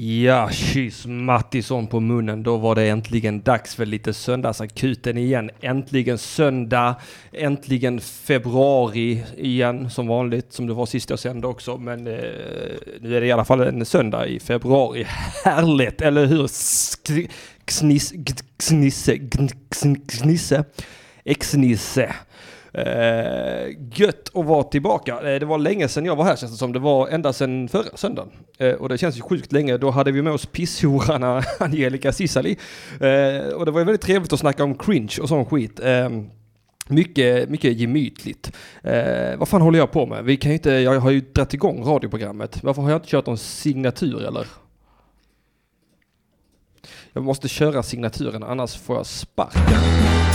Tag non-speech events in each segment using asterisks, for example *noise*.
Ja, kyss Mattisson på munnen. Då var det äntligen dags för lite söndagsakuten igen. Äntligen söndag, äntligen februari igen som vanligt, som det var sist jag sände också. Men eh, nu är det i alla fall en söndag i februari. Härligt, eller hur? Xnisse, Kniss, Xnisse, knisse, knisse, exnisse. Eh, gött att vara tillbaka. Eh, det var länge sedan jag var här känns det som. Det var ända sedan förra söndagen. Eh, och det känns ju sjukt länge. Då hade vi med oss pisshoran *laughs* Angelica Cissali. Eh, och det var ju väldigt trevligt att snacka om cringe och sån skit. Eh, mycket, mycket gemytligt. Eh, vad fan håller jag på med? Vi kan ju inte, jag har ju dragit igång radioprogrammet. Varför har jag inte kört någon signatur eller? Jag måste köra signaturen annars får jag sparken.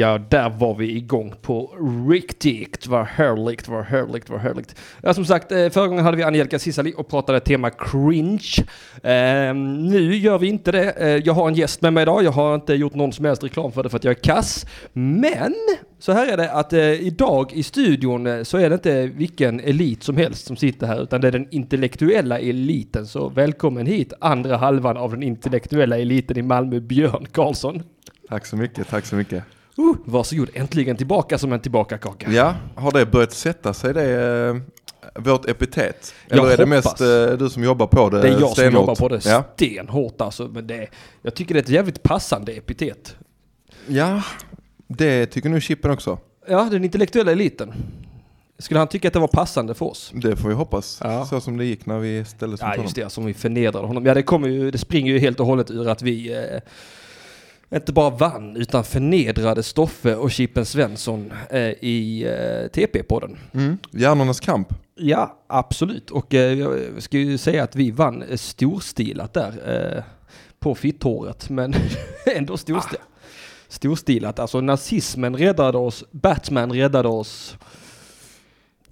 Ja, där var vi igång på riktigt. Vad härligt, vad härligt, vad härligt. Ja, som sagt, eh, förra gången hade vi Angelica Cissali och pratade tema cringe. Eh, nu gör vi inte det. Eh, jag har en gäst med mig idag. Jag har inte gjort någon som helst reklam för det för att jag är kass. Men så här är det att eh, idag i studion eh, så är det inte vilken elit som helst som sitter här utan det är den intellektuella eliten. Så välkommen hit andra halvan av den intellektuella eliten i Malmö, Björn Karlsson. Tack så mycket, tack så mycket. Uh, varsågod, äntligen tillbaka som en tillbakakaka. Ja, har det börjat sätta sig det, eh, vårt epitet? Jag Eller är det hoppas. mest eh, du som jobbar på det Det är jag som stenhårt? jobbar på det Ja, stenhårt alltså. Men det, jag tycker det är ett jävligt passande epitet. ja det tycker nog Chippen också. Ja, den intellektuella eliten. Skulle han tycka att det var passande för oss? Det får vi hoppas. Ja. Så som det gick när vi ställdes mot Ja, just det, som vi förnedrade honom. Ja, det, kommer ju, det springer ju helt och hållet ur att vi eh, inte bara vann, utan förnedrade Stoffe och Chippen Svensson eh, i eh, TP-podden. Mm. Hjärnornas kamp. Ja, absolut. Och eh, jag ska ju säga att vi vann eh, storstilat där eh, på fitthåret, men *laughs* ändå storstilat. Storstilat, alltså nazismen räddade oss, Batman räddade oss,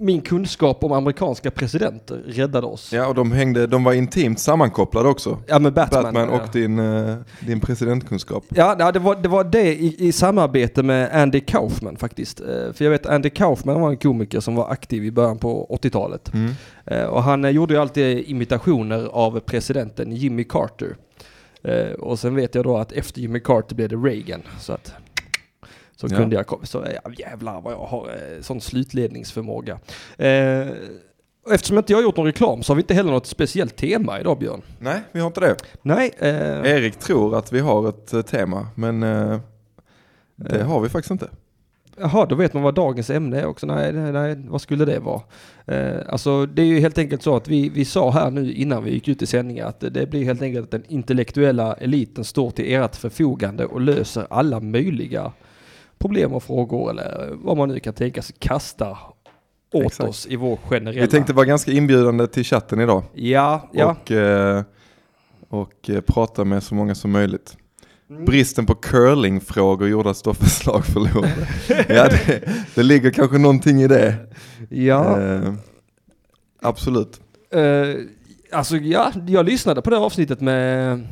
min kunskap om amerikanska presidenter räddade oss. Ja, och de, hängde, de var intimt sammankopplade också. Ja, men Batman. Batman, ja. och din, eh, din presidentkunskap. Ja, det var det, var det i, i samarbete med Andy Kaufman faktiskt. Eh, För jag vet Andy Kaufman var en komiker som var aktiv i början på 80-talet. Mm. Eh, Och han gjorde ju alltid imitationer av presidenten Jimmy Carter. Och sen vet jag då att efter Jimmy Carter blev det Reagan. Så att så Ja. kunde jag, så ja, jävlar vad jag har eh, sån slutledningsförmåga. Eh, eftersom inte jag har gjort någon reklam så har vi inte heller något speciellt tema idag Björn. Nej, vi har inte det. Nej, eh, Erik tror att vi har ett eh, tema, men eh, det Eh. har vi faktiskt inte. Jaha, då vet man vad dagens ämne är också. Nej, nej, nej vad skulle det vara? Eh, alltså det är ju helt enkelt så att vi, vi sa här nu innan vi gick ut i sändningen att det blir helt enkelt att den intellektuella eliten står till ert förfogande och löser alla möjliga problem och frågor eller vad man nu kan tänka sig kasta åt Exakt. oss i vår generella... Vi tänkte vara ganska inbjudande till chatten idag. Ja, ja. och, eh, och eh, prata med så många som möjligt. Mm. Bristen på curlingfrågor gjorde att Stoffes lag förlorade. *laughs* ja, det, det ligger kanske någonting i det. Ja, Eh, absolut. eh, alltså ja, jag lyssnade på det avsnittet med,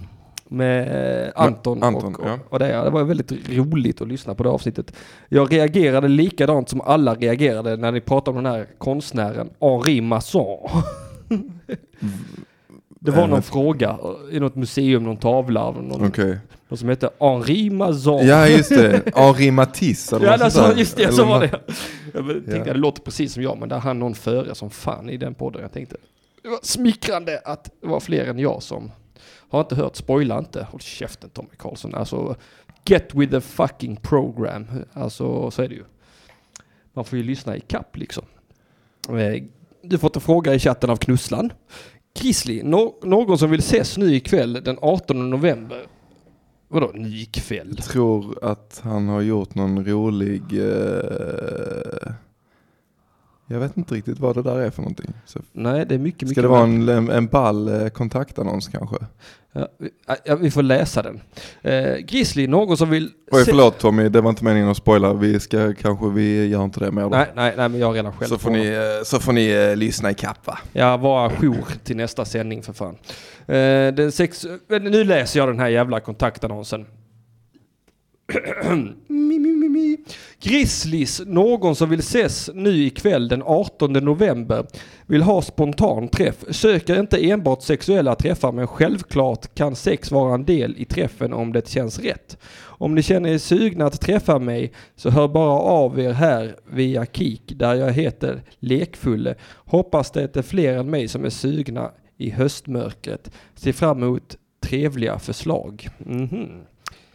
med Anton, Anton, och, ja. och det, det var väldigt roligt att lyssna på det avsnittet. Jag reagerade likadant som alla reagerade när ni pratade om den här konstnären Henri Masson. *laughs* Det var Eh, någon fråga i något museum, någon tavla av någon, Okej. någon som hette Henri Masson. Ja, just det. *laughs* Henri Matisse eller Ja, alltså, just det, så var det. Jag tänkte, Ja. det låter precis som jag, men där hann någon före som fan i den podden. Jag tänkte, det var smickrande att det var fler än jag som har inte hört, spoila inte. Håll käften Tommy Karlsson. Alltså, get with the fucking program. Alltså, så är det ju. Man får ju lyssna i kapp liksom. Eh, du har fått en fråga i chatten av Knusslan. Grizzly, no någon som vill ses nu ikväll den 18 november. Vadå ny ikväll? Jag tror att han har gjort någon rolig... Eh, jag vet inte riktigt vad det där är för någonting. Så, Nej, det är mycket, mycket ska det vara en, en, en ball eh, kontaktannons kanske? Ja, vi, ja, vi får läsa den. Eh, Grizzly, någon som vill... Oj se- förlåt Tommy, det var inte meningen att spoila. Vi ska kanske, vi gör inte det mer då. Nej, nej, nej, men jag har redan själv så får ni, eh, så får ni eh, lyssna i kapp va? Jag var jour till nästa sändning för fan. Eh, den sex, eh, nu läser jag den här jävla kontaktannonsen. Grizzlies, någon som vill ses nu ikväll den 18 november. Vill ha spontan träff. Söker inte enbart sexuella träffar men självklart kan sex vara en del i träffen om det känns rätt. Om ni känner er sugna att träffa mig så hör bara av er här via Kik där jag heter Lekfulle. Hoppas det är fler än mig som är sugna i höstmörkret. Se fram emot trevliga förslag. Mhm.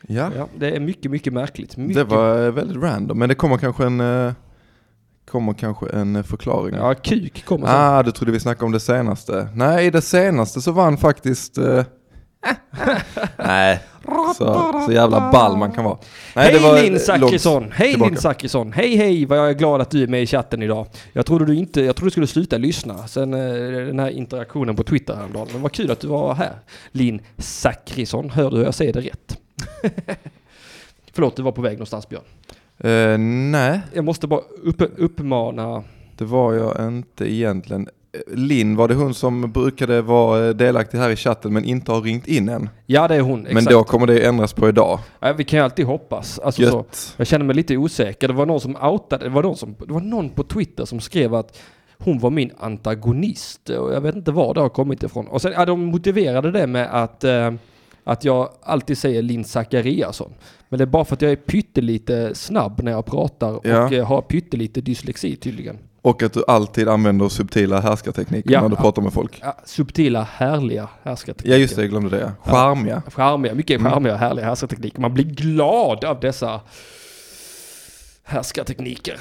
Ja, Ja, det är mycket, mycket märkligt. Mycket. det var eh, väldigt random. Men det kommer kanske en, eh, kommer kanske en eh, förklaring. Ja, kuk kommer sen. Ah, du trodde vi snackade om det senaste. Nej, i det senaste så vann faktiskt... Eh, *laughs* nej, så, så jävla ball man kan vara. Nej, Hej Linn Zachrisson! Hej. Linn Zachrisson! Hej hej vad jag är glad att du är med i chatten idag. Jag trodde du inte, jag trodde du skulle sluta lyssna sen den här interaktionen på Twitter häromdagen. Men vad kul att du var här. Linn Zachrisson, hör du hur jag säger det rätt? *laughs* Förlåt, du var på väg någonstans Björn. Eh, nej, Jag måste bara upp, uppmana... det var jag inte egentligen. Linn, var det hon som brukade vara delaktig här i chatten men inte har ringt in än? Ja det är hon, exakt. Men då kommer det ändras på idag. ja, vi kan ju alltid hoppas. Alltså, så, jag känner mig lite osäker. Det var någon som outade, det var någon, som, det var någon på Twitter som skrev att hon var min antagonist och jag vet inte var det har kommit ifrån. Och sen, ja, de motiverade det med att, eh, att jag alltid säger Linn Zachariasson. Men det är bara för att jag är pyttelite snabb när jag pratar Ja. och eh, har pyttelite dyslexi tydligen. Och att du alltid använder subtila härskartekniker Ja. när du pratar med folk. Ja, subtila, härliga härskartekniker. Ja just det, jag glömde det. Charmiga. Charmiga, mycket Mm. charmiga och härliga härskartekniker. Man blir glad av dessa härskartekniker.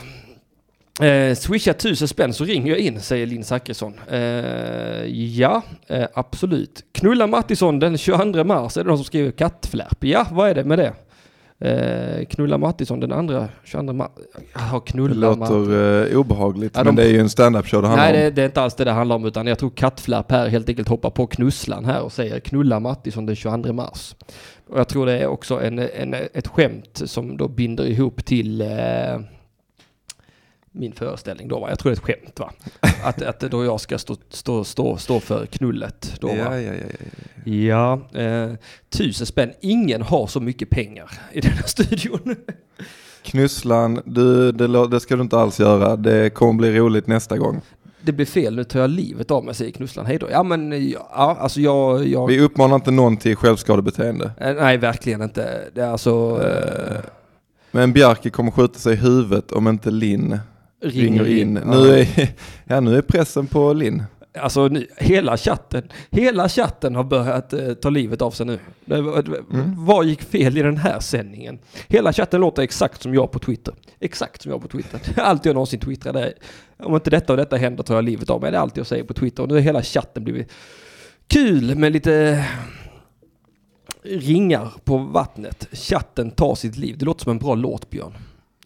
Eh, swisha tusen spänn så ringer jag in, säger Linn Zachrisson. Eh, ja, eh, absolut. Knulla Mattisson den 22 mars, är det någon som skriver kattflärp? Ja, vad är det med det? Eh, knulla Mattisson den andra 22 mars. Ja, Det knulla Mattisson. låter eh, obehagligt, Ja, men de- det är ju en stand-up show det handlar Nej, om. det, det är inte alls det det handlar om, utan jag tror kattflärp här helt enkelt hoppar på knusslan här och säger knulla Mattisson den 22 mars. Och jag tror det är också en, en, ett skämt som då binder ihop till eh, min föreställning då va? Jag tror det är ett skämt va? Att, att då jag ska stå, stå, stå, stå för knullet då va? Ja, ja, ja, ja. Ja, eh, tusen spänn. Ingen har så mycket pengar i den här studion. Knusslan, du, det, det ska du inte alls göra. Det kommer bli roligt nästa gång. Det blir fel, nu tar jag livet av mig, säger knusslan. Hej då. Ja men, ja, alltså jag... jag Vi uppmanar inte någon till självskadebeteende. Eh, Nej, verkligen inte. Det är alltså... Eh, Men Bjarke kommer skjuta sig i huvudet om inte Linn ringer in. Ja. Nu, är, *laughs* ja, nu är pressen på Linn. Alltså hela chatten, hela chatten har börjat eh, ta livet av sig nu. Mm. Vad gick fel i den här sändningen? Hela chatten låter exakt som jag på Twitter. Exakt som jag på Twitter. Allt jag någonsin är, om inte detta och detta händer tar jag livet av mig. Det är allt jag säger på Twitter. Och nu har hela chatten blivit kul med lite ringar på vattnet. Chatten tar sitt liv. Det låter som en bra låt Björn.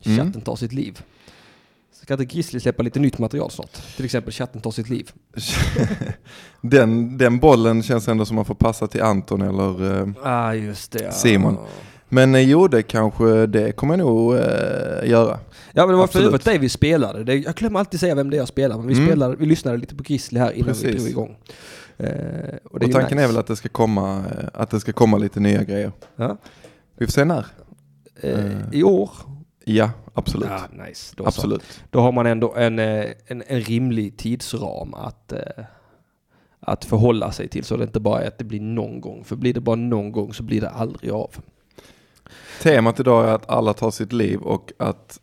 Mm. Chatten tar sitt liv. Ska inte Grizzly släppa lite nytt material snart? Till exempel Chatten tar sitt liv. *laughs* Den, den bollen känns ändå som man får passa till Anton eller... Eh, Ah, det. ja. Simon. men eh, jo, det kanske det kommer jag nog eh, göra. Ja, men det var för Absolut. övrigt det vi spelade. Det, jag glömmer alltid säga vem det är jag spelar, men vi, Mm. spelade, vi lyssnade lite på Grizzly här innan vi Precis. drog igång. Eh, och Och tanken nice. är väl att det ska komma, eh, att det ska komma lite nya grejer. Ja. Vi får se när. Eh, Eh. I år? Ja, absolut. Ja, nice. Då, så. absolut. då har man ändå en, eh, en, en rimlig tidsram att, eh, att förhålla sig till. Så det inte bara är att det blir någon gång. För blir det bara någon gång så blir det aldrig av. Temat idag är att alla tar sitt liv och att,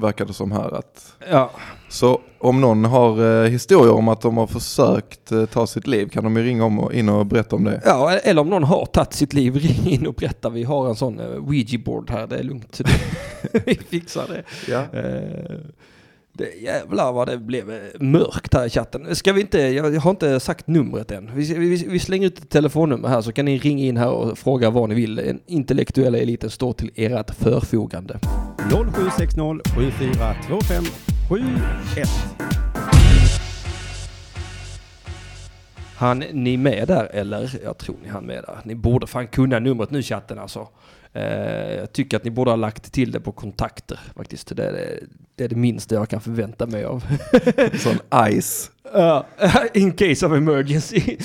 verkar det som här, att Ja, Så om någon har eh, historier om att de har försökt eh, ta sitt liv kan de ju ringa om och in och berätta om det. Ja, eller om någon har tagit sitt liv, *laughs* ring in och berätta. Vi har en sån uh, Ouija-board här, det är lugnt. *laughs* vi fixar det. Ja. Eh, det. Jävlar vad det blev eh, mörkt här i chatten. Ska vi inte, jag jag har inte sagt numret än. Vi, vi, vi slänger ut ett telefonnummer här så kan ni ringa in här och fråga vad ni vill. Den intellektuella eliten står till ert förfogande. 0760 7425 71. Han ni med där eller? Jag tror ni han med där. Ni borde fan kunna numret nu chatten alltså. Eh, jag tycker att ni borde ha lagt till det på kontakter faktiskt. Det är det, det, är det minsta jag kan förvänta mig av. *laughs* Sån ice. Ja, *laughs* in case of emergency.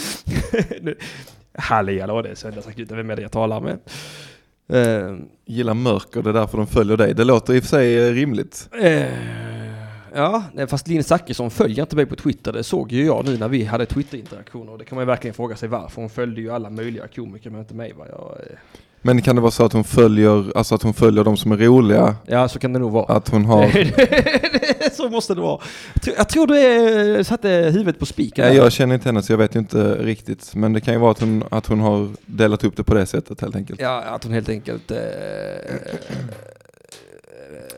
*laughs* Halli hallå, det är söndagsakuten. Vem är det jag talar med? Eh, Gillar mörker, det är därför de följer dig. Det låter i och för sig eh, rimligt. Eh, ja, fast Linn Zachrisson följer inte mig på Twitter. Det såg ju jag nu när vi hade Twitter-interaktioner. Och det kan man ju verkligen fråga sig varför. Hon följde ju alla möjliga komiker men inte mig. Va? Jag, eh, Men kan det vara så att hon följer, alltså att hon följer de som är roliga? ja, så kan det nog vara. Att hon har... *laughs* så måste det vara. Jag tror- Jag tror du är, satte huvudet på spiken. Jag känner inte henne så jag vet ju inte riktigt. Men det kan ju vara att hon, att hon har delat upp det på det sättet helt enkelt. Ja, att hon helt enkelt... Eh,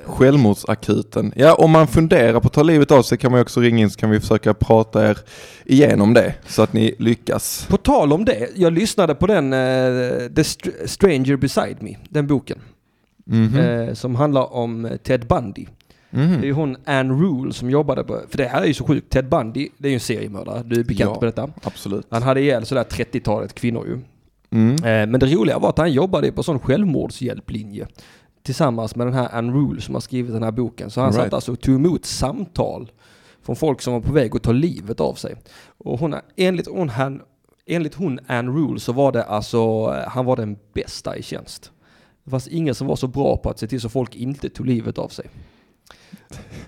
Självmordsakuten. Ja, om man funderar på att ta livet av sig kan man också ringa in så kan vi försöka prata er igenom det. Så att ni lyckas. på tal om det, jag lyssnade på den eh, The Str- Stranger Beside Me, den boken. Mhm. Eh, som handlar om Ted Bundy. Mhm. Det är hon Anne Rule som jobbade på, för det här är ju så sjukt, Ted Bundy, det är ju en seriemördare, du är bekant Ja. med detta. Absolut. Han hade ihjäl sådär 30-talet kvinnor ju. Mm. Eh, men det roliga var att han jobbade på sån självmordshjälplinje. Tillsammans med den här Anne Rule som har skrivit den här boken. Så han Right. satt alltså och tog emot samtal från folk som var på väg att ta livet av sig. Och hon, enligt, hon, han, enligt hon Anne Rule så var det alltså, eh, han var den bästa i tjänst. Det fanns ingen som var så bra på att se till så folk inte tog livet av sig.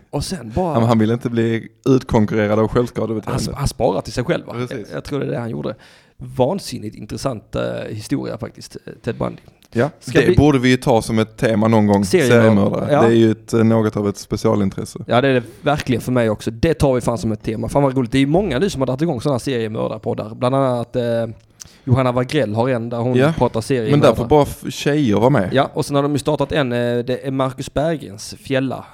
Och sen bara... Han, han vill inte bli utkonkurrerad av Han, självskadebeteende. han sparar till sig själv va? Precis. Jag, jag tror det är det han gjorde. Vansinnigt intressant eh, historia faktiskt, eh, Ted Bundy. Ja, Ska det vi- borde vi ju ta som ett tema någon gång. Seriemördare, ja. Det är ju ett, eh, något av ett specialintresse. Ja det är det verkligen för mig också. Det tar vi fan som ett tema. Fan vad roligt. Det är ju många nu som har dragit igång sådana seriemördarpoddar. Bland annat eh, Johanna Wagrell har en där hon Ja, pratar Men seriemördare. där får bara tjejer vara med. Ja, och sen har de ju startat en, det är Marcus Bergens Fjälla.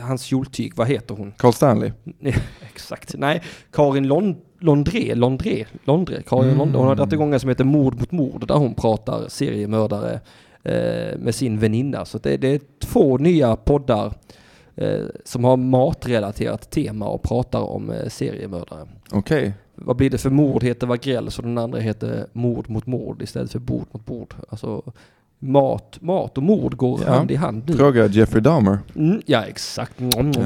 Hans kjoltyg, vad heter hon? Carl Stanley. *laughs* Exakt. Nej, Karin Lond Londré, Londré, Londré, Karin Mm. Londré. Hon har dragit igång en som heter Mord mot mord där hon pratar seriemördare eh, med sin väninna. Så det, det är två nya poddar eh, som har matrelaterat tema och pratar om eh, seriemördare. Okej. Vad blir det för mord heter Wagrell så den andra heter mord mot mord istället för bord mot bord. Alltså mat, mat och mord går Ja. hand i hand nu. Fråga Jeffrey Dahmer. Mm, ja exakt. Mm, Ja.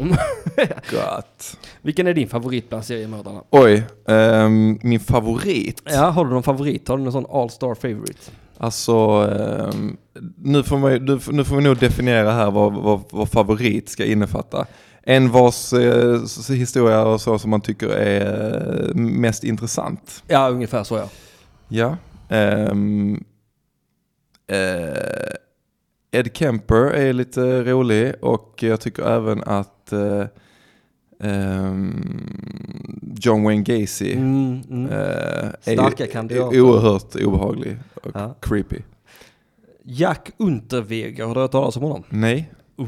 mm. *laughs* Gott. Vilken är din favorit bland seriemördarna? Oj, ehm, min favorit. Ja, har du någon favorit? Har du någon sån all-star favorite? Alltså, ehm, nu, får man, nu, nu får vi nog definiera här vad, vad, vad favorit ska innefatta. En vars eh, historia och så som man tycker är eh, mest intressant. Ja, ungefär så ja. Ja. eh, Ed Kemper är lite rolig och jag tycker även att eh, ehm, John Wayne Gacy Mm, mm. eh, är oerhört obehaglig och Ja. creepy. Jack Unterweger, har du hört talas om honom? Nej, Uh,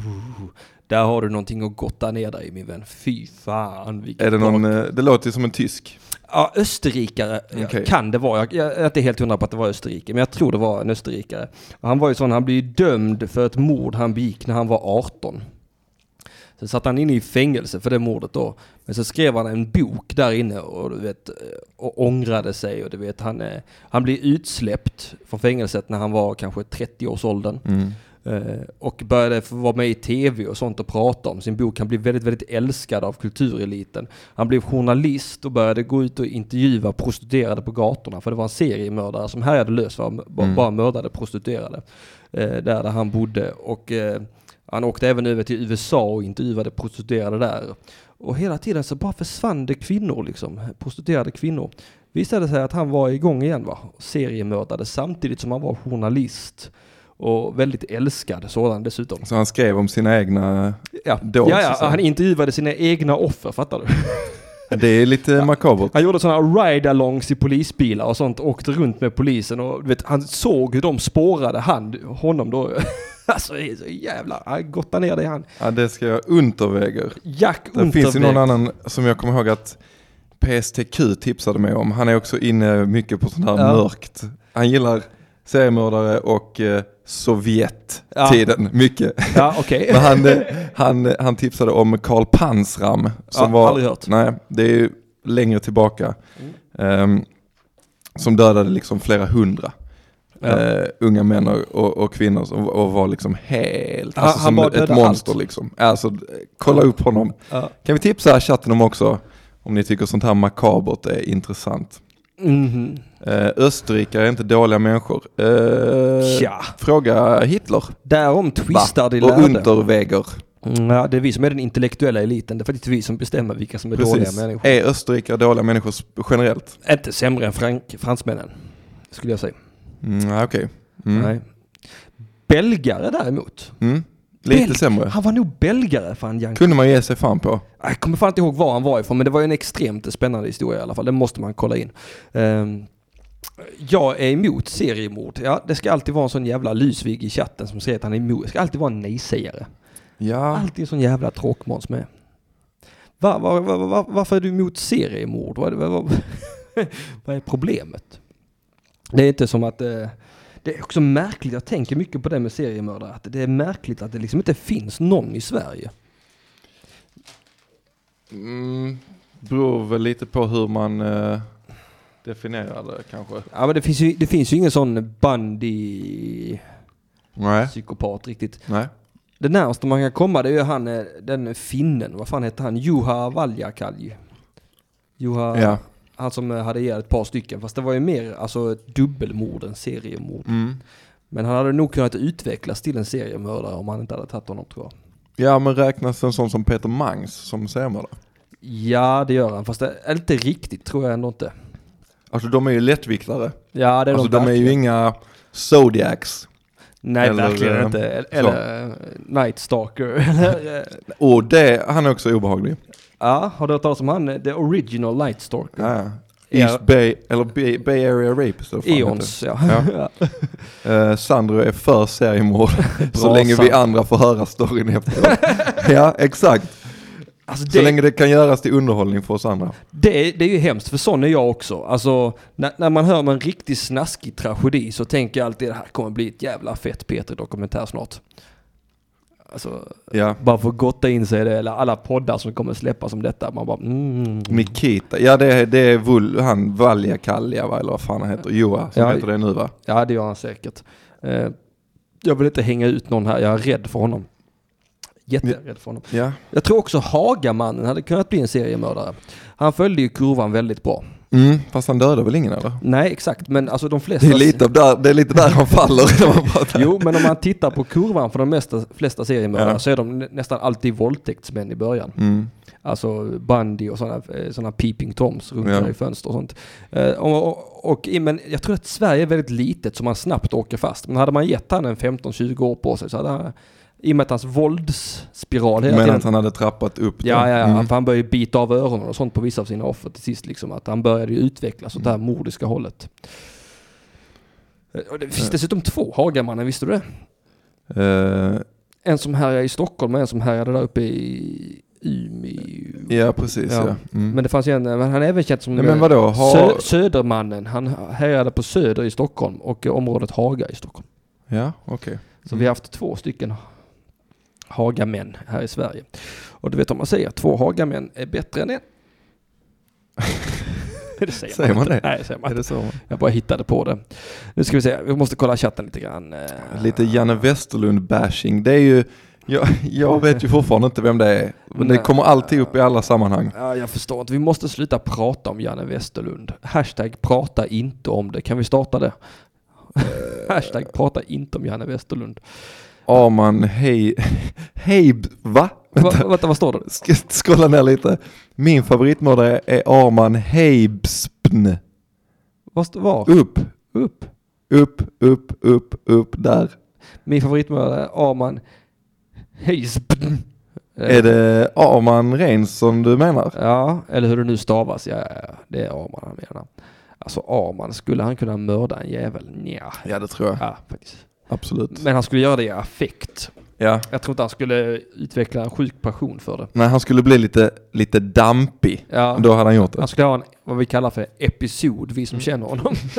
där har du någonting att gotta ner dig min vän. Fy fan är det någon, eh, det låter ju som en tysk. Ja, österrikare Okej. kan det vara. Jag, jag är inte helt hundra på att det var Österrike, men jag tror det var en österrikare. Han var ju sån, han blev dömd för ett mord han begick när han var 18. Sen satt han inne i fängelse för det mordet då. Men så skrev han en bok där inne och du vet, och ångrade sig och du vet, han, han blev utsläppt från fängelset när han var kanske 30 års åldern. Mm. Eh, och började få vara med i tv och sånt och prata om sin bok. Han blev väldigt, väldigt älskad av kultureliten. Han blev journalist och började gå ut och intervjua prostituerade på gatorna. För det var en seriemördare som härjade lös, var, bara, Mm. bara mördade prostituerade. Eh, där, där han bodde. Och eh, han åkte även över till USA och intervjuade prostituerade där. Och hela tiden så bara försvann det kvinnor liksom, prostituerade kvinnor. Visade sig att han var igång igen va, seriemördade samtidigt som han var journalist. Och väldigt älskad sådan dessutom. Så han skrev om sina egna, Ja, Då, ja, ja han intervjuade sina egna offer, fattar du? det är lite makabert. Han gjorde sådana ride-alongs i polisbilar och sånt, åkte runt med polisen och vet, han såg hur de spårade han, honom då. *laughs* alltså det är så jävla, han ner dig han. Ja, det ska jag underväger. Jack Det finns ju någon Unterweger. annan som jag kommer ihåg att PSTQ tipsade mig om. Han är också inne mycket på sånt här Ja. mörkt. Han gillar seriemördare och eh, Sovjet-tiden mycket. Ja, okej. *laughs* Men han, eh, han, han tipsade om Karl Pansram. Som Ja, var, aldrig hört. Nej, det är ju längre tillbaka. Ehm, som dödade liksom flera hundra. Ja. eh, unga män och, och, och kvinnor som, och var liksom helt, alltså han som ett monster allt. liksom. Alltså, kolla upp honom. Ja. Kan vi tipsa chatten om också, om ni tycker sånt här makabert är intressant. Mhm. Eh, Österrikare är inte dåliga människor. Eh, Tja, Fråga Hitler. därom twistar de Och lärde. Unterweger. Mm, Ja, det är vi som är den intellektuella eliten. Det är faktiskt vi som bestämmer vilka som är dåliga Precis. människor. Är österrikare dåliga människor generellt? Inte sämre än frank, fransmännen, skulle jag säga. Mm, ja, Okej. Mm. Nej. Belgare däremot. Mm. Lite Belg- sämre. Han var nog belgare fan Jank. Kunde man ge sig fan på. Jag kommer fan inte ihåg var han var ifrån men det var ju en extremt spännande historia i alla fall. Det måste man kolla in. Ehm, jag är emot seriemord. Ja, det ska alltid vara en sån jävla lysvig i chatten som säger att han är emot. Det ska alltid vara en nej-sägare. Ja. Alltid en sån jävla tråkmåns med. Va, va, va, va, varför är du emot seriemord? Vad, vad, vad, *laughs* vad är problemet? Det är inte som att... Eh, det är också märkligt, jag tänker mycket på det med seriemördare, att det är märkligt att det liksom inte finns någon i Sverige. Mm. Beror väl lite på hur man eh, definierar det kanske. Ja men det finns ju, det finns ju ingen sån bandy Nej. psykopat riktigt. Nej. Det närmaste man kan komma det är ju han, eh, den finnen, vad fan heter han? Juha Valjakalj. Juha, Ja. Han som eh, hade ihjäl ett par stycken. Fast det var ju mer alltså dubbelmord än seriemord. Mm. Men han hade nog kunnat utvecklas till en seriemördare om han inte hade tagit honom tror jag. Ja men räknas en sån som Peter Mangs som seriemördare? Ja det gör han, fast det är inte riktigt tror jag ändå inte. Alltså de är ju lättviktare. Ja det är Alltså de, de är ju inga Zodiacs. Nej eller, verkligen eh, inte. Eller eh, Night Stalker. *laughs* eller, eh, Och det, han är också obehaglig. Ja, har du hört talas om han? The Original Night Stalker? Ja. Ja. East Bay, eller Bay, Bay Area vad fan Eons, ja. Ja. *laughs* Eh, Sandro är för seriemord. *laughs* så länge vi andra får höra storyn efteråt. *laughs* ja exakt. Alltså Så det, länge det kan göras till underhållning för oss andra. det, det är ju hemskt, för sån är jag också. Alltså, när, när man hör om en riktigt snaskig tragedi så tänker jag alltid det här kommer bli ett jävla fett Peter-dokumentär snart. Alltså, Ja. bara att gotta in sig i det, eller alla poddar som kommer släppas om detta. Man bara mm. Nikita, ja det är, det är Vul, han Valja Kalja va, eller vad fan han heter, Joa som Ja. heter det nu va? Ja, det gör han säkert. Eh, jag vill inte hänga ut någon här, jag är rädd för honom. Jätterädd för honom. Ja. Jag tror också Hagamannen hade kunnat bli en seriemördare. Han följde ju kurvan väldigt bra. Mm, fast han dödar väl ingen eller? Nej, exakt, men alltså de flesta... Det är lite, där, det är lite där han faller. *laughs* Jo, men om man tittar på kurvan för de mesta, flesta seriemördare Ja. så är de nä- nästan alltid våldtäktsmän i början. Mm. Alltså Bundy och sådana såna peeping toms runt Ja. i fönster och sånt. Eh, och, och, och, men jag tror att Sverige är väldigt litet så man snabbt åker fast. Men hade man gett han en 15-20 år på sig så hade han, i och med att hans våldsspiral hela Men tiden att han hade trappat upp det. Ja, ja, ja. Mm. För han började ju bita av öronen och sånt på vissa av sina offer till sist. Liksom, att han började ju utvecklas åt det här mordiska hållet. Eh, Och det finns dessutom två Hagamannen, visste du det? Eh, En som härjade i Stockholm och en som härjade där uppe i Umeå. ja, precis Ja. ja. Mm. Men det fanns ju en, men han är även känd som Nej, men? Ha... Sö- Södermannen. Han härjade på Söder i Stockholm och eh, området Haga i Stockholm. Ja, okej. Så vi har haft två stycken Hagamän här i Sverige. Och du vet om man säger två Hagamän är bättre än en. *laughs* det säger, Säger man inte. det? Nej, säger man Är det så? Jag bara hittade på det. Nu ska vi se, vi måste kolla chatten lite grann. Eh, Lite Janne Westerlund-bashing. Det är ju, jag, jag *laughs* vet ju fortfarande inte vem det är. Men det kommer alltid upp i alla sammanhang. Ja, jag förstår inte. Vi måste sluta prata om Janne Westerlund. Hashtag prata inte om det. Kan vi starta det? *laughs* Hashtag prata inte om Janne Westerlund. Arman Hej... *laughs* Heib... Va? Va, vänta, vad står det? Ska scrolla ner lite. Min favoritmördare är Arman Heibspn. Vad står var? Upp, Upp. upp, upp, upp, upp, där. Min favoritmördare är Arman Heisbn. Är det Arman Reinsson du menar? Ja, eller hur det nu stavas. Ja, ja, ja. det är Arman han menar. Alltså Arman, skulle han kunna mörda en jävel? Nja. Ja, det tror jag. Ja, faktiskt. Absolut. Men han skulle göra det i affekt. Ja. Jag tror inte han skulle utveckla en sjuk passion för det. Nej, han skulle bli lite, lite dampig. Ja, Då hade han gjort det. han skulle ha en, vad vi kallar för episod, vi Mm. som känner honom. *laughs*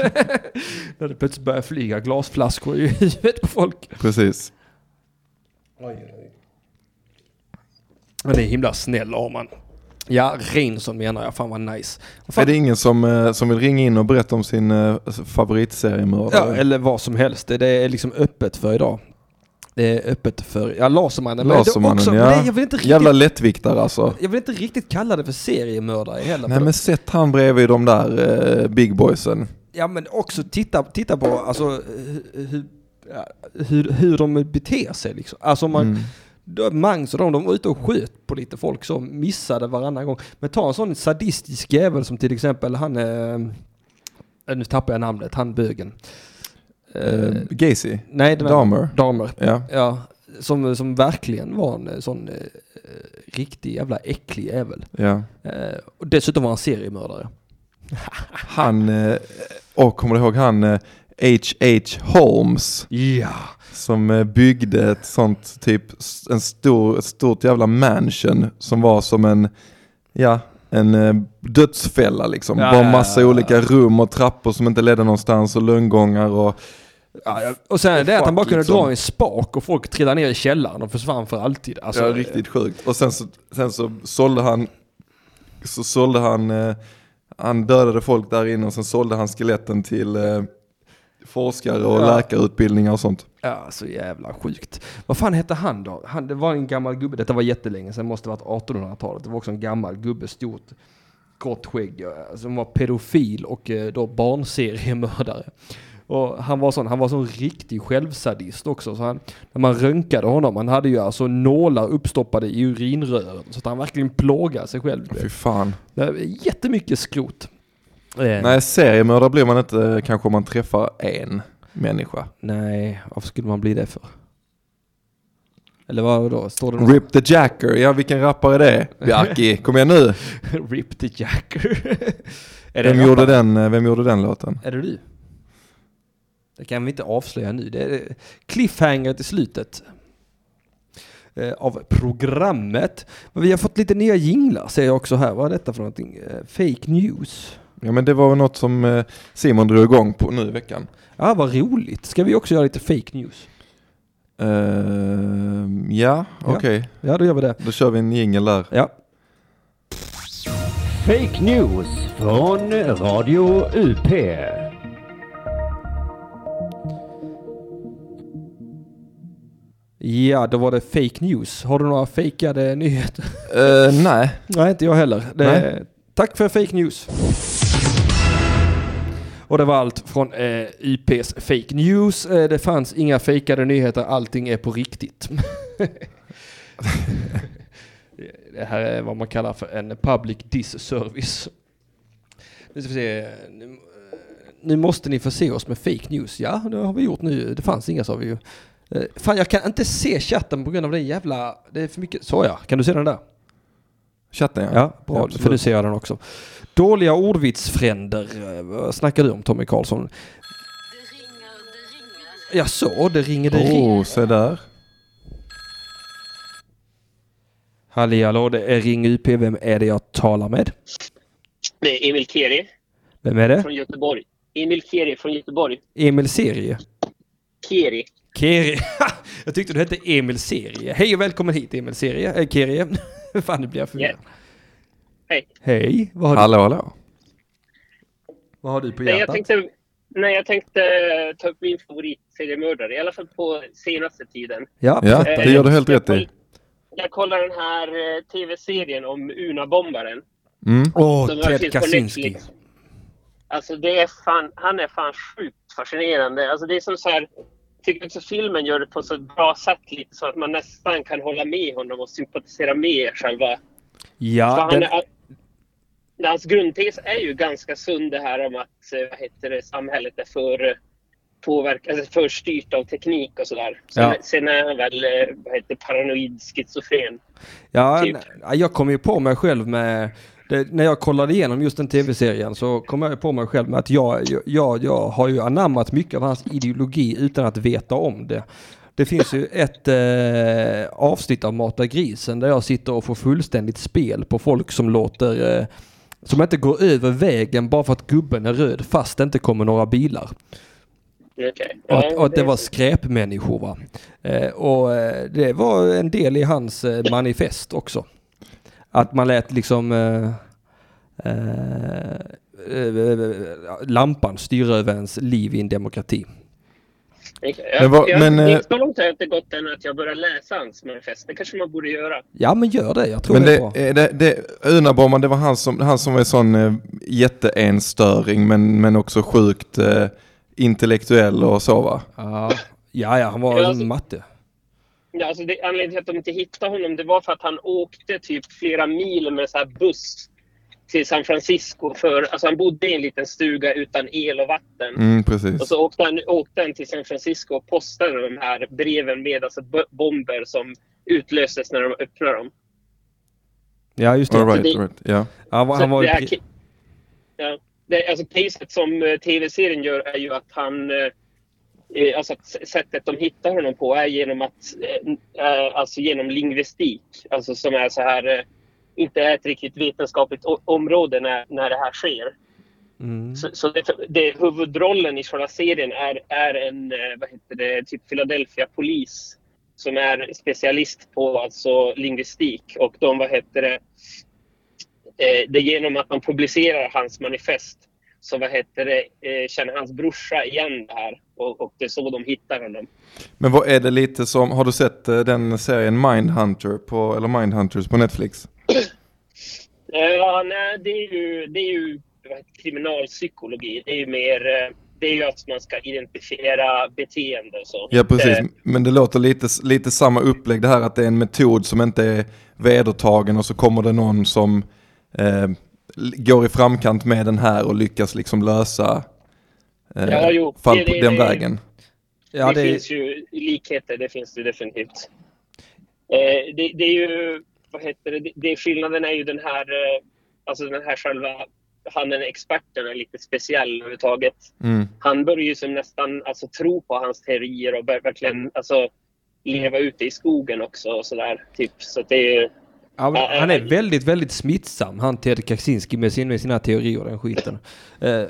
När det plötsligt börjar flyga glasflaskor i huvudet på folk. Precis. Men det är himla snäll Arman. Ja, Reinsson menar jag. Fan vad nice. Fan- Är det ingen som, eh, som vill ringa in och berätta om sin eh, Ja, favoritseriemördare? eller vad som helst. Det det är liksom öppet för idag. Det är öppet för, ja Lasermannen. Lasermannen, också, ja. nej, jag vill inte riktigt, Jävla lättviktare alltså. jag vill inte riktigt kalla det för seriemördare heller. Nej men sätt han bredvid de där eh, big boysen. Ja men också titta, titta på alltså, hur, hur, ja, hur, hur de beter sig liksom. Alltså man, Mm. Mangs och de, de var ute och sköt på lite folk som missade varannan gång. Men ta en sån sadistisk jävel som till exempel han, eh, nu tappar jag namnet, han bögen. Eh, Eh, Gacy. nej, det var Dahmer. Damer. Ja. Ja, som, som verkligen var en eh, sån eh, riktig jävla äcklig jävel. ja. Eh, och dessutom var han seriemördare. Han, eh, och kommer du ihåg han eh, H.H. Holmes Ja. Som eh, byggde ett sånt typ, en stor, ett stort jävla mansion som var som en, ja, en eh, dödsfälla liksom. Ja, Bara massa ja, ja. olika rum och trappor som inte ledde någonstans och lönngångar och Ja, och sen det är att han bara kunde liksom. dra en spak och folk trillade ner i källaren och försvann för alltid. Alltså, ja, riktigt sjukt. Och sen så, sen så sålde han, så sålde han, eh, han dödade folk där inne och sen sålde han skeletten till eh, forskare och Ja. läkarutbildningar och sånt. Ja, så jävla sjukt. Vad fan hette han då? Han, det var en gammal gubbe, detta var jättelänge sedan, måste varit 1800-talet. Det var också en gammal gubbe, stort, grått skägg, som var pedofil och eh, då barnseriemördare. Och han var sån, han var sån riktig självsadist också. Så han, när man röntgade honom, han hade ju alltså nålar uppstoppade i urinrören. Så att han verkligen plågade sig själv. Fy fan. Jättemycket skrot. Nej, seriemördare blir man inte eh, kanske om man träffar en människa. Nej, varför skulle man bli det för? Eller vad då? Står det något? Rip the Jacker, ja vilken rappare är det? Bjarki, *laughs* kom igen nu. *laughs* Rip the Jacker. *laughs* Vem gjorde, rappare? den, eh, vem gjorde den låten? Är det du? Det kan vi inte avslöja nu. Det är cliffhanger till slutet. eh, Av programmet. Men vi har fått lite nya jinglar ser jag också här. Vad är detta för någonting? Eh, Fake news. Ja men det var väl något som eh, Simon drog igång på nu i veckan. Ja, vad roligt. Ska vi också göra lite fake news? Eh, ja, okej. Ja, då gör vi det. Då kör vi en jingel där. Ja. Fake news från Radio UP. Ja, då var det fake news. Har du några fejkade nyheter? Eh, nej, Nej, inte jag heller. Det, Nej. Tack för fake news. Och det var allt från eh, IPs fake news. Eh, det fanns inga fejkade nyheter, allting är på riktigt. *laughs* det här är vad man kallar för en public disservice. Nu ska vi se. Nu, måste ni förse oss med fake news. Ja, det har vi gjort nu. Det fanns inga sa vi ju. Eh, fan, jag kan inte se chatten på grund av den jävla... Det är för mycket... Så ja, kan du se den där? chatten ja. Ja, bra. absolut. för nu ser jag den också. Dåliga ordvitsfränder. eh, Vad snackar du om Tommy Karlsson? Det ringer, det ringer. Ja, så det ringer, det ringer. Oh, se där. Halli hallå, det är Ring UP. Vem är det jag talar med? Det är Emil Keri Vem är det? från Göteborg. Emil Keri från Göteborg. Emil Serie. Keri. Keri. *laughs* jag tyckte du hette Emil Serie. Hej och välkommen hit Emil Serie. Äh, Kerie. *laughs* Fan, nu blir jag förvirrad. Hej. Hej. Vad har, du, Hallå hallå. vad har du på Nej, jag hjärtat? tänkte, nej, jag tänkte eh, ta upp min favoritseriemördare, i alla fall på senaste tiden. Ja, Ja, det gör du helt jag rätt i. Jag kollar den här eh, tv-serien om Una-bombaren. Mm. Åh, som Ted Kaczynski. Alltså det är fan, han är fan sjukt fascinerande. Alltså det är som så här, jag tycker också filmen gör det på så bra sätt lite så att man nästan kan hålla med honom och sympatisera med själva Ja, han den, är, hans grundtes är ju ganska sund det här om att eh, vad heter det, samhället är för eh, påverkat, alltså för styrt av teknik och sådär. Sen, Ja. sen är han väl eh, vad heter, paranoid schizofren. Ja, Typ. jag kom ju på mig själv med, det, när jag kollade igenom just den tv-serien så kom jag på mig själv med att jag, jag, jag, jag har ju anammat mycket av hans ideologi utan att veta om det. Det finns ju ett eh, avsnitt av Mata grisen där jag sitter och får fullständigt spel på folk som låter, eh, som inte går över vägen bara för att gubben är röd fast det inte kommer några bilar. Okej. Och, att, och att det var skräpmänniskor va. Eh, och eh, det var en del i hans eh, manifest också. Att man lät liksom eh, eh, eh, lampan styra över ens liv i en demokrati. Jag, Men vad- jag, men, eh, så långt har jag inte gått än att jag börjar läsa hans manifest. Det kanske man borde göra. Ja men gör det, jag tror Men det är det, bra. är det, det, Unabomman, det var han som, han som var sån eh, jätteenstöring men, men också sjukt eh, intellektuell och så va? Ja, ja, ja han var Ja, alltså- matte. Ja, alltså det, anledningen till att de inte hittade honom det var för att han åkte typ flera mil med så här buss till San Francisco. För, alltså han bodde i en liten stuga utan el och vatten. Mm, Och precis. så åkte han, åkte han till San Francisco och postade de här breven med alltså bomber som utlöstes när de öppnade dem. Ja just det. All right, det- all right. Ja. Han, var, det här, ja, det, alltså caset som eh, tv-serien gör är ju att han... eh, eh, Alltså sättet de hittar honom på är genom att... Alltså genom lingvistik. Alltså som är så här... Inte är ett riktigt vetenskapligt område när, när det här sker. mm. Så, så det, det, huvudrollen i själva serien är, är en eh, vad heter det, typ Philadelphia-polis som är specialist på alltså lingvistik. Och de, vad heter det, eh, det är genom att man publicerar hans manifest så vad heter det, eh, känner hans brorsa igen det här. Och, och det är så de hittar honom. Men vad är det lite som, har du sett den serien Mindhunter på, eller Mindhunters på Netflix? Eh, Ja, nej, det är ju, det är ju kriminalpsykologi. Det är ju mer... eh, Det är ju att man ska identifiera beteende och så. Ja precis, Eh, men det låter lite, lite samma upplägg det här att det är en metod som inte är vedertagen och så kommer det någon som eh, går i framkant med den här och lyckas liksom lösa eh, Ja, jo. fall Det- på det- den det- vägen. Ja, det, det, finns ju likheter, det finns det definitivt. Eh, det, det är ju, vad heter det, det, skillnaden är ju den här, eh, alltså den här själva, han den experten är lite speciell överhuvudtaget. Mm. Han börjar ju som nästan alltså, tro på hans teorier och bör, verkligen alltså, leva ute i skogen också och sådär. Typ. Så det är, Ja, han är väldigt, väldigt smittsam, han Ted Kaczynski med, sin, med sina teorier och den skiten. *laughs* Eh,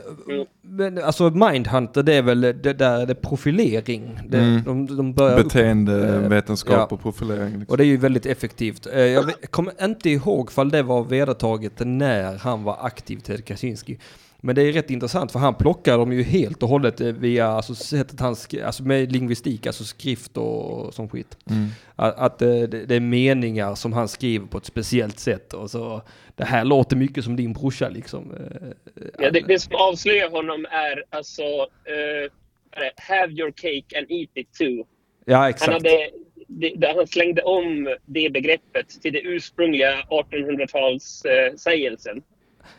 Men alltså Mindhunter, det är väl det där det är profilering. Det, Mm. de, de börjar upp, Beteendevetenskap ja. och profilering. Liksom. och det är ju väldigt effektivt. Eh, Jag kommer inte ihåg fall det var vedertaget när han var aktiv, Ted Kaczynski. Men det är rätt intressant för han plockar dem ju helt och hållet eh, via alltså, sättet han alltså med lingvistik, alltså skrift och sån skit. Mm. Att, att eh, det, det är meningar som han skriver på ett speciellt sätt och så det här låter mycket som din brorsa liksom. Eh, ja, det, det som avslöjar honom är alltså det? have your cake and eat it too. Ja Han, exakt. hade, det, han slängde om det begreppet till det ursprungliga 1800-talssägelsen.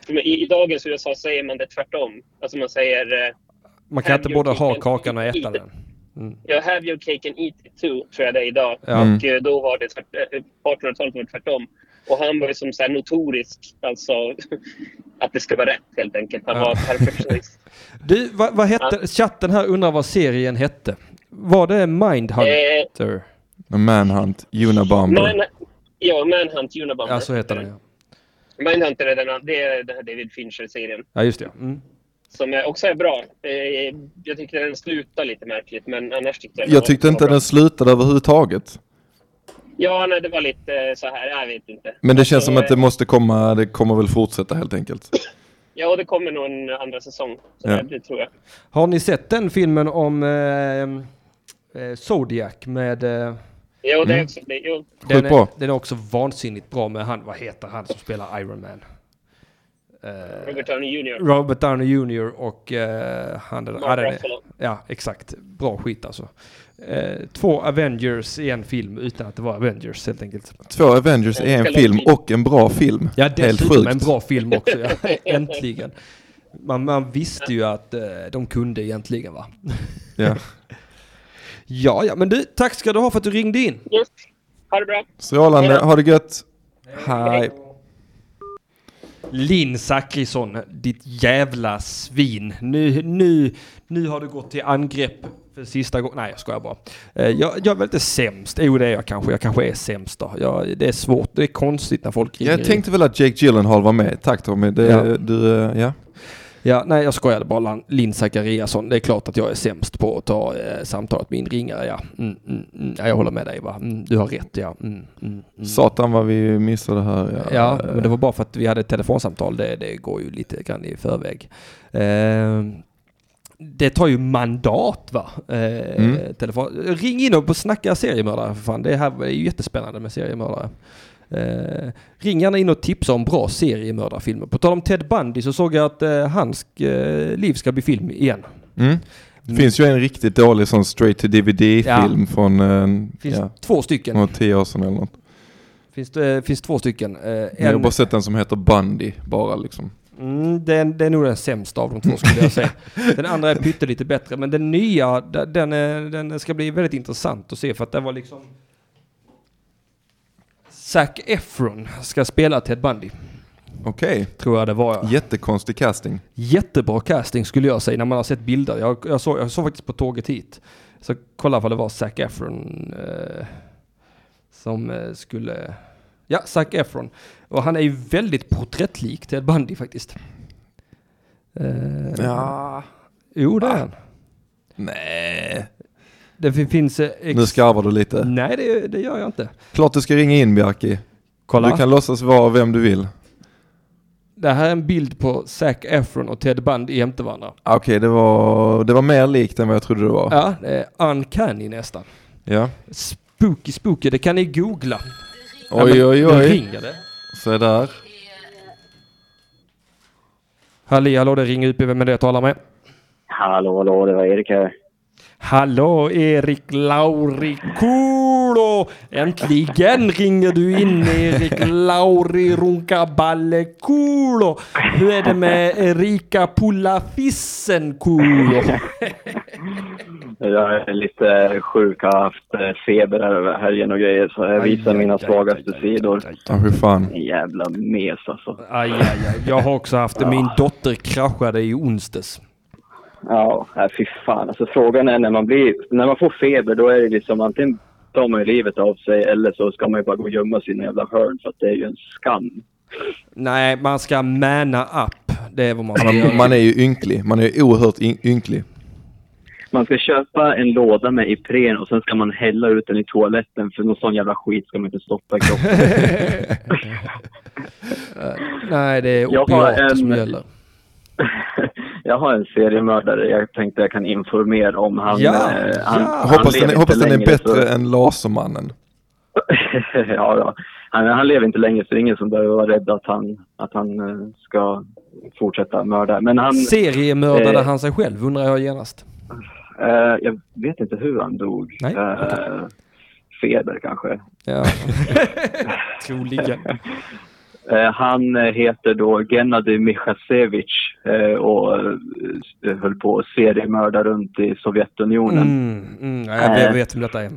I, I dagens USA säger man det tvärtom. Alltså man säger eh, Man kan inte både ha kakan och äta den. Mm. ja, have your cake and eat it too, tror jag det är idag. Ja. Mm. Och eh, då var det tvärt, eh, på 1800-talet var det tvärtom. Och han var ju som så här notorisk, alltså *laughs* att det ska vara rätt helt enkelt. Han Ja. var perfektionist. *laughs* Du, vad, vad hette, chatten här undrar vad serien hette. Var det Mindhunter? eh, Manhunt, Unabomber. man, ja, Manhunt Unabomber. Ja så heter den ja. Mindhunter är den, det är den här David Fincher-serien. Ja just det. Mm. Som är, också är bra. Eh, jag tyckte den slutar lite märkligt, men annars tyckte jag Jag tyckte inte var den slutade överhuvudtaget. Ja, nej, det var lite så här, jag vet inte. Men det känns Alltså, som att det eh, måste komma, det kommer väl fortsätta helt enkelt. Ja, det kommer nog en andra säsong. Så Ja. det, det tror jag. Har ni sett den filmen om eh, eh, Zodiac med... Eh, Jo, det är Mm. också, det, jo, den, är, den är också vansinnigt bra med han, vad heter han som spelar Iron Man? Eh, Robert Downey Jr. Robert Downey Jr och eh, han... Mark den är- Ruffalo. Ja, exakt. Bra skit alltså. Eh, två Avengers i en film utan att det var Avengers helt enkelt. Två Avengers i en film och en bra film. Ja, helt sjukt. en bra film också. Ja, *laughs* äntligen. Man, man visste ju att eh, de kunde egentligen va. Ja. *laughs* Ja, ja, men du, tack ska du ha för att du ringde in. Yes. Ha det bra. Strålande, ha det gött. Hej. Linn Zachrisson, ditt jävla svin. Nu, nu, nu har du gått till angrepp för sista gången. Nej, jag skojar bara. Eh, Jag, jag är väl inte sämst. Jo, det är jag kanske. Jag kanske är sämst då. Jag, det är svårt. Det är konstigt när folk ringer Jag tänkte väl att Jake Gyllenhaal var med. Tack Tommy. Det, Ja. Du, eh, ja. Ja, nej, jag skojade bara. Linn Zachariasson. Det är klart att jag är sämst på att ta eh, samtalet med inringare. Ja. Mm, mm, mm. ja, jag håller med dig va. Mm, du har rätt ja. Mm. Satan vad vi missade här. Ja, Ja, men det var bara för att vi hade ett telefonsamtal. Det, det går ju lite grann i förväg. Eh, det tar ju mandat va? Eh, Mm. telefon. Ring in och snacka seriemördare för fan. Det här är ju jättespännande med seriemördare. Eh, ring gärna in och tipsa om bra seriemördarfilmer. På tal om Ted Bundy så såg jag att eh, hans eh, liv ska bli film igen. Mm. Det finns ju en riktigt dålig sån straight to DVD-film från eh, finns ja, två stycken. några tio år sedan eller något. Finns, det, finns två stycken. Eh, Jag har en, bara sett den som heter Bundy bara liksom. mm, den, det är nog den sämsta av de två skulle jag säga. *laughs* Den andra är pyttelite bättre. Men den nya, den, är, den ska bli väldigt intressant att se för att det var liksom... Zac Efron ska spela Ted Bundy. Okej, Tror jag det var. ja. jättekonstig casting. Jättebra casting skulle jag säga när man har sett bilder. Jag, jag, såg, jag såg faktiskt på tåget hit. Så kolla vad det var Zac Efron eh, som eh, skulle... Ja, Zac Efron. Och han är ju väldigt porträttlik Ted Bundy faktiskt. Eh, Ja. Jo, det är han. Nej. Det fin- finns... eh, Ex- Nu skarvar du lite. Nej, det, det gör jag inte. Klart du ska ringa in Bjarki. Kolla. Du kan låtsas vara vem du vill. Det här är en bild på Zac Efron och Ted Bundy jämte varandra. Ah, Okej, det, var, det var mer likt än vad jag trodde det var. Ja, det är uncanny nästan. Ja. Spooky, spooky. Det kan ni googla. Oj, Ja, oj, Nu oj. ringer det. Så där. Halli hallå, det ringer upp. Vem är det jag talar med? Hallå, hallå, det var Erik här. Hallå Erik Laurikulo! Äntligen ringer du in Erik Lauri Runkaballekulo! Hur är det med Erika Pullafissenkulo? *laughs* Jag är lite sjuk, har haft eh, feber här över helgen och grejer, så jag visar mina svagaste sidor. Ja, hur fan. En jävla mes alltså. Aj, aj, aj. Jag har också haft det. Min dotter kraschade i onsdags. Ja, nej, fy fan. Alltså frågan är när man blir, när man får feber, då är det liksom antingen tar man ju livet av sig eller så ska man ju bara gå och gömma sig i jävla hörn för att det är ju en skam. Nej, man ska manna up. Det är vad man ska Man, göra. man är ju ynklig. Man är ju oerhört ynklig. Man ska köpa en låda med Ipren och sen ska man hälla ut den i toaletten för någon sån jävla skit ska man inte stoppa i kroppen. *laughs* Nej, det är Jag har opiater som en- gäller. *laughs* jag har en seriemördare jag tänkte jag kan informera om. Han, Ja, eh, han, ja. han Hoppas den, inte hoppas den är bättre Så, än Lasermannen. *laughs* ja, ja. Han, han lever inte längre så det är ingen som behöver vara rädd att han, att han eh, ska fortsätta mörda. Men han, Seriemördade eh, han sig själv undrar jag genast. eh, jag vet inte hur han dog. Nej, Eh, feber kanske. Ja. *laughs* Troligen. Eh, han eh, heter då Gennady Mikhasevich eh, och höll på att seriemörda runt i Sovjetunionen. Mm, mm, ja, jag vet vem detta är.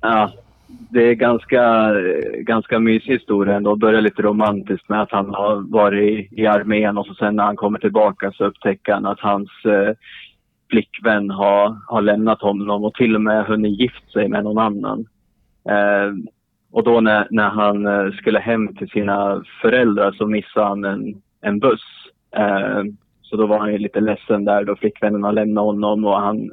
Ja, det är ganska, ganska mysig historia ändå. Börjar lite romantiskt med att han har varit i, armén och så sen när han kommer tillbaka så upptäcker han att hans flickvän har, har lämnat honom och till och med hunnit gift sig med någon annan. Eh, och då när, när han eh, skulle hem till sina föräldrar så missade han en, en buss. Eh, så då var han ju lite ledsen där då flickvännen har lämnat honom och han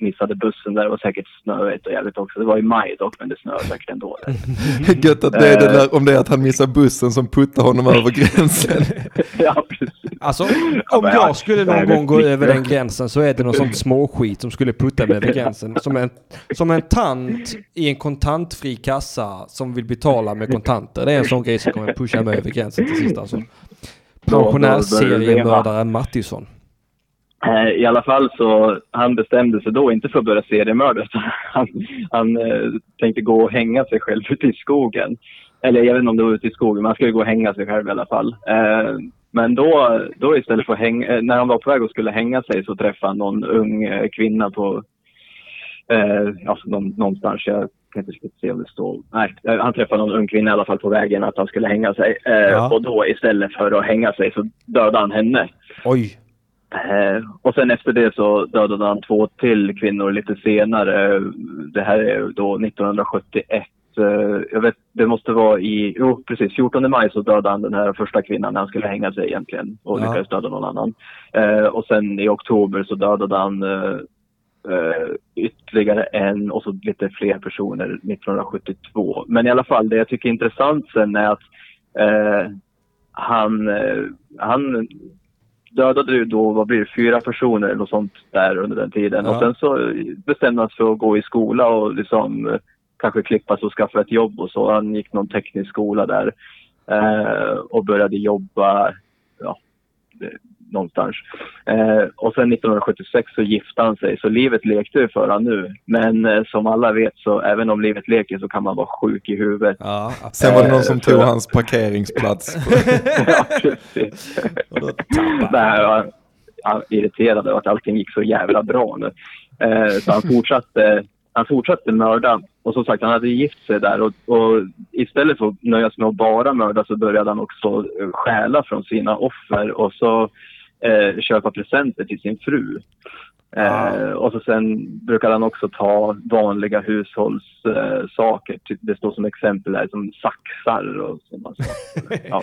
missade bussen där. Det var säkert snöigt och jävligt också. Det var i maj dock, men det snöade säkert ändå. *laughs* Gött att det är det där, om det är att han missar bussen som puttar honom över *laughs* gränsen. ja, precis. Alltså, om jag skulle någon gång gå över den gränsen så är det någon sånt småskit som skulle putta mig över gränsen. Som en, som en tant i en kontantfri kassa som vill betala med kontanter. Det är en sån grej som kommer pusha mig över gränsen till sist alltså. Pensionärsseriemördare Mattisson. Eh, I alla fall så han bestämde sig då inte för att börja seriemörda utan han, han eh, tänkte gå och hänga sig själv ute i skogen. Eller jag vet inte om det var ute i skogen, men han skulle gå och hänga sig själv i alla fall. Eh, men då, då istället för att hänga, eh, när han var på väg och skulle hänga sig så träffade han någon ung eh, kvinna på, eh, ja, någon, någonstans, jag kan inte riktigt se om det står. Nej, eh, han träffade någon ung kvinna i alla fall på vägen att han skulle hänga sig. Eh, Ja. Och då istället för att hänga sig så dödade han henne. Oj. Eh, och sen efter det så dödade han två till kvinnor lite senare. Det här är då 1971. Eh, jag vet, det måste vara i, jo precis, 14 maj så dödade han den här första kvinnan när han skulle hänga sig egentligen och Ja. lyckades döda någon annan. Eh, och sen i oktober så dödade han eh, ytterligare en och så lite fler personer 1972. Men i alla fall, det jag tycker är intressant sen är att eh, han, eh, han dödade ju då, vad blir det, fyra personer eller sånt där under den tiden. Ja. Och sen så bestämde han sig för att gå i skola och liksom kanske klippa sig och skaffa ett jobb och så. Han gick någon teknisk skola där eh, och började jobba, ja, någonstans. Eh, och sen 1976 så gifte han sig, så livet lekte ju för han nu. Men eh, som alla vet så även om livet leker så kan man vara sjuk i huvudet. Ja, Sen var det någon som Eh, tog hans parkeringsplats. *laughs* ja, precis. Nej, han, han irriterad över att allting gick så jävla bra nu. Eh, så han fortsatte, han fortsatte mörda. Och som sagt, han hade gift sig där och, och istället för att nöja sig med att bara mörda så började han också stjäla från sina offer och så eh, köpa presenter till sin fru. Eh, och så sen brukade han också ta vanliga hushållssaker. Eh, det står som exempel här som saxar och sådana saker. *laughs* Ja.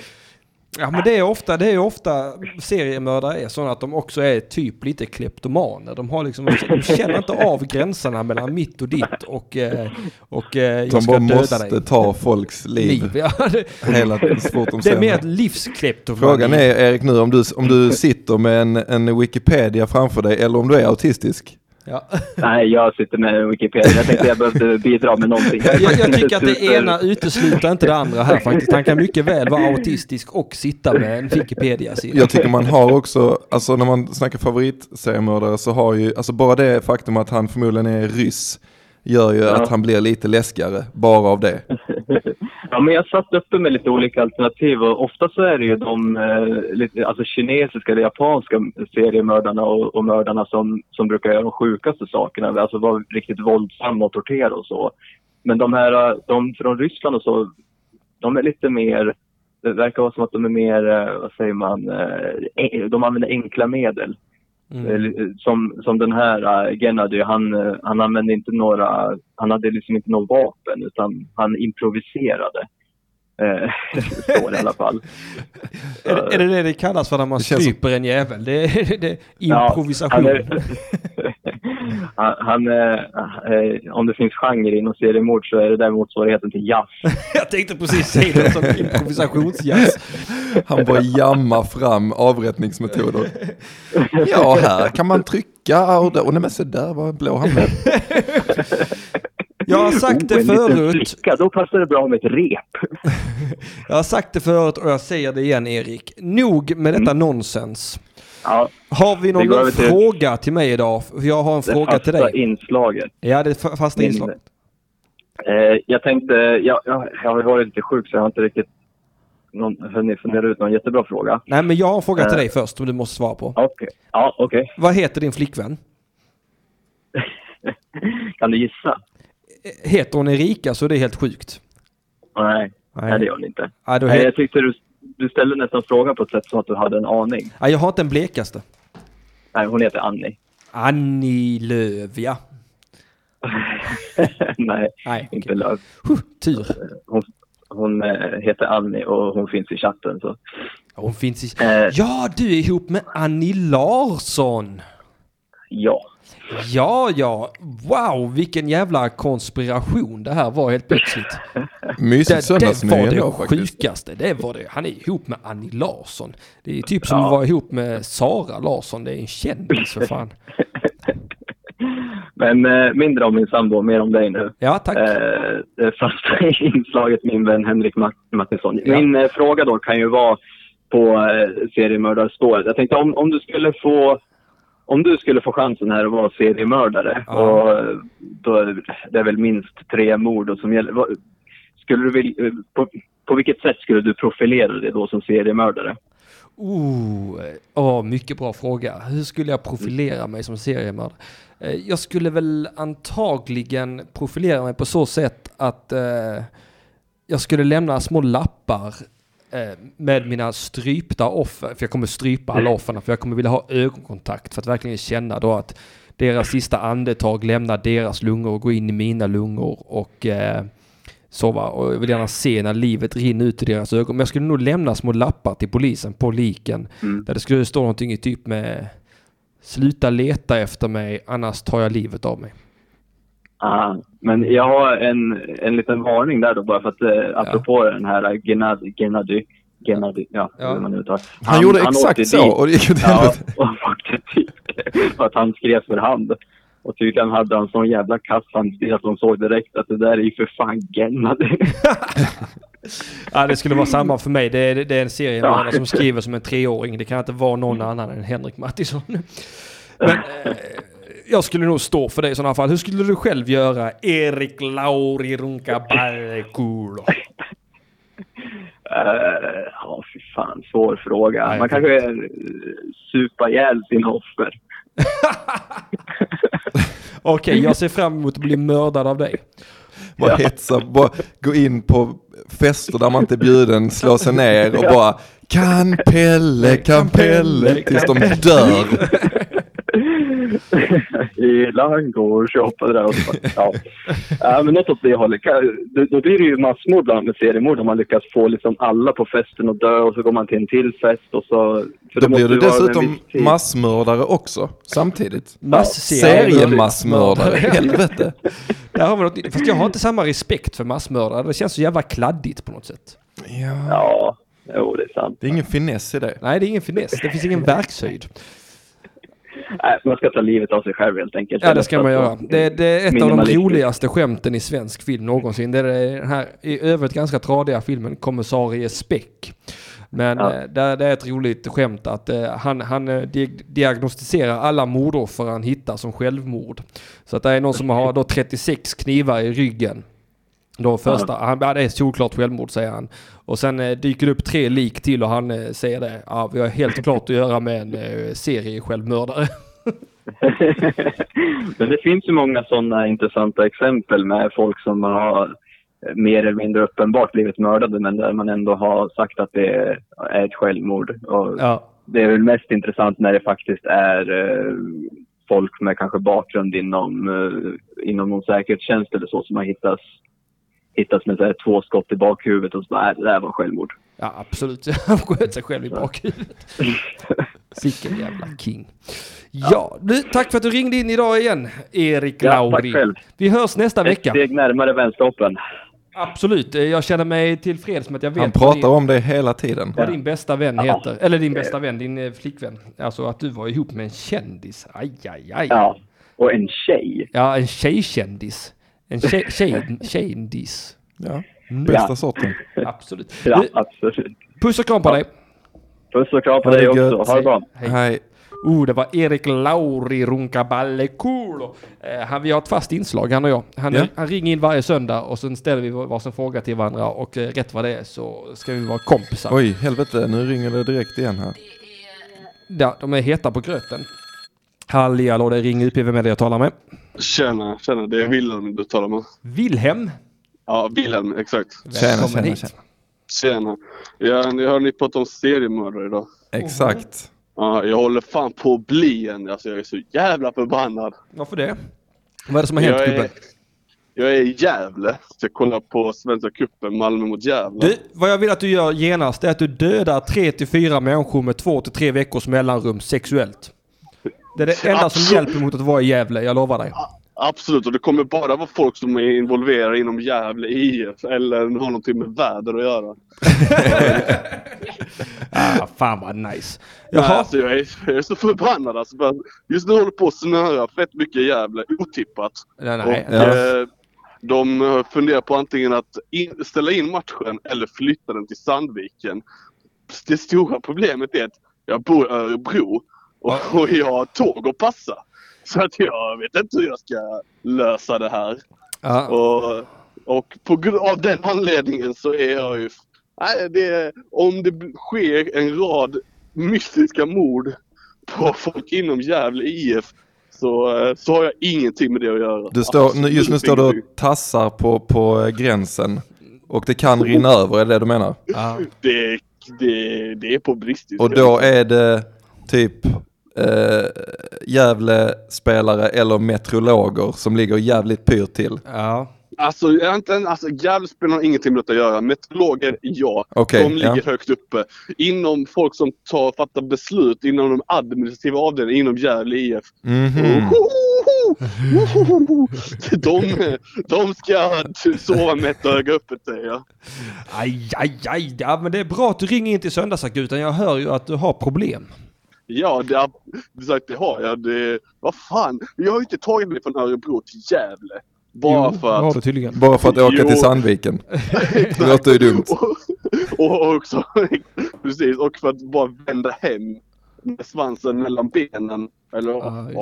Ja men det är ofta, det är ofta seriemördare är sådana att de också är typ lite kleptomaner. De har liksom, de känner inte av gränserna mellan mitt och ditt och, eh, och eh, jag De ska döda måste dig. ta folks liv. Liv. Ja, det, Hela fort de det är mer livskleptomani. Frågan är Erik nu om du, om du sitter med en, en Wikipedia framför dig eller om du är autistisk. Ja. *laughs* Nej, jag sitter med Wikipedia. Jag tänkte jag behövde bidra med någonting. Jag, jag tycker att det *laughs* ena utesluter inte det andra här faktiskt. Han kan mycket väl vara autistisk och sitta med en Wikipedia-sida. Jag tycker man har också, alltså när man snackar favoritseriemördare så har ju, alltså bara det faktum att han förmodligen är ryss gör ju att han blir lite läskigare bara av det. *laughs* Ja, men jag satt uppe med lite olika alternativ och ofta så är det ju de eh, lite, alltså kinesiska eller japanska seriemördarna och, och mördarna som, som brukar göra de sjukaste sakerna. Alltså vara riktigt våldsamma och tortera och så. Men de här, eh, de från Ryssland och så, de är lite mer, det verkar vara som att de är mer, eh, vad säger man, de använder enkla medel. Mm. Eh, eh, som, som den här eh, Gennady, han, han använde inte några, han hade liksom inte något vapen utan han improviserade. Eh, *laughs* står det i alla fall. Är, det- är det det det kallas för när man känns som- stryper en jävel? Det är, *laughs* det är Ja, improvisation. han är, *laughs* han, han, eh, eh, om det finns genre inom seriemord så är det där motsvarigheten till jazz. Jag tänkte precis säga det som improvisationsjazz. Han bara jammar fram avrättningsmetoder. Ja, här kan man trycka och, och nej men se där var blå han med. Jag har sagt det Oh, liten förut. flicka, då passar det bra med ett rep. *laughs* Jag har sagt det förut och jag säger det igen Erik. Nog med detta nonsens. Ja, Har vi någon till- fråga till mig idag? Jag har en det fråga till fasta dig. inslaget. Ja, det fasta Min- inslag. Eh, jag tänkte, jag, jag, jag har varit lite sjuk så jag har inte riktigt någon, hunnit fundera ut någon jättebra fråga. Nej, men jag har en fråga till Eh. dig först som du måste svara på. Okej, ja okej. Vad heter din flickvän? *laughs* kan du gissa? Heter hon Erika så det är helt sjukt. Nej, Nej. nej. det gör hon inte. Nej, he- jag tyckte du, du ställde nästan frågan på ett sätt som att du hade en aning. ja, jag har inte den blekaste. Nej, hon heter Annie. Annie Lööf, ja. *laughs* nej, Nej, inte okej. Löv. Huh, tur. Hon, hon eh, heter Annie och hon finns i chatten. Så. Hon finns i... Eh. Ja, du är ihop med Annie Larsson. Ja. Ja, ja. Wow, vilken jävla konspiration det här var helt plötsligt. Mysigt Det, det var det faktiskt. sjukaste. Det var det. Han är ihop med Annie Larsson. Det är typ som Ja. att vara ihop med Sara Larsson. Det är en kändis för fan. *laughs* Men eh, mindre om min sambo, mer om dig nu. Ja, tack. Eh, det *laughs* inslaget, min vän Henrik Matt- Mattisson. Ja. Min eh, fråga då kan ju vara på eh, seriemördarspåret. Jag tänkte om, om du skulle få om du skulle få chansen här att vara seriemördare Ja. och då är det är väl minst tre mord som gäller. Skulle du vilja, på, på vilket sätt skulle du profilera dig då som seriemördare? Oh, oh, mycket bra fråga. Hur skulle jag profilera mig som seriemördare? Eh, Jag skulle väl antagligen profilera mig på så sätt att eh, jag skulle lämna små lappar med mina strypta offer. För jag kommer strypa alla offren, för jag kommer vilja ha ögonkontakt för att verkligen känna då att deras sista andetag lämnar deras lungor och går in i mina lungor och eh, sova. Och jag vill gärna se när livet rinner ut i deras ögon. Men jag skulle nog lämna små lappar till polisen på liken. Mm. Där det skulle stå någonting i typ med Sluta leta efter mig, annars tar jag livet av mig. Ah, men jag har en, en liten varning där då bara för att eh, apropå den här Gennady, Gennady Gennady, ja, Ja. hur man nu tar. Han, gjorde exakt åkte så dit. och det gick åt Ja, helvete. *laughs* och dit för att han skrev för hand. Och tydligen hade han sån jävla kasshandstil att de såg direkt att det där är ju för fan Gennady. *laughs* Ja, det skulle vara samma för mig. Det är, det är en seriemördare Ja. som skriver som en treåring. Det kan inte vara någon annan än Henrik Mattisson. *laughs* Men eh, jag skulle nog stå för det i sådana fall. Hur skulle du själv göra? Erik Lauri Runka Ballekulo. *laughs* Eh, Ja, fy fan. Svår fråga. Nej, Man kanske uh, supa ihjäl sina offer. *laughs* Okej, jag ser fram emot att bli mördad av dig. Bara hetsa, bara gå in på fester där man inte är bjuden, slå sig ner och bara Kan Pelle, kan Pelle, tills de dör. *laughs* Hela går shoppade där och så, ja. ja. men något åt det hållet. Då, då blir det ju massmord bland med seriemord om man lyckas få liksom alla på festen att dö och så går man till en till fest och så... för Då blir du dessutom massmördare också, samtidigt. Massserie. Seriemassmördare, helvete. Där har vi något, fast jag har inte samma respekt för massmördare. Det känns så jävla kladdigt på något sätt. Ja, Ja, jo det är sant. det är ingen finess i det. Nej, det är ingen finess. Det finns ingen verkshöjd. Nej, man ska ta livet av sig själv helt enkelt. Ja, det ska man göra. Det, det är ett av de roligaste skämten i svensk film någonsin. Det är den här i övrigt ganska tradiga filmen Kommissarie Speck. Men Ja. eh, det, det är ett roligt skämt att eh, han, han eh, di- diagnostiserar alla mordoffer han hittar som självmord. Så att det är någon som har då 36 knivar i ryggen. Då första, han, ja, det är solklart självmord säger han. Och sen eh, dyker det upp tre lik till och han eh, säger det. Ja, vi har helt klart att göra med en eh, serie självmördare. *laughs* Men det finns ju många sådana intressanta exempel med folk som har mer eller mindre uppenbart blivit mördade men där man ändå har sagt att det är ett självmord. Och Ja. Det är väl mest intressant när det faktiskt är folk med kanske bakgrund inom, inom någon säkerhetstjänst eller så som har hittats, hittats med så här, två skott i bakhuvudet och så bara, "Äh, det där var självmord. Ja, absolut. *laughs* Han sköt sig själv i bakhuvudet. *laughs* Sicken jävla king. Ja, du, tack för att du ringde in idag igen, Erik Ja, Lauri. tack själv. Vi hörs nästa Ett vecka. steg närmare vänskapen. Absolut. Eh, Jag känner mig tillfreds med att jag vet Han pratar din, om det hela tiden. vad din bästa vän Ja. heter. Eller din bästa vän, din eh, flickvän. Alltså att du var ihop med en kändis. Aj, aj, aj. Ja, och en tjej. Ja, en tjejkändis. En tjej, tjej, tjejndis. Ja, bästa Ja. sorten. Absolut. *laughs* Ja, absolut. puss och kram på dig. Puss och kram på dig också. Ha det bra. Hej. Hej. Oh, det var Erik Lauri Runkaballekulo. Eh, han, vi har ett fast inslag, han och jag. Han, Ja. han ringer in varje söndag och sen ställer vi varsin fråga till varandra och eh, rätt vad det är så ska vi vara kompisar. Oj, helvete, nu ringer det direkt igen här. Ja, de är heta på gröten. Halli hallå, det är Ring UP, vem är det jag talar med? Tjena, tjena. Det är Wilhelm du talar med. Wilhelm. Ja, Wilhelm, exakt. Tjena, Välkommen tjena, hit. tjena. Tjena. Ja, ni hör ni pratar om seriemördare idag. Exakt. Ja, jag håller fan på att bli en. Alltså jag är så jävla förbannad. Varför det? Vad är det som har hänt jag, gubben? är, jag är i Gävle. Så jag kollar på Svenska cupen, Malmö mot Gävle. Du, vad jag vill att du gör genast är att du dödar 3-4 människor med 2-3 veckors mellanrum sexuellt. Det är det enda som Absolut. hjälper mot att vara i Gävle, jag lovar dig. Absolut, och det kommer bara vara folk som är involverade inom Gävle IF eller har någonting med väder att göra. *laughs* Ah, fan vad nice. Nej, Jaha, alltså, jag, är, jag är så förbannad alltså. Just nu håller på att snöa fett mycket i Gävle, otippat. nej, Och, nej. Ja. eh, de funderar på antingen att in, ställa in matchen eller flytta den till Sandviken. Det stora problemet är att jag bor i Örebro och, och jag har tåg att passa. Så att jag vet inte hur jag ska lösa det här. Ja. Och, och på grund av den anledningen så är jag ju... Nej, det, om det sker en rad mystiska mord på folk inom Gävle IF så, eh, så har jag ingenting med det att göra. Du står, nu- Absolut just nu står du och tassar på, på eh, gränsen. Och det kan rinna över, är det det du menar? Ja. Det, det, det är på bristisk Och då är det typ eh, Gävle-spelare eller meteorologer som ligger jävligt pyrt till. ja. Alltså, inte, alltså Gävlespel har ingenting med detta att göra. Meteorologer, ja. Okej, de ligger ja. högt uppe. Inom folk som tar, fattar beslut inom de administrativa avdelningarna inom Gävle IF. Mhm. De, de ska sova med ett öga öppet säger jag. Aj, aj, aj. Ja, men det är bra att du ringer in till söndagsakuten. Jag hör ju att du har problem. Ja, det, är- det, sagt, det har jag. Det, vad fan, jag har ju inte tagit mig från Örebro till Gävle. Bara Jo, för har att... du tydligen. Bara för att åka Jo. till Sandviken. *laughs* Det låter ju dumt. Och, och också, *laughs* precis, och för att bara vända hem med svansen mellan benen. Eller, Åh. det.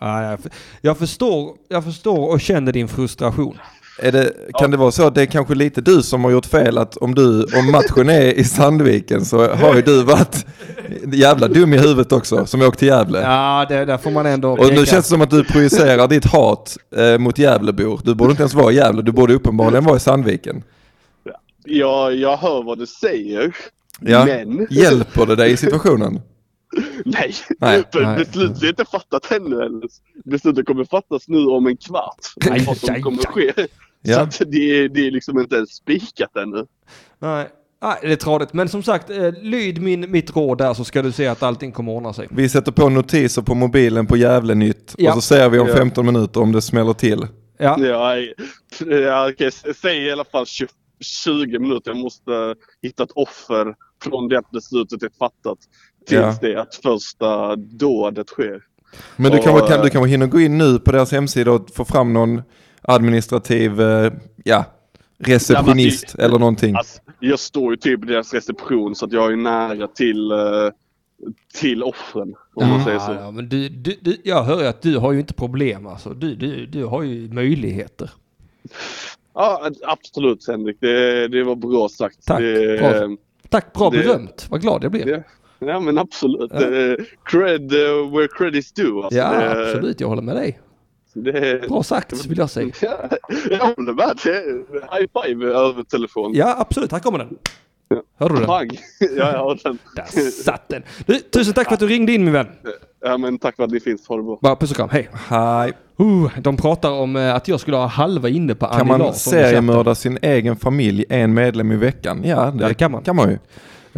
Ja, jag, jag, förstår, jag förstår och känner din frustration. Är det, kan det vara så att det är kanske lite du som har gjort fel att om, du, om matchen är i Sandviken så har ju du varit jävla dum i huvudet också som åkt till Gävle. Ja, det, där får man ändå Och nu känns det som att du projicerar ditt hat eh, mot Gävlebor. Du borde inte ens vara i Gävle, du borde uppenbarligen vara i Sandviken. jag, jag hör vad du säger. Ja. Men... Hjälper det dig i situationen? *laughs* Nej, Nej, för nej, beslutet är inte fattat ännu. Beslutet kommer fattas nu om en kvart. Aj, vad som aj, kommer aj. ske. Så Ja. att det, är- det är liksom inte ens spikat ännu. Nej. Nej, det är tradigt. Men som sagt, eh, lyd min, mitt råd där så ska du se att allting kommer ordna sig. Vi sätter på notiser på mobilen på Gävlenytt Ja. och så ser vi om Ja. 15 minuter om det smäller till. Ja, Ja, jag kan säga i alla fall 20, 20 minuter. Jag måste hitta ett offer från det att beslutet är fattat tills Ja. det att första dådet sker. Men du kanske, kan, eh, du kanske hinner gå in nu på deras hemsida och få fram någon administrativ, eh, ja, receptionist eller någonting. Alltså, jag står ju typ i deras reception så att jag är nära till, eh, till offren. Om man säger så. Ja, men du, du, du, jag hör ju att du har ju inte problem alltså. Du, du, du har ju möjligheter. Ja, absolut Henrik. Det, det var bra sagt. Tack. Det, Bra. Tack, bra Det- berömt. Vad glad jag blir. det, ja men absolut. Ja. Eh, cred uh, where cred is due. Alltså, Ja, det, absolut. Jag håller med dig. Det, Bra sagt, vill jag säga. Ja, jag håller med. Det är High five över telefon. Ja, absolut. Här kommer den. Ja. Hörde du den? Pang. *laughs* Ja, jag har den. Där satt den. Du, tusen tack för att du ringde in min vän. Ja, men tack för att ni finns. Ha det bra. Bara puss och kram. Hej. Hej. Uh, de pratar om eh, att jag skulle ha halva inne på Annie Kan man Larsson i chatten. seriemörda sin egen familj, en medlem i veckan? Ja, det, Ja, det kan man. kan man ju.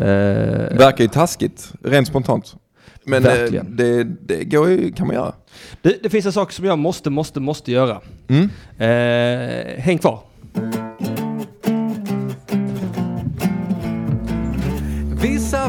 Eh, Verkar ju taskigt, rent spontant. Men eh, Verkligen. det, det går ju, kan man göra. det, det finns en sak som jag måste, måste, måste göra. Mm. Eh, häng kvar.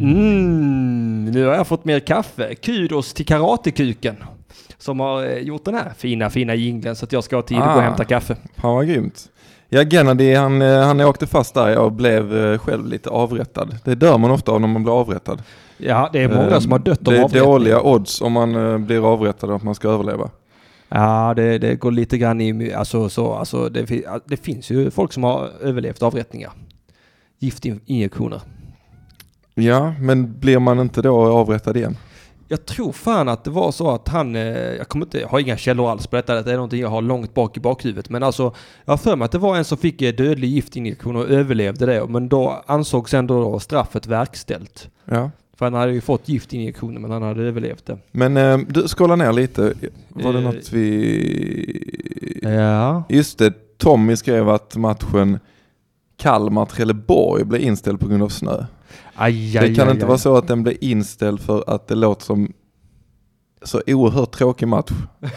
Mm, nu har jag fått mer kaffe. Kudos till Karatekuken. Som har eh, gjort den här fina, fina jingeln så att jag ska ha tid att gå och Ah. hämta kaffe. Fan vad grymt. Ja, Gennady han, eh, han åkte fast där och blev eh, själv lite avrättad. Det dör man ofta av när man blir avrättad. Ja, det är många Eh, som har dött av Det är avrättning. dåliga odds om man blir avrättad och att man ska överleva. Ja, det, det går lite grann i... Alltså, så, alltså, det, det finns ju folk som har överlevt avrättningar. Giftinjektioner. Ja, men blir man inte då avrättad igen? Jag tror fan att det var så att han, eh, jag kommer inte, jag har inga källor alls på detta, det är någonting jag har långt bak i bakhuvudet. Men alltså, jag har för mig att det var en som fick eh, dödlig giftinjektion och överlevde det. Men då ansågs ändå då straffet verkställt. Ja. För han hade ju fått giftinjektioner men han hade överlevt det. Men eh, du, skåla ner lite. Var det Eh, något vi... Ja. Just det, Tommy skrev att matchen Kalmar-Trelleborg blev inställd på grund av snö. Aj, aj, det kan aj, inte vara så att den blev inställd för att det låter som så oerhört tråkig match. *laughs*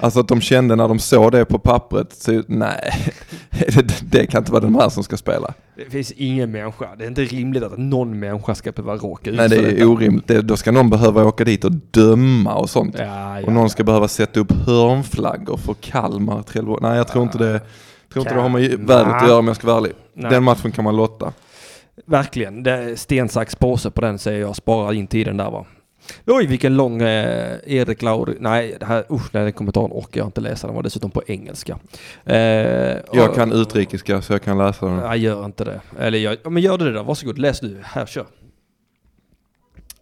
Alltså att de kände när de såg det på pappret, så, nej, *laughs* det, det kan inte vara den här som ska spela. Det finns ingen människa. Det är inte rimligt att någon människa ska behöva råka ut Nej det är detta. orimligt, det, då ska någon behöva åka dit och döma och sånt. Ja, ja, och någon ja. ska behöva sätta upp hörnflaggor för Kalmar, Trelleborg. Nej jag tror inte det, tror inte det har med vädret att göra om jag ska vara ärlig. Nej. Den matchen kan man lotta. Verkligen. Det sten, sax, påse på den säger jag. Spara in tiden där va. Oj vilken lång eh, Erik Lauri. Nej, det här, usch, den kommentaren orkar jag inte läsa. Den var dessutom på engelska. Eh, Jag och- kan utrikiska så jag kan läsa den. Nej, gör inte det. Eller gör, ja, men gör det då. Varsågod, läs du. Här, kör.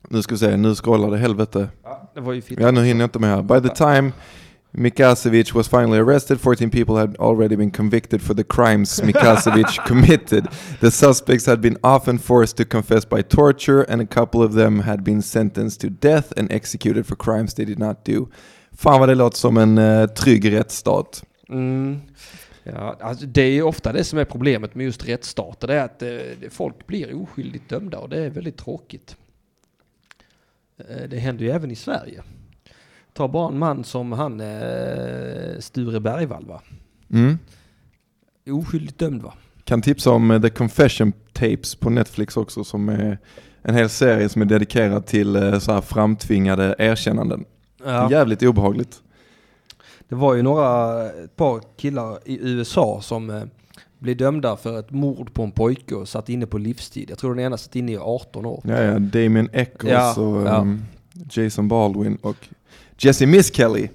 Nu ska vi se, nu scrollar det helvete. Ja, det var ju fint. Ja, nu hinner jag inte med här. By the time Mikasevic was finally arrested, 14 people had already been convicted for the crimes Mikasevic *laughs* committed. The suspects had been often forced to confess by torture, and a couple of them had been sentenced to death and executed for crimes they did not do. Fan vad det låter som en uh, trygg rättsstat. Mm. Ja, alltså det är ju ofta det som är problemet med just rättsstater. Det är att det- folk blir oskyldigt dömda och det är väldigt tråkigt. Eh, det händer ju även i Sverige. Ta bara en man som han eh, Sture Bergvall va? Mm. Oskyldigt dömd va? Kan tipsa om eh, The Confession Tapes på Netflix också som är en hel serie som är dedikerad till eh, så här framtvingade erkännanden. Ja. Jävligt obehagligt. Det var ju några, ett par killar i USA som eh, blev dömda för ett mord på en pojke och satt inne på livstid. Jag tror den ena satt inne i 18 år. Ja, ja, Damien Eccles Ja, och ja. ehm, Jason Baldwin och Jesse Miss Kelly.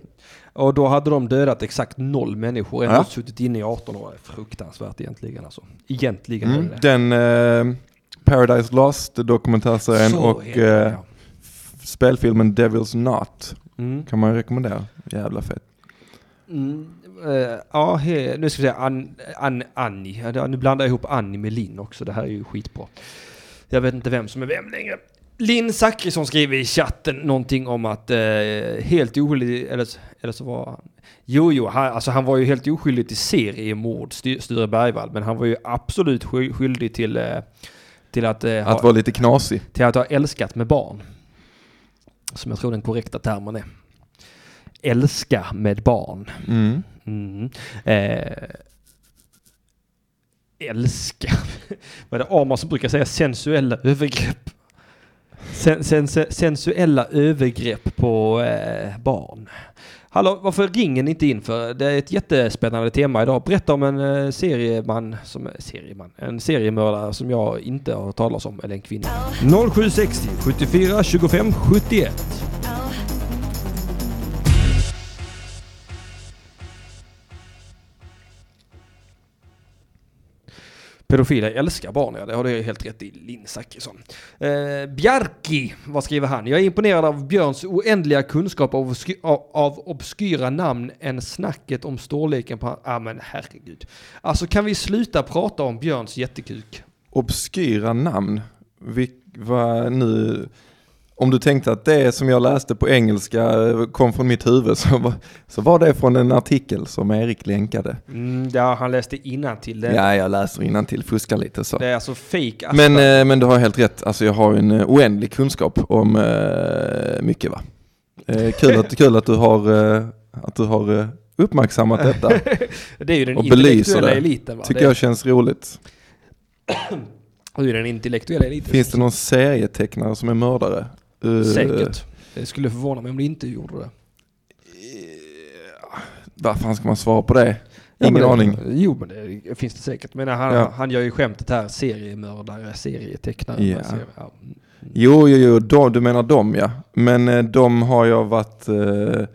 Och då hade de dödat exakt noll människor. Ändå Ja. suttit inne i 18 år. Fruktansvärt egentligen alltså. Egentligen Mm. det. Den eh, Paradise Lost dokumentärserien Så och det, eh, ja. spelfilmen Devil's Knot Mm. kan man rekommendera. Jävla fett. Mm, eh, ja, he, nu ska vi säga An, An, Annie. Ja, Nu blandar jag ihop Annie med Linn också. Det här är ju skitbra. Jag vet inte vem som är vem längre. Linn Zachrisson skriver i chatten någonting om att eh, helt oskyldig, eller, eller så var han... Jo, jo, han, alltså han var ju helt oskyldig till seriemord, Sture Bergvall, men han var ju absolut sky- skyldig till, eh, till att, eh, Att vara lite knasig. till att ha älskat med barn. Som jag tror den korrekta termen är. Älska med barn. Mm. Mm. Eh, älska. *laughs* Vad är det som brukar säga? Sensuella övergrepp. Sen, sen, sensuella övergrepp på eh, barn. Hallå, varför ringer ni inte in för? Det är ett jättespännande tema idag. Berätta om en eh, serieman, som, eh, serieman, en seriemördare som jag inte har hört talas om, eller en kvinna. 0760 74 25 71. Pedofiler älskar barn, ja det har du helt rätt i, Linn Zachrisson. Eh, Bjarki, vad skriver han? Jag är imponerad av Björns oändliga kunskap av, obsky- av, av obskyra namn än snacket om storleken på... Ja ah, men herregud. Alltså kan vi sluta prata om Björns jättekuk? Obskyra namn. Vil, vad nu... Om du tänkte att det som jag läste på engelska eh, kom från mitt huvud så var, så var det från en artikel som Erik länkade. Mm, ja, han läste innantill det. Ja, jag läser till fuskar lite så. Det är alltså fake Men, eh, men du har helt rätt, alltså jag har en eh, oändlig kunskap om eh, mycket va. Eh, kul, att, kul att du har, eh, att du har uppmärksammat detta. *laughs* det är ju den och intellektuella det. eliten va? Tycker det, jag känns roligt. *clears throat* det är den intellektuella eliten. Finns det någon serietecknare som är mördare? Eh, Säkert. Det skulle förvåna mig om det inte gjorde det. Vad fan ska man svara på det? Ja, Ingen men, aning. Jo, men det finns det säkert. Men han, Ja. han gör ju skämtet här, seriemördare, serietecknare. Ja. man ser- ja. Jo, jo, jo, de, du menar dem ja. Men eh, de har jag varit eh,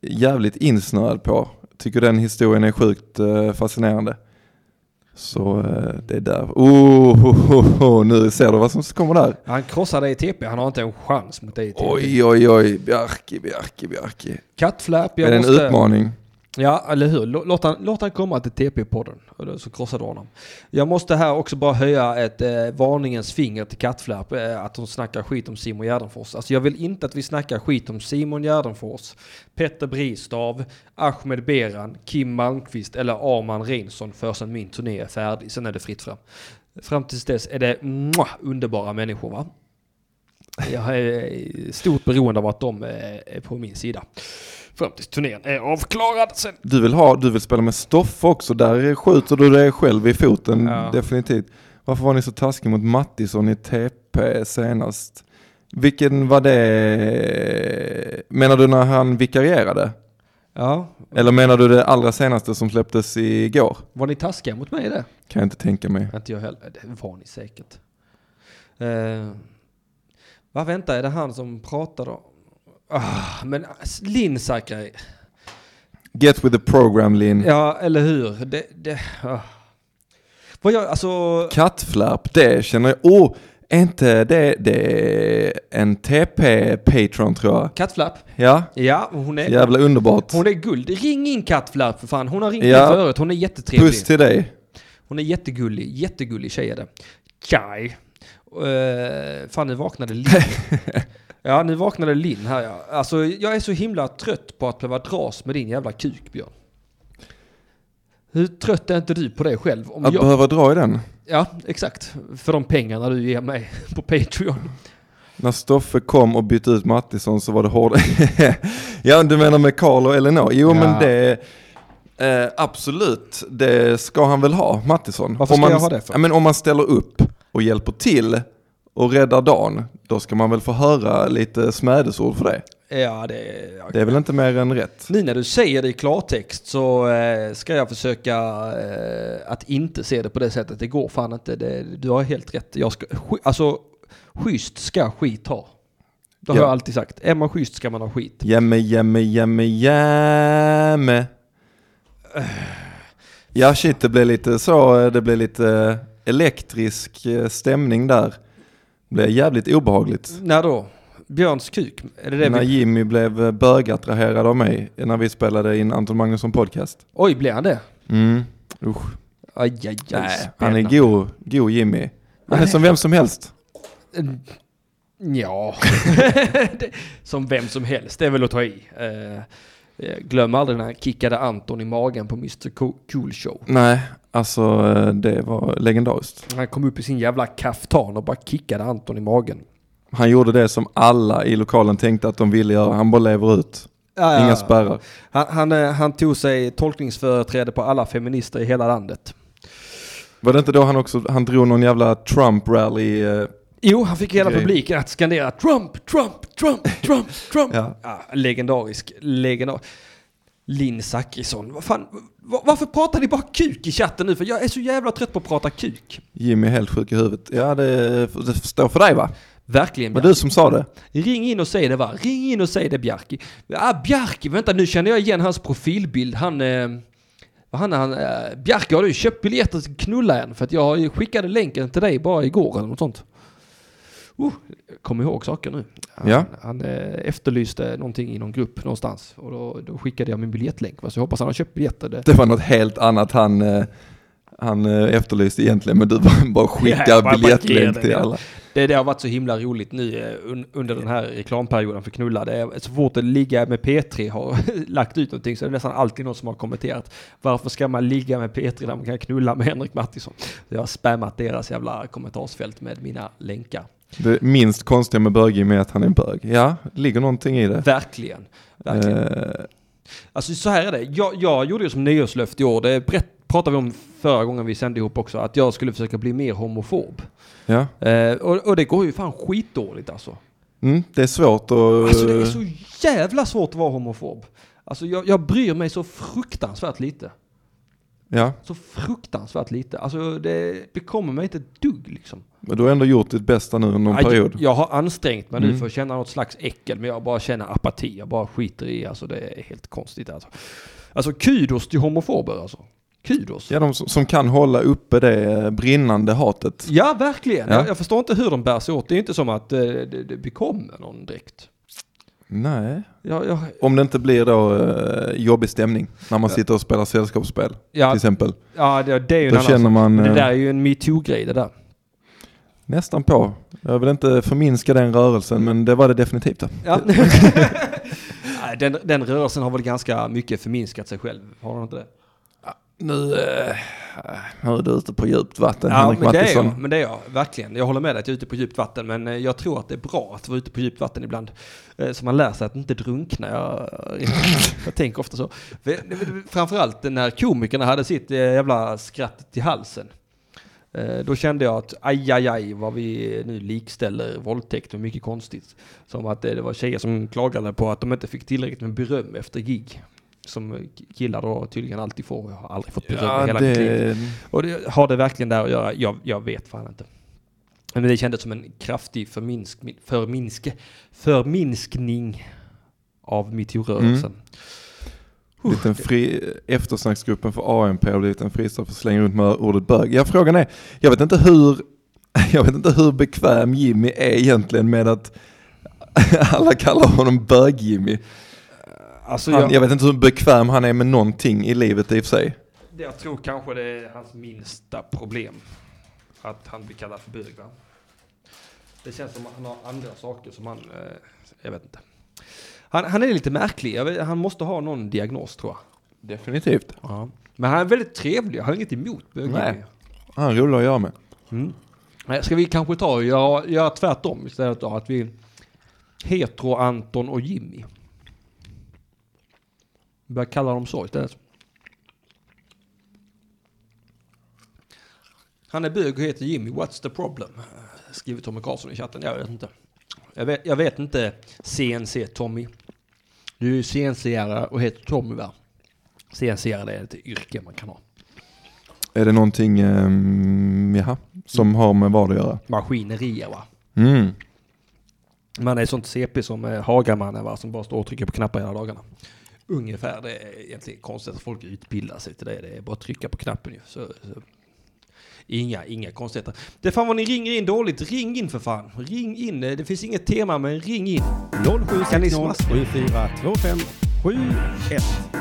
jävligt insnöad på. Tycker den historien är sjukt eh, fascinerande. Så eh, det är där. Oh, oh, oh, oh, nu ser du vad som kommer där. Han krossar dig i TP, han har inte en chans mot dig i TP. Oj, oj, oj, Bjarki, Bjarki, Bjarki. Kattflap, Är jag det en måste... utmaning? Ja, eller hur? Låt han, låt han komma till TP-podden, så krossar du honom. Jag måste här också bara höja ett eh, varningens finger till Kattflärp, eh, att hon snackar skit om Simon Gärdenfors. Alltså jag vill inte att vi snackar skit om Simon Gärdenfors, Petter Bristav, Ahmed Beran, Kim Malmqvist eller Arman Reinsson förrän min turné är färdig. Sen är det fritt fram. Fram tills dess är det mwah, underbara människor va? Jag är eh, stort beroende av att de eh, är på min sida. Fram tills turnén är avklarad. Sen Du vill, ha, du vill spela med Stoffe också, där skjuter du dig själv i foten Ja. definitivt. Varför var ni så taskiga mot Mattisson i TP senast? Vilken var det? Menar du när han vikarierade? Ja, Eller menar du det allra senaste som släpptes igår? var ni taskiga mot mig det? Kan jag inte tänka mig. Inte jag heller. Det var ni säkert. Uh, vad vänta, är det han som pratar då? Ah, men Linn Zachary. Get with the program Linn. Ja, eller hur? Det, det, ah. Vad jag, alltså... Kattflärp, det känner jag. Oh, inte det, det är en TP-patron tror jag. Kattflapp. Ja, Ja, hon är, jävla underbart. hon är guld. Ring in Kattflapp för fan. Hon har ringt Ja. förut. Hon är jättetrevlig. Puss till dig. Hon är jättegullig. Jättegullig tjej är det. Kaj. Uh, fan, nu vaknade Linn. *laughs* ja, nu vaknade Linn här ja. Alltså, jag är så himla trött på att behöva dras med din jävla kuk, Björn. Hur trött är inte du på det själv? Om Att jag... behöva dra i den. Ja, exakt. För de pengarna du ger mig på Patreon. När Stoffe kom och bytte ut Mattisson så var det hårda. *laughs* ja, du menar med Karl och Elinor? Jo, Ja. men det... Eh, absolut, det ska han väl ha, Mattisson. Varför om ska man, jag ha det för? Ja, men om man ställer upp och hjälper till och räddar dagen, då ska man väl få höra lite smädesord för det. Ja, det... Det är väl inte mer än rätt. Nu när du säger det i klartext så eh, ska jag försöka eh, att inte se det på det sättet. Det går fan inte. Det, du har helt rätt. Jag ska, sk- alltså, schysst ska skit ha. Det har Ja. jag alltid sagt. Är man schysst ska man ha skit. Jämme, jämme, jämme, jämme. Ja shit, det blev lite så, det blev lite elektrisk eh, stämning där. Blev jävligt obehagligt. När då? Björns kuk? Är det det när vi... Jimmy blev eh, bögattraherad av mig när vi spelade in Anton Magnusson podcast. Oj, blev han det? Mm. Usch. Aj, aj, aj. Nej, han är god, god Jimmy. Han är som vem som helst. Mm, Ja, *laughs* som vem som helst. Det är väl att ta i. Eh, eh, glöm aldrig när han kickade Anton i magen på Mr Co- Cool Show. Nej, alltså eh, det var legendariskt. Han kom upp i sin jävla kaftan och bara kickade Anton i magen. Han gjorde det som alla i lokalen tänkte att de ville göra. Han bara lever ut. Ja, ja. Inga spärrar. Han, han, eh, han tog sig tolkningsföreträde på alla feminister i hela landet. Var det inte då han också, han drog någon jävla Trump-rally? Eh, Jo, han fick hela Grej. publiken att skandera Trump, Trump, Trump, Trump, Trump. *laughs* ja. Ja, legendarisk, legendarisk. Linn Zachrisson, vad fan, va- varför pratar ni bara kuk i chatten nu? För jag är så jävla trött på att prata kuk. Jimmy är helt sjuk i huvudet. Ja, det, det står för dig va? Verkligen. Det var du som sa det. Ring in och säg det va? Ring in och säg det Bjarki. Ah, Bjarki, vänta nu känner jag igen hans profilbild. Han, eh, han, han eh, Bjarki har du köpt biljetter till knulla än? För att jag skickade länken till dig bara igår eller något sånt. Oh, kom ihåg saker nu. Han, Ja. han eh, efterlyste någonting i någon grupp någonstans. Och då, då skickade jag min biljettlänk. va? Så jag hoppas han har köpt biljetter. Det. Det var något helt annat han, eh, han eh, efterlyste egentligen, men du bara, *laughs* skickar Ja, bara biljettlänk till alla. Det, det har varit så himla roligt nu eh, un, under den här reklamperioden för knulla. Det är, så fort det ligga med P3 har *laughs* lagt ut någonting så är det nästan alltid någon som har kommenterat. Varför ska man ligga med P3 när man kan knulla med Henrik Mattisson? Så jag har spammat deras jävla kommentarsfält med mina länkar. Det minst konstiga med bög är att han är bög. Ja, det ligger någonting i det. Verkligen. Verkligen. Eh, Alltså så här är det. Jag, jag gjorde ju som nyårslöfte i år. Det pratade vi om förra gången vi sände ihop också. Att jag skulle försöka bli mer homofob. ja, Eh, och, och det går ju fan skitdåligt alltså. mm, det är svårt att... Alltså det är så jävla svårt att vara homofob. Alltså jag, jag bryr mig så fruktansvärt lite. Ja, Så fruktansvärt lite. Alltså det bekommer mig inte ett dugg liksom. men du har ändå gjort ditt bästa nu under någon Aj, period. Jag har ansträngt mig nu Mm. för att känna något slags äckel, men jag bara känner apati. Jag bara skiter i, alltså det är helt konstigt alltså. Alltså kudos till homofober alltså. Kudos. Ja, Ja, de som, som kan hålla uppe det eh, brinnande hatet. verkligen. Ja. Jag, jag förstår inte hur de bär sig åt. Det är inte som att eh, det, det bekommer någon direkt. Nej. Jag, jag, Om det inte blir då eh, jobbig stämning när man sitter och spelar sällskapsspel till ja, exempel. ja det, det är ju en Då annan känner sak. man det eh, där är ju en metoo-grej det där. nästan på. Jag vill inte förminska den rörelsen men det var det definitivt. Då. Ja. *laughs* *laughs* Den, den rörelsen har väl ganska mycket förminskat sig själv. Har den inte det? Nu, eh, Nu är du ute på djupt vatten, Ja, Henrik men det, är jag, men det är jag, verkligen. Jag håller med dig att jag är ute på djupt vatten, men eh, jag tror att det är bra att vara ute på djupt vatten ibland. Eh, Så man lär sig att inte drunkna. Jag, *laughs* jag tänker ofta så. För- Framförallt när komikerna hade sitt eh, jävla skratt i halsen. Eh, Då kände jag att aj, aj, aj vad vi nu likställer våldtäkt med mycket konstigt. Som att det det var tjejer som klagade på att de inte fick tillräckligt med beröm efter gig. Som killar då tydligen alltid får. Jag har aldrig fått beröm Ja, hela mitt liv. det, Och det, har det verkligen där att göra? Jag, jag vet fan inte. Men det kändes som en kraftig förminsk, förminske, förminskning av metoo-rörelsen. liten fri, eftersnacksgruppen för AMP har blivit en fristad för att slänga runt med ordet bög. Ja, frågan är, jag vet inte hur, *laughs* jag vet inte hur bekväm Jimmy är egentligen med att *laughs* alla kallar honom bög-Jimmy. Alltså Han, jag, jag vet inte hur bekväm han är med någonting i livet i och för sig. jag tror kanske det är hans minsta problem. Att han blir kallad för bög va? Det känns som att han har andra saker som han, eh, jag vet inte. Han, han är lite märklig, jag vet, han måste ha någon diagnos tror jag. Definitivt. Ja. Men han är väldigt trevlig, jag har inget emot bög Nej. Han att göra med. Mm. Ska vi kanske ta och göra, göra tvärtom istället då? Att vi hetero Anton och Jimmy. Börja kalla dem så istället. Han är bög och heter Jimmy, what's the problem? Skriver Tommy Karlsson i chatten, jag vet inte. Jag vet, jag vet inte CNC Tommy. Du är ju CNC-are och heter Tommy va? CNC-are det är ett yrke man kan ha. Är det någonting, um, jaha, som har med vad att göra? Maskinerier va? Mm. Man är sånt CP som eh, Hagamannen va, som bara står och trycker på knappar hela dagarna. Ungefär, det är egentligen konstigt att folk utbildar sig till det. Det är bara att trycka på knappen ju. Så, så. Inga, inga konstigheter. Det är fan vad ni ringer in dåligt. Ring in för fan. Ring in. Eh, Det finns inget tema men ring in. Kan ni 0760 smaska? 7425 71.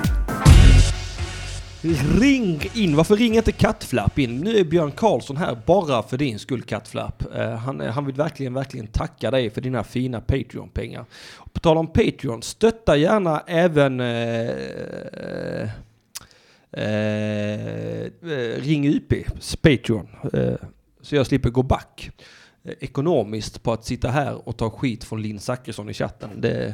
Ring in! Varför ringer inte Kattflapp in? Nu är Björn Karlsson här bara för din skull Kattflapp. Eh, han, han vill verkligen, verkligen tacka dig för dina fina Patreon-pengar. På tal om Patreon, stötta gärna även eh, eh, eh Ring UPs Patreon. Eh, så jag slipper gå back eh, ekonomiskt på att sitta här och ta skit från Linn Zachrisson i chatten. Det,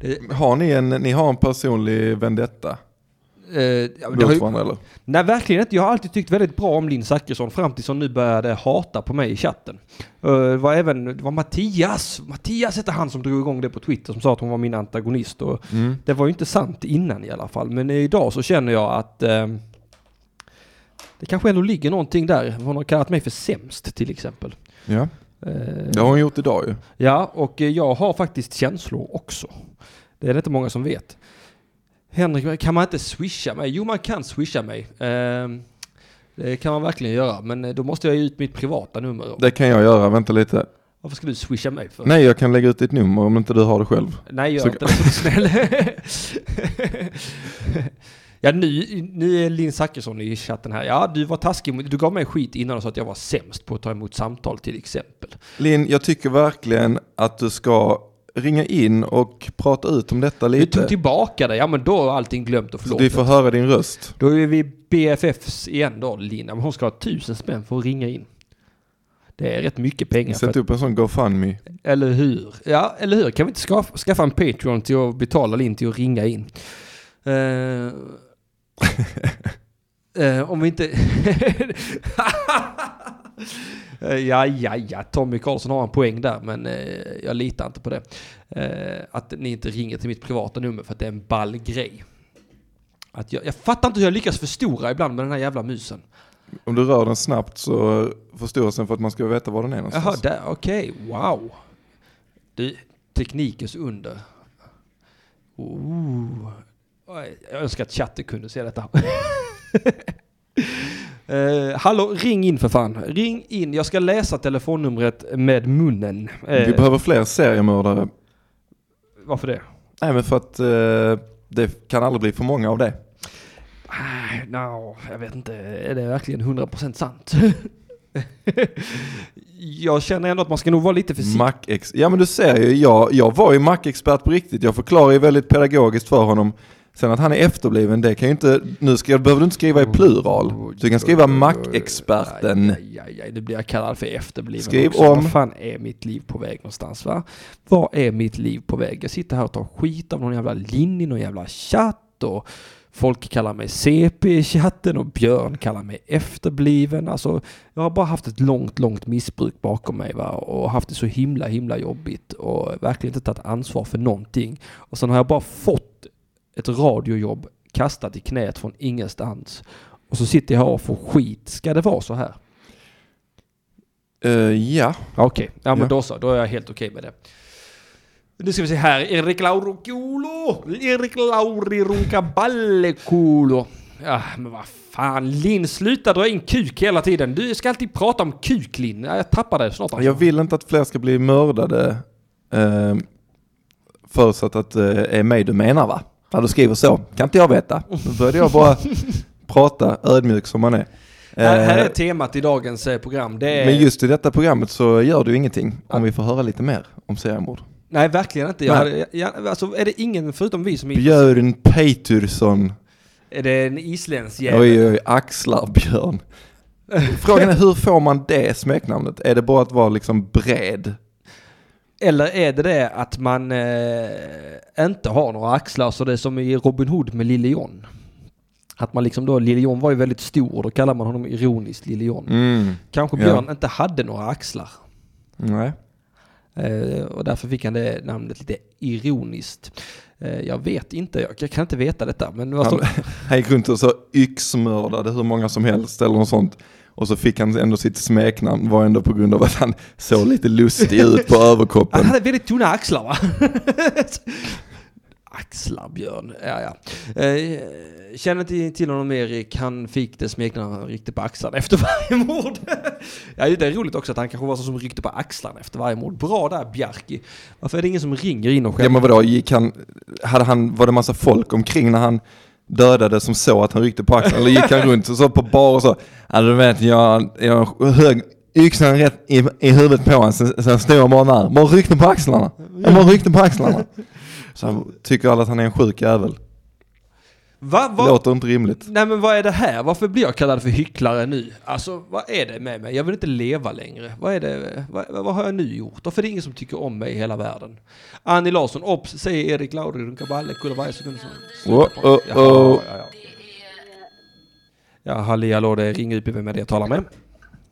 det, Har ni en, ni har en personlig vendetta eh, ja, det har mot ju, varandra eller? Nej, verkligen inte. Jag har alltid tyckt väldigt bra om Linn Zachrisson fram tills hon nu började hata på mig i chatten. Eh, Det var även det var Mattias, Mattias hette han som drog igång det på Twitter som sa att hon var min antagonist. Och Mm. det var ju inte sant innan i alla fall. Men idag så känner jag att eh, det kanske ändå ligger någonting där. Hon har kallat mig för sämst till exempel. Ja, Eh, det har hon gjort idag ju. Ja, och jag har faktiskt känslor också. Det är det inte många som vet. Henrik, kan man inte swisha mig? Jo, man kan swisha mig. Ehm, Det kan man verkligen göra, men eh, då måste jag ge ut mitt privata nummer. Det kan jag göra, vänta lite. Varför ska du swisha mig för? Nej, jag kan lägga ut ditt nummer om inte du har det själv. Nej, gör Så- inte det *laughs* så snäll. ja, nu, nu är Linn Zachrisson i chatten här. Ja, du var taskig. Du gav mig skit innan och sa att jag var sämst på att ta emot samtal till exempel. Linn, jag tycker verkligen att du ska ringa in och prata ut om detta Du tog lite. tillbaka det. Ja, men då är allting glömt och Så förlåtet. vi får höra din röst. Då är vi BFFs igen då, Lina. Hon ska ha tusen spänn för att ringa in. Det är rätt mycket pengar. Sätt upp en sån GoFundMe. eller hur? Ja, eller hur? Kan vi inte skaffa, skaffa en Patreon till att betala Linn till att ringa in? Eh, *laughs* eh, om vi inte... *laughs* Eh, ja, ja, ja. Tommy Karlsson har en poäng där, men eh, jag litar inte på det. Eh, att ni inte ringer till mitt privata nummer för att det är en ball grej. Att jag, jag fattar inte hur jag lyckas förstora ibland med den här jävla musen. Om du rör den snabbt så förstoras den för att man ska veta var den är Jaha, någonstans. där, okej, wow. Du, teknikens under. Oh. Oj, Jag önskar att chatten kunde se detta. *laughs* Eh, hallå, ring in för fan. Ring in. Jag ska läsa telefonnumret med munnen. Eh, Vi behöver fler seriemördare. Varför det? Nej men för att eh, det kan aldrig bli för många av det. Ah, no, jag vet inte. Är det verkligen 100% sant? *laughs* jag känner ändå att man ska nog vara lite försiktig. Mac-ex- ja men du ser ju, jag, jag var ju Mac-expert på riktigt. Jag förklarar ju väldigt pedagogiskt för honom Sen att han är efterbliven, det kan ju inte, nu ska, behöver du inte skriva i plural. Du kan skriva mackexperten. Aj, aj, aj, nu blir jag kallad för efterbliven Skriv också. om. Vad fan är mitt liv på väg någonstans va? Var är mitt liv på väg? Jag sitter här och tar skit av någon jävla linje någon jävla chatt och folk kallar mig CP i chatten och Björn kallar mig efterbliven. Alltså, jag har bara haft ett långt, långt missbruk bakom mig va? och haft det så himla, himla jobbigt och verkligen inte tagit ansvar för någonting. Och sen har jag bara fått ett radiojobb kastat i knät från ingenstans. Och så sitter jag här och får skit. Ska det vara så här? Eh, ja, Okej, ja men Ja. då så. Då är jag helt okej med det. Nu ska vi se här. Erik Laurokulo. Erik Lauri Runkaballekulo. Ja, men vad fan. Linn, sluta dra in kuk hela tiden. Du ska alltid prata om kuk, Linn. Ja, Jag tappar det snart. alltså. jag vill inte att fler ska bli mördade. Eh, förutsatt att det är mig du menar va? När du skriver så, kan inte jag veta. Då började jag bara *laughs* prata ödmjuk som man är. Här, här är Eh, temat i dagens eh, program. Är... Men just i detta programmet så gör du ingenting om vi får höra lite mer om seriemord. Nej, verkligen inte. Jag hade, jag, alltså, är det ingen förutom vi som är... Björn Peitursson. Är det en isländsk jävel? Oj, oj, axlar Björn. *laughs* Frågan är hur får man det smeknamnet? Är det bara att vara liksom bred? Eller är det det att man eh, inte har några axlar så det är som i Robin Hood med Lille John? Att man liksom då, Lille John var ju väldigt stor, då kallar man honom ironiskt Lille John. Mm. Kanske Ja. Björn inte hade några axlar. Nej. Eh, och därför fick han det namnet lite ironiskt. Eh, jag vet inte, jag, kan inte veta detta. Men Han, *laughs* han gick runt och så yxmördade hur många som helst eller något sånt. Och så fick han ändå sitt smeknamn var ändå på grund av att han såg lite lustig ut på han överkroppen. hade väldigt tunna axlar va? *laughs* axlar Björn, ja ja. Eh, känner inte till honom Erik, han fick det smeknamnet han ryckte på axlarna efter varje mord. *laughs* ja det är roligt också att han kanske var så som ryckte på axlarna efter varje mord. Bra där Bjarki. Varför är det ingen som ringer in och Ja skämtar? men vadå, gick han, hade han, var det massa folk omkring när han dödade som så att han ryckte på axeln? Eller gick han *laughs* runt och så på bar och så, ja du vet jag, jag högg yxan rätt i, i huvudet på honom, sen, sen stod jag bara där, bara ryckte på axlarna. Jag bara ryckte på axlarna. *laughs* Så han tycker alla att han är en sjuk jävel. Va? Det Va? låter inte rimligt. Nej men vad är det här? Varför blir jag kallad för hycklare nu? Alltså vad är det med mig? Jag vill inte leva längre. Vad är det? Vad, vad har jag nu gjort? Varför är det ingen som tycker om mig i hela världen? Annie Larsson, ops, säger Erik Lauri, runkaballe, kulla varje sekund. så- Oh, oh, oh. ja, ja. Ja, halli hallå, det är Ring UP, vem är det jag talar med?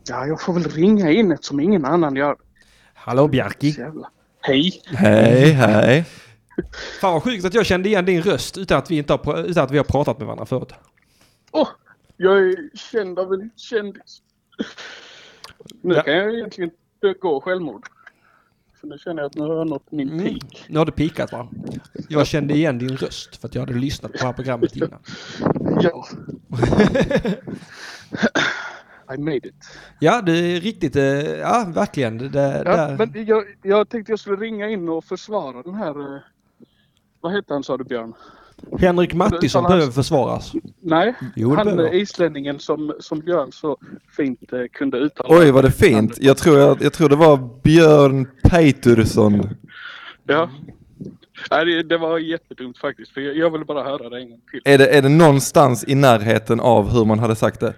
Ja, jag får väl ringa in eftersom ingen annan gör. Hallå Bjarki. Hej! Hej, hej. Fan vad sjukt att jag kände igen din röst utan att vi, inte har, utan att vi har pratat med varandra förut. Åh, jag är känd av en kändis. Nu Ja. kan jag egentligen begå självmord. För nu känner jag att nu har jag nått min Mm. peak. Nu har det pikat va? Jag kände igen din röst för att jag hade lyssnat på det här programmet *laughs* innan. Ja. *laughs* I made it. Ja, det är riktigt, eh, ja verkligen. Det, det, Ja, där. men jag, jag tänkte jag skulle ringa in och försvara den här... Vad heter han sa du Björn? Henrik Mattisson hans- behöver försvaras. Nej, Jo, han behöver eh, han. islänningen som, som Björn så fint eh, kunde uttala. Oj vad det fint. Jag tror, jag, jag tror det var Björn Peitursson. Ja. Nej, det, det var jättedumt faktiskt. För jag, jag ville bara höra det en gång till. Är det, är det någonstans i närheten av hur man hade sagt det?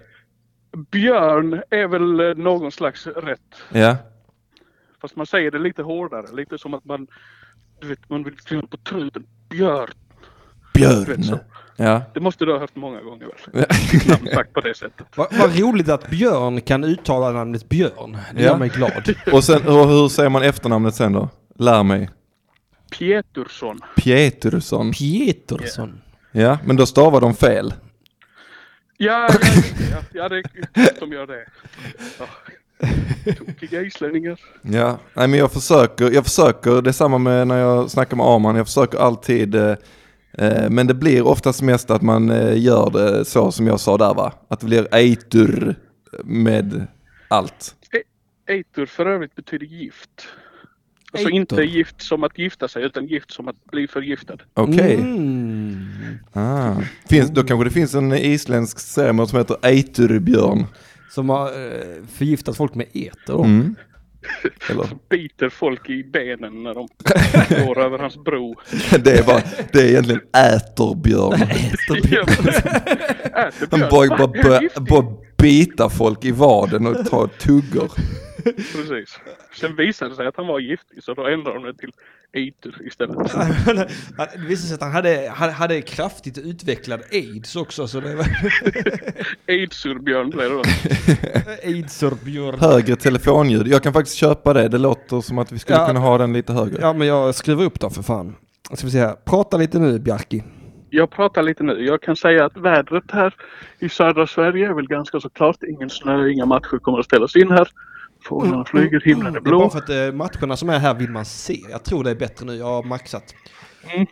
Björn är väl eh, någon slags rätt. Ja. Fast man säger det lite hårdare. Lite som att man, du vet, man vill klämma på truten. Björn. Björn. Ja. Det måste du ha hört många gånger väl? Namn sagt på det sättet. Vad vad roligt att Björn kan uttala namnet Björn. Det Ja. gör mig glad. *laughs* Och sen, och hur säger man efternamnet sen då? Lär mig. Pietursson. Petursson. Pietersson. Ja, men då stavar de fel. Ja, ja, ja, ja, det är som gör det. *laughs* Ja. Tokiga islänningar. Ja, nej men jag försöker, jag försöker, det är samma med när jag snackar med Arman, jag försöker alltid, eh, eh, men det blir oftast mest att man eh, gör det så som jag sa där va? Att det blir eitur med allt. Eitur för övrigt betyder gift. Alltså Eitur. inte gift som att gifta sig utan gift som att bli förgiftad. Okej. Mm. Ah. Finns, då kanske det finns en isländsk seriemord som heter Eiturbjörn. Som har eh, förgiftat folk med eter. Mm. *laughs* Eller? Biter folk i benen när de *laughs* går över hans bro. Det är, bara, det är egentligen äterbjörn. *laughs* Ja, precis. Äter Han bara, bara, bara, bara bita folk i vaden och ta tuggor. Precis. Sen visade det sig att han var giftig så då ändrade de det till Eiter istället. *laughs* det visade sig att han hade, hade, hade kraftigt utvecklad aids också. Så det var *laughs* Aidsurbjörn blev det då. *laughs* aidsorbjörn. Högre telefonljud. Jag kan faktiskt köpa det. Det låter som att vi skulle Ja. kunna ha den lite högre. Ja men jag skriver upp då för fan. Ska vi se här. Prata lite nu Bjarki. Jag pratar lite nu. Jag kan säga att vädret här i södra Sverige är väl ganska så klart. Ingen snö, inga matcher kommer att ställas in här. Fåglarna flyger, himlen är Det är bara blå. för att eh, matcherna som är här vill man se. Jag tror det är bättre nu. Jag har maxat. Mm.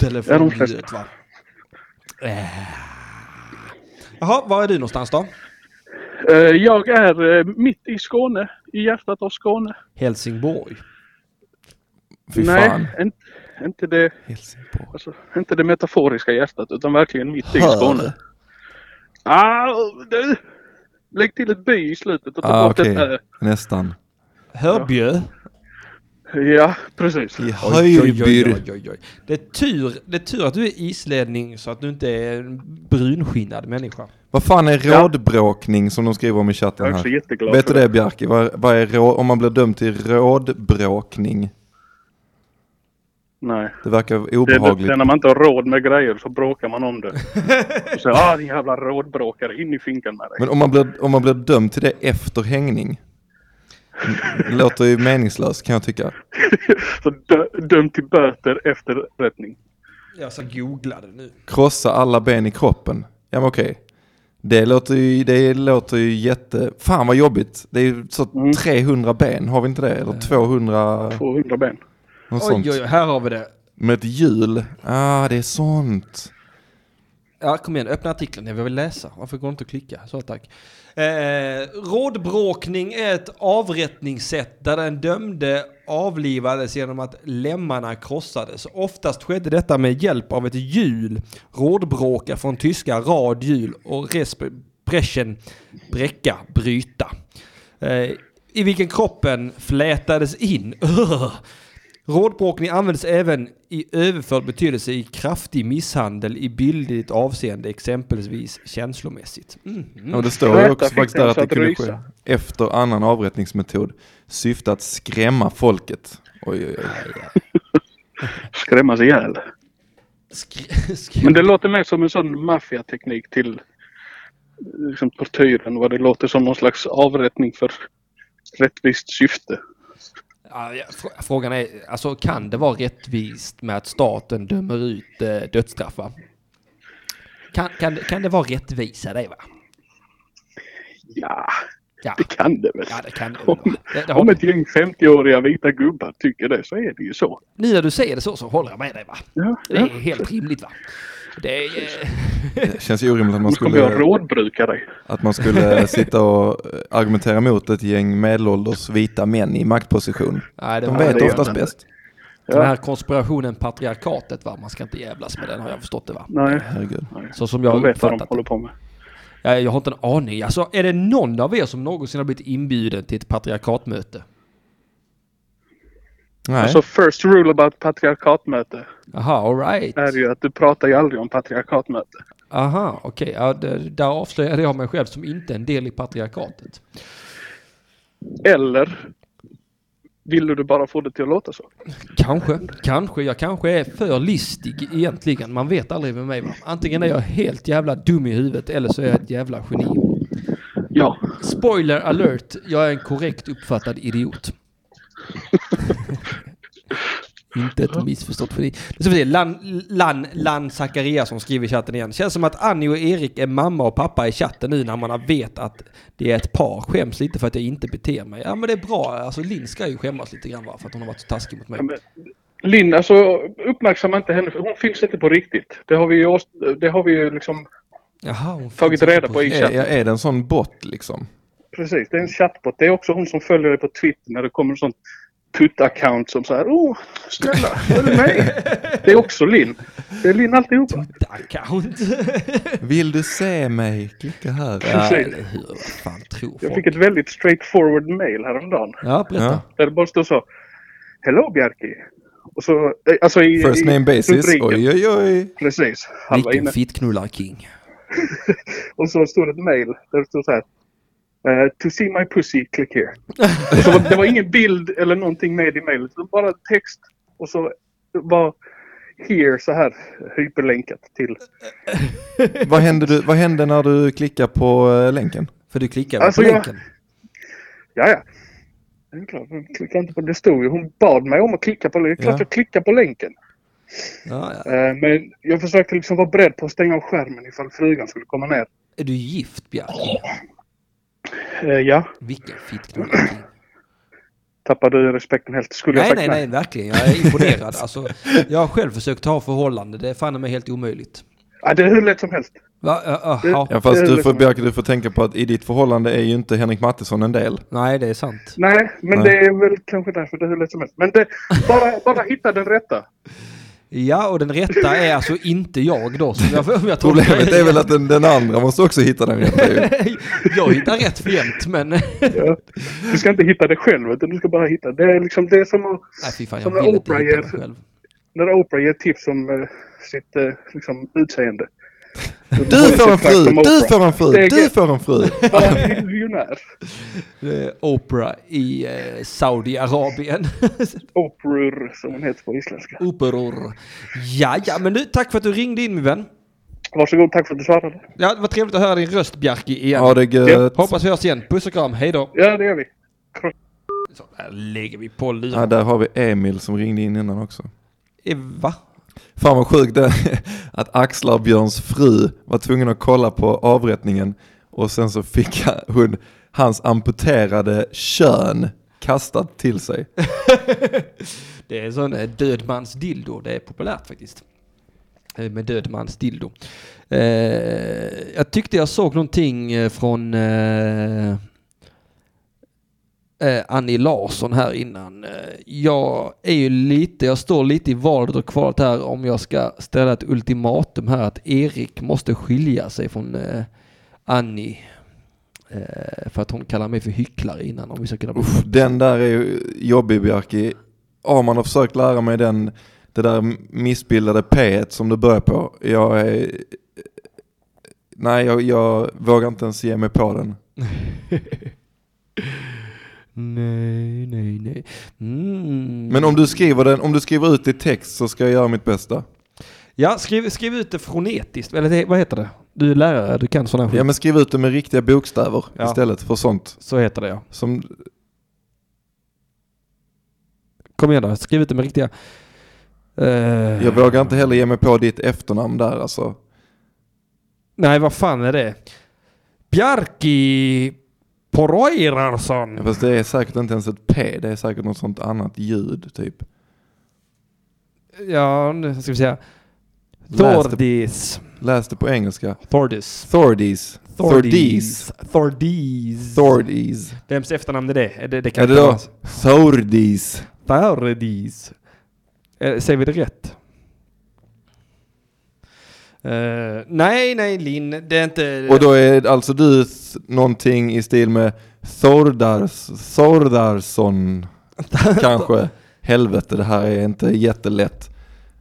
Telefonljudet va. Äh. Jaha, var är du någonstans då? Eh, Jag är eh, mitt i Skåne, i hjärtat av Skåne. Helsingborg. Fy Nej, fan. inte, det, Helsingborg. alltså, inte det metaforiska hjärtat utan verkligen mitt i. Skåne. Ah, du, lägg till ett by i slutet och ta Ah, bort okej. ett ö. Nästan. Hörbjö. Ja, precis. I Oj, oj, oj, Höjbyr. oj, oj, oj. Det är, tur, det är tur att du är islänning så att du inte är en brunskinnad människa. Vad fan är rådbråkning som de skriver om i Jag chatten är också här? jätteglad Vet du för det Bjarki? Vad, vad är rå, om man blir dömd till rådbråkning? Nej. Det verkar Det det, obehagligt. det är när man inte har råd med grejer så bråkar man om det. *laughs* Och så, ah din jävla rådbråkare, in i finkan med dig. Men om man, blir, om man blir dömd till det efter hängning? Det låter ju meningslöst kan jag tycka. *laughs* Så dö, dömd till böter efter rättning. Jag ska googla det nu. Krossa alla ben i kroppen. Ja men okej. Det låter ju, det låter ju jätte... Fan vad jobbigt. Det är ju så Mm. 300 ben, har vi inte det? Eller 200... 200 ben. Något Oj, sånt. oj, oj, här har vi det. Med ett hjul. Ah, det är sånt. Ja, kom igen, öppna artikeln. Jag vill läsa. Varför går det inte att klicka? Så tack. Eh, rådbråkning är ett avrättningssätt där den dömde avlivades genom att lemmarna krossades. Oftast skedde detta med hjälp av ett hjul. Rådbråka från tyska rad hjul och resp brechen bräcka, bryta. Eh, I vilken kroppen flätades in. *laughs* Rådbråkning används även i överförd betydelse i kraftig misshandel i bildligt avseende, exempelvis känslomässigt. Mm. Ja, och det står ju också faktiskt där att det kunde ske efter annan avrättningsmetod. Syfte att skrämma folket. Oj, oj, oj. *laughs* Skrämmas ihjäl. Skri- skri- Men det låter mer som en sån maffiateknik till liksom, tortyren. Vad det låter som någon slags avrättning för rättvist syfte. Frågan är, alltså kan det vara rättvist med att staten dömer ut eh, dödsstraff va? Kan, kan, kan det vara rättvisa det va? Ja, Ja, det kan det väl. ja det kan det väl. Om, det, det om ett gäng 50-åriga vita gubbar tycker det så är det ju så. Nu när du säger det så så håller jag med dig va? Ja, Det är ja. helt rimligt va? Det är, eh, Det känns ju orimligt att man skulle, att man skulle *laughs* sitta och eh, argumentera mot ett gäng medelålders vita män i maktposition. nej, det De vet det oftast bäst. Den här konspirationen patriarkatet va? Man ska inte jävlas med den har jag förstått det va? Nej, Herregud. Så som jag de har vet vad de håller på med. Jag, jag har inte en aning. Alltså är det någon av er som någonsin har blivit inbjuden till ett patriarkatmöte? Nej. Alltså first rule about patriarkatmöte Aha, alright. är ju att du pratar ju aldrig om patriarkatmöte. Aha, okej. Ja, det- där avslöjade jag mig själv som inte en del i patriarkatet. Eller vill du bara få det till att låta så? Kanske, kanske. Jag kanske är för listig egentligen. Man vet aldrig med mig va. Antingen är jag helt jävla dum i huvudet eller så är jag ett jävla geni. Ja. Spoiler alert, jag är en korrekt uppfattad idiot. *laughs* Inte ett missförstått geni. Nu ska vi se, Lan, Lan, Lan Zachariasson skriver i chatten igen. Känns som att Annie och Erik är mamma och pappa i chatten nu när man vet att det är ett par. Skäms lite för att jag inte beter mig. Ja men det är bra, alltså Linn ska ju skämmas lite grann va, för att hon har varit så taskig mot mig. Ja, men Linn, alltså uppmärksamma inte henne för hon finns inte på riktigt. Det har vi ju, det har vi ju liksom Jaha, hon tagit reda inte på i Är, chatten. är det en sån bot liksom? Precis, det är en chattbot. Det är också hon som följer dig på Twitter när det kommer sånt tutt-account som säger åh, snälla, du med? *laughs* Det är också Linn. Det är Linn alltihopa. Account. Vill du se mig? Klicka här. ja, Precis. eller hur? Vad fan tror Jag folk? fick ett väldigt straightforward mail häromdagen. Ja, berätta. Ja. Där det bara stod så. Hello Bjarki. Och så, eh, alltså i, First i name basis. rubriken. Oj, oj, oj. Precis. Han Vilken fittknullar-king. *laughs* Och så stod det ett mail där det stod så här. Eh, to see my pussy, click here. så det var ingen bild eller någonting med i var bara text. Och så var here så här hyperlänkat till. Vad hände, du, vad hände när du klickar på eh, länken? För du klickar Alltså, på jag- länken? Ja, ja. Det är klart, jag klickade inte på det. stod ju. Hon bad mig om att klicka på länken. Det är klart Ja. jag klickar på länken. Ja, ja. Eh, Men jag försökte liksom vara beredd på att stänga av skärmen ifall frugan skulle komma ner. Är du gift, Bjarki? Eh, Ja, Vilken fittknullar-king. tappade du respekten helt? Skulle jag Nej, nej, nej, verkligen. Jag är imponerad. Alltså, jag har själv försökt ha förhållande. Det är fan mig helt omöjligt. Ja, det är hur lätt som helst. Va? Ja, ja, Det- ja. Fast du får, Bjarke, du får tänka på att i ditt förhållande är ju inte Henrik Mattisson en del. Nej, det är sant. Nej, men Nej. det är väl kanske därför det är hur lätt som helst. Men det, bara, bara hitta den rätta. Ja, och den rätta är alltså inte jag då. Som jag, jag Problemet är väl att den, den andra måste också hitta den rätta ju. *laughs* jag hittar rätt för jämt, men... Nej, Ja. Du ska inte hitta det själv, utan du ska bara hitta. Det är liksom det som fy fan, Som jag när vill inte Oprah hitta ger- när Oprah ger tips om eh, sitt eh, liksom, utseende. Du får en fru! Du får en fru! Du får en fru! Miljonär. Oprah i eh, Saudiarabien. *laughs* Oprur, som hon heter på isländska. Operor. Ja, ja, men nu, tack för att du ringde in min vän. Varsågod, tack för att du svarade. Ja, det var trevligt att höra din röst, Bjarki, igen. Ja det är gött. Hoppas vi hörs igen. Puss och kram, hej då. Ja, det gör vi. Så, där lägger vi på Ja, luren. där har vi Emil som ringde in innan också. Eh, Va? Fan vad sjukt det *laughs* att Axlar Björns fru var tvungen att kolla på avrättningen och sen så fick *laughs* hon hans amputerade kön kastat till sig. *laughs* Det är en sån eh, dödmans dildo. Det är populärt faktiskt. Eh, med dödmans dildo. Eh, jag tyckte jag såg någonting från eh, eh, Annie Larsson här innan. Eh, jag är ju lite, jag står lite i valet och kvalet här om jag ska ställa ett ultimatum här att Erik måste skilja sig från eh, Annie. Eh, för att hon kallar mig för hycklare innan om vi ska kunna Uff, den där är ju jobbig Bjarki. Ja, man har försökt lära mig den, det där missbildade P som du börjar på. Jag är... Nej, jag, jag vågar inte ens ge mig på den. *laughs* Nej, nej, nej. Mm. Men om du skriver den, om du skriver ut i text så ska jag göra mitt bästa. Ja, skriv, skriv ut det fonetiskt. Eller det, vad heter det? Du är lärare, du kan sådana. Ja men skriv ut det med riktiga bokstäver Ja. istället för sånt Så heter det ja. som... Kom igen då, skriv ut det med riktiga... Eh, Jag vågar inte heller ge mig på ditt efternamn där alltså. Nej, vad fan är det? Bjarki Poroirarsson. Fast det är säkert inte ens ett P, det är säkert något sånt annat ljud typ. Ja, nu ska vi säga. Thordis. läs det på engelska. Thordis. Thordis. Thordis. Thordis. Thordis. Vems efternamn är det? Är det, det kan Är det då Thordis? Thordis. Eh, Säger vi det rätt? Eh, nej, nej Linn, det är inte... Och då är alltså du någonting i stil med Thordars, Thordarsson *laughs* kanske. Helvete, det här är inte jättelätt.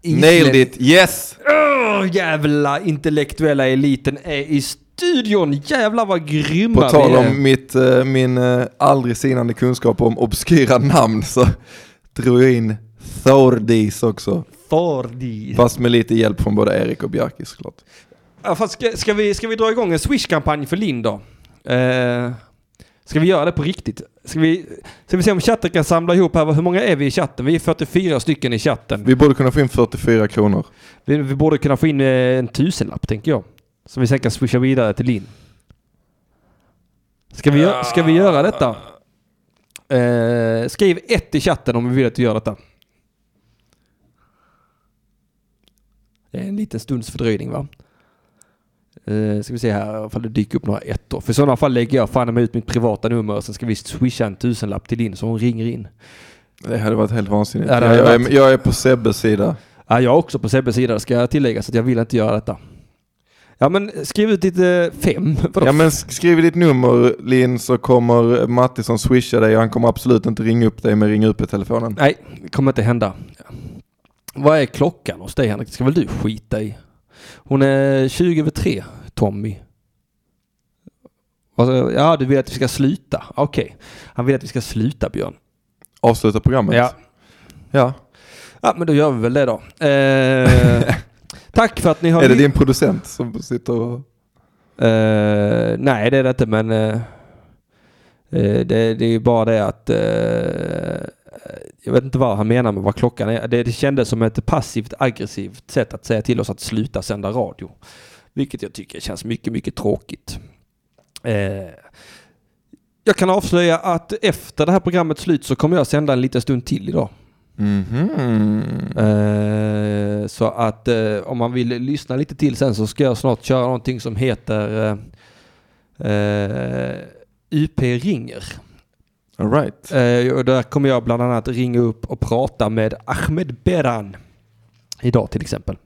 Nailed it, yes! Åh, jävla intellektuella eliten är i studion. Jävlar vad grymma På tal vi är. om mitt, eh, min eh, aldrig sinande kunskap om obskyra namn så *laughs* drog jag in Thordis också. Thordis. Fast med lite hjälp från både Erik och Bjarki såklart. Ja, fast ska, ska, vi, ska vi dra igång en Swish-kampanj för Linn då? Eh, ska vi göra det på riktigt? Ska vi, ska vi se om chatten kan samla ihop här? Hur många är vi i chatten? Vi är 44 stycken i chatten. Vi borde kunna få in 44 kronor. Vi, vi borde kunna få in eh, en tusenlapp tänker jag. Som vi sen kan swisha vidare till Linn. Ska vi, ska vi göra detta? Eh, skriv ett i chatten om vi vill att du gör detta. Det är en liten stunds fördröjning va? Eh, ska vi se här ifall det dyker upp några ettor. För i sådana fall lägger jag fan med ut mitt privata nummer och sen ska vi swisha en tusenlapp till Linn så hon ringer in. Det hade varit helt vansinnigt. Ja, jag, är, jag är på Sebbes sida. Ja, jag är också på Sebbes sida ska jag tillägga så att jag vill inte göra detta. Ja men skriv ut ditt eh, fem. *laughs* Vadå? Ja men sk- skriv ditt nummer Linn så kommer Mattisson swisha dig och han kommer absolut inte ringa upp dig med ringa upp i telefonen. Nej, det kommer inte hända. Vad är klockan hos dig Henrik? Det ska väl du skita i? Hon är 20 över tre, Tommy. Ja, du vill att vi ska sluta? Okej. Han vill att vi ska sluta Björn. Avsluta programmet. Ja. Ja. Ja, men då gör vi väl det då. Eh, *laughs* tack för att ni har... Är det din producent som sitter och... Eh, nej, det är det inte, men eh, eh, det, det är ju bara det att eh, jag vet inte vad han menar med vad klockan är. Det, det kändes som ett passivt aggressivt sätt att säga till oss att sluta sända radio. Vilket jag tycker känns mycket, mycket tråkigt. Eh, jag kan avslöja att efter det här programmets slut så kommer jag sända en liten stund till idag. Mhm. Eh, så att eh, om man vill lyssna lite till sen så ska jag snart köra någonting som heter eh, eh, UP ringer. All right. Eh, och där kommer jag bland annat ringa upp och prata med Ahmed Beran. Idag till exempel.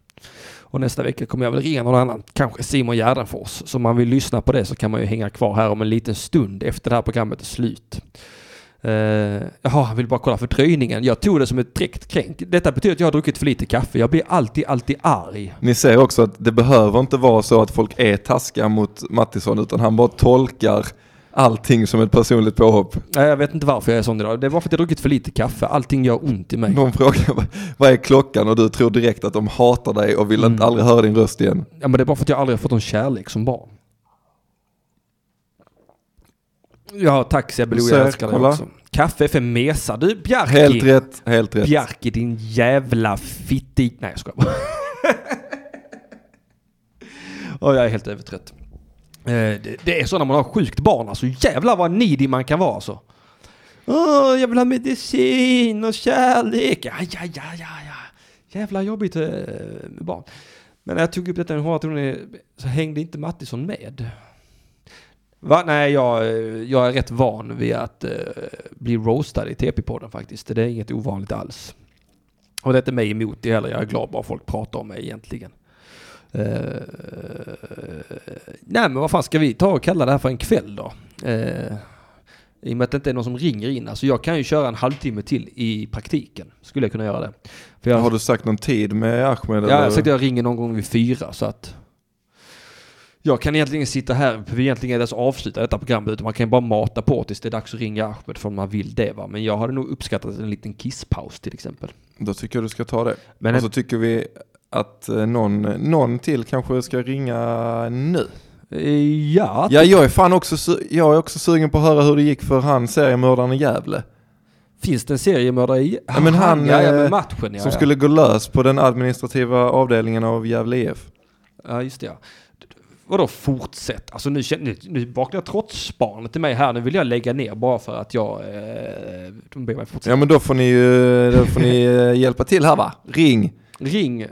Och nästa vecka kommer jag väl ringa någon annan, kanske Simon Gärdenfors. Så om man vill lyssna på det så kan man ju hänga kvar här om en liten stund efter det här programmet är slut. Uh, jaha, jag vill bara kolla fördröjningen. Jag tog det som ett direkt kränk. Detta betyder att jag har druckit för lite kaffe. Jag blir alltid, alltid arg. Ni ser också att det behöver inte vara så att folk är taskiga mot Mattisson utan han bara tolkar allting som ett personligt påhopp. Nej, Jag vet inte varför jag är sån idag. Det var för att jag druckit för lite kaffe. Allting gör ont i mig. De frågar *laughs* vad- är klockan och du tror direkt att de hatar dig och vill Mm. aldrig höra din röst igen. Ja, men det är bara för att jag aldrig har fått någon kärlek som barn. Ja, tack Sebbe jag älskar dig också. Kaffe för mesa. Du, Bjarki! Helt rätt, helt rätt. Bjarki, din jävla fitti... Nej, jag skojar bara. *laughs* Och jag är helt övertrött. Eh, det, det är så när man har sjukt barn alltså. Jävlar vad nidig man kan vara alltså. Åh, jag vill ha medicin och kärlek. Ja, ja, ja, ja, ja. Jävla jobbigt eh, med barn. Men när jag tog upp detta med hårtronen så hängde inte Mattisson med. Va? Nej, jag, eh, jag är rätt van vid att eh, bli roastad i TP-podden faktiskt. Det är inget ovanligt alls. Och det är inte mig emot det heller. Jag är glad bara folk pratar om mig egentligen. Eh, nej, men vad fan ska vi ta och kalla det här för en kväll då? Uh, I och med att det inte är någon som ringer in. Alltså jag kan ju köra en halvtimme till i praktiken. Skulle jag kunna göra det. För jag, Har du sagt någon tid med Ahmed? Ja, eller? jag sa att jag ringer någon gång vid fyra så att jag kan egentligen sitta här, för egentligen är det så avsluta detta programmet, utan man kan bara mata på tills det är dags att ringa Ahmed för om man vill det va. Men jag hade nog uppskattat en liten kisspaus till exempel. Då tycker jag du ska ta det. Men och så tycker vi att eh, någon, någon till kanske ska ringa nu. Eh, ja, Ja, jag är fan också, jag är också sugen på att höra hur det gick för han seriemördaren i Gävle. finns det en seriemördare i? Ja, men han, ja, ja, eh, matchen ja. Som ja. skulle gå lös på den administrativa avdelningen av Gävle IF. Ja, just det ja. Vadå fortsätt? Alltså nu, nu, nu vaknar trotsbarnet till mig här. Nu vill jag lägga ner bara för att jag... Eh, de ber mig fortsätta. Ja men då får ni ju då får ni hjälpa till här va? Ring! Ring.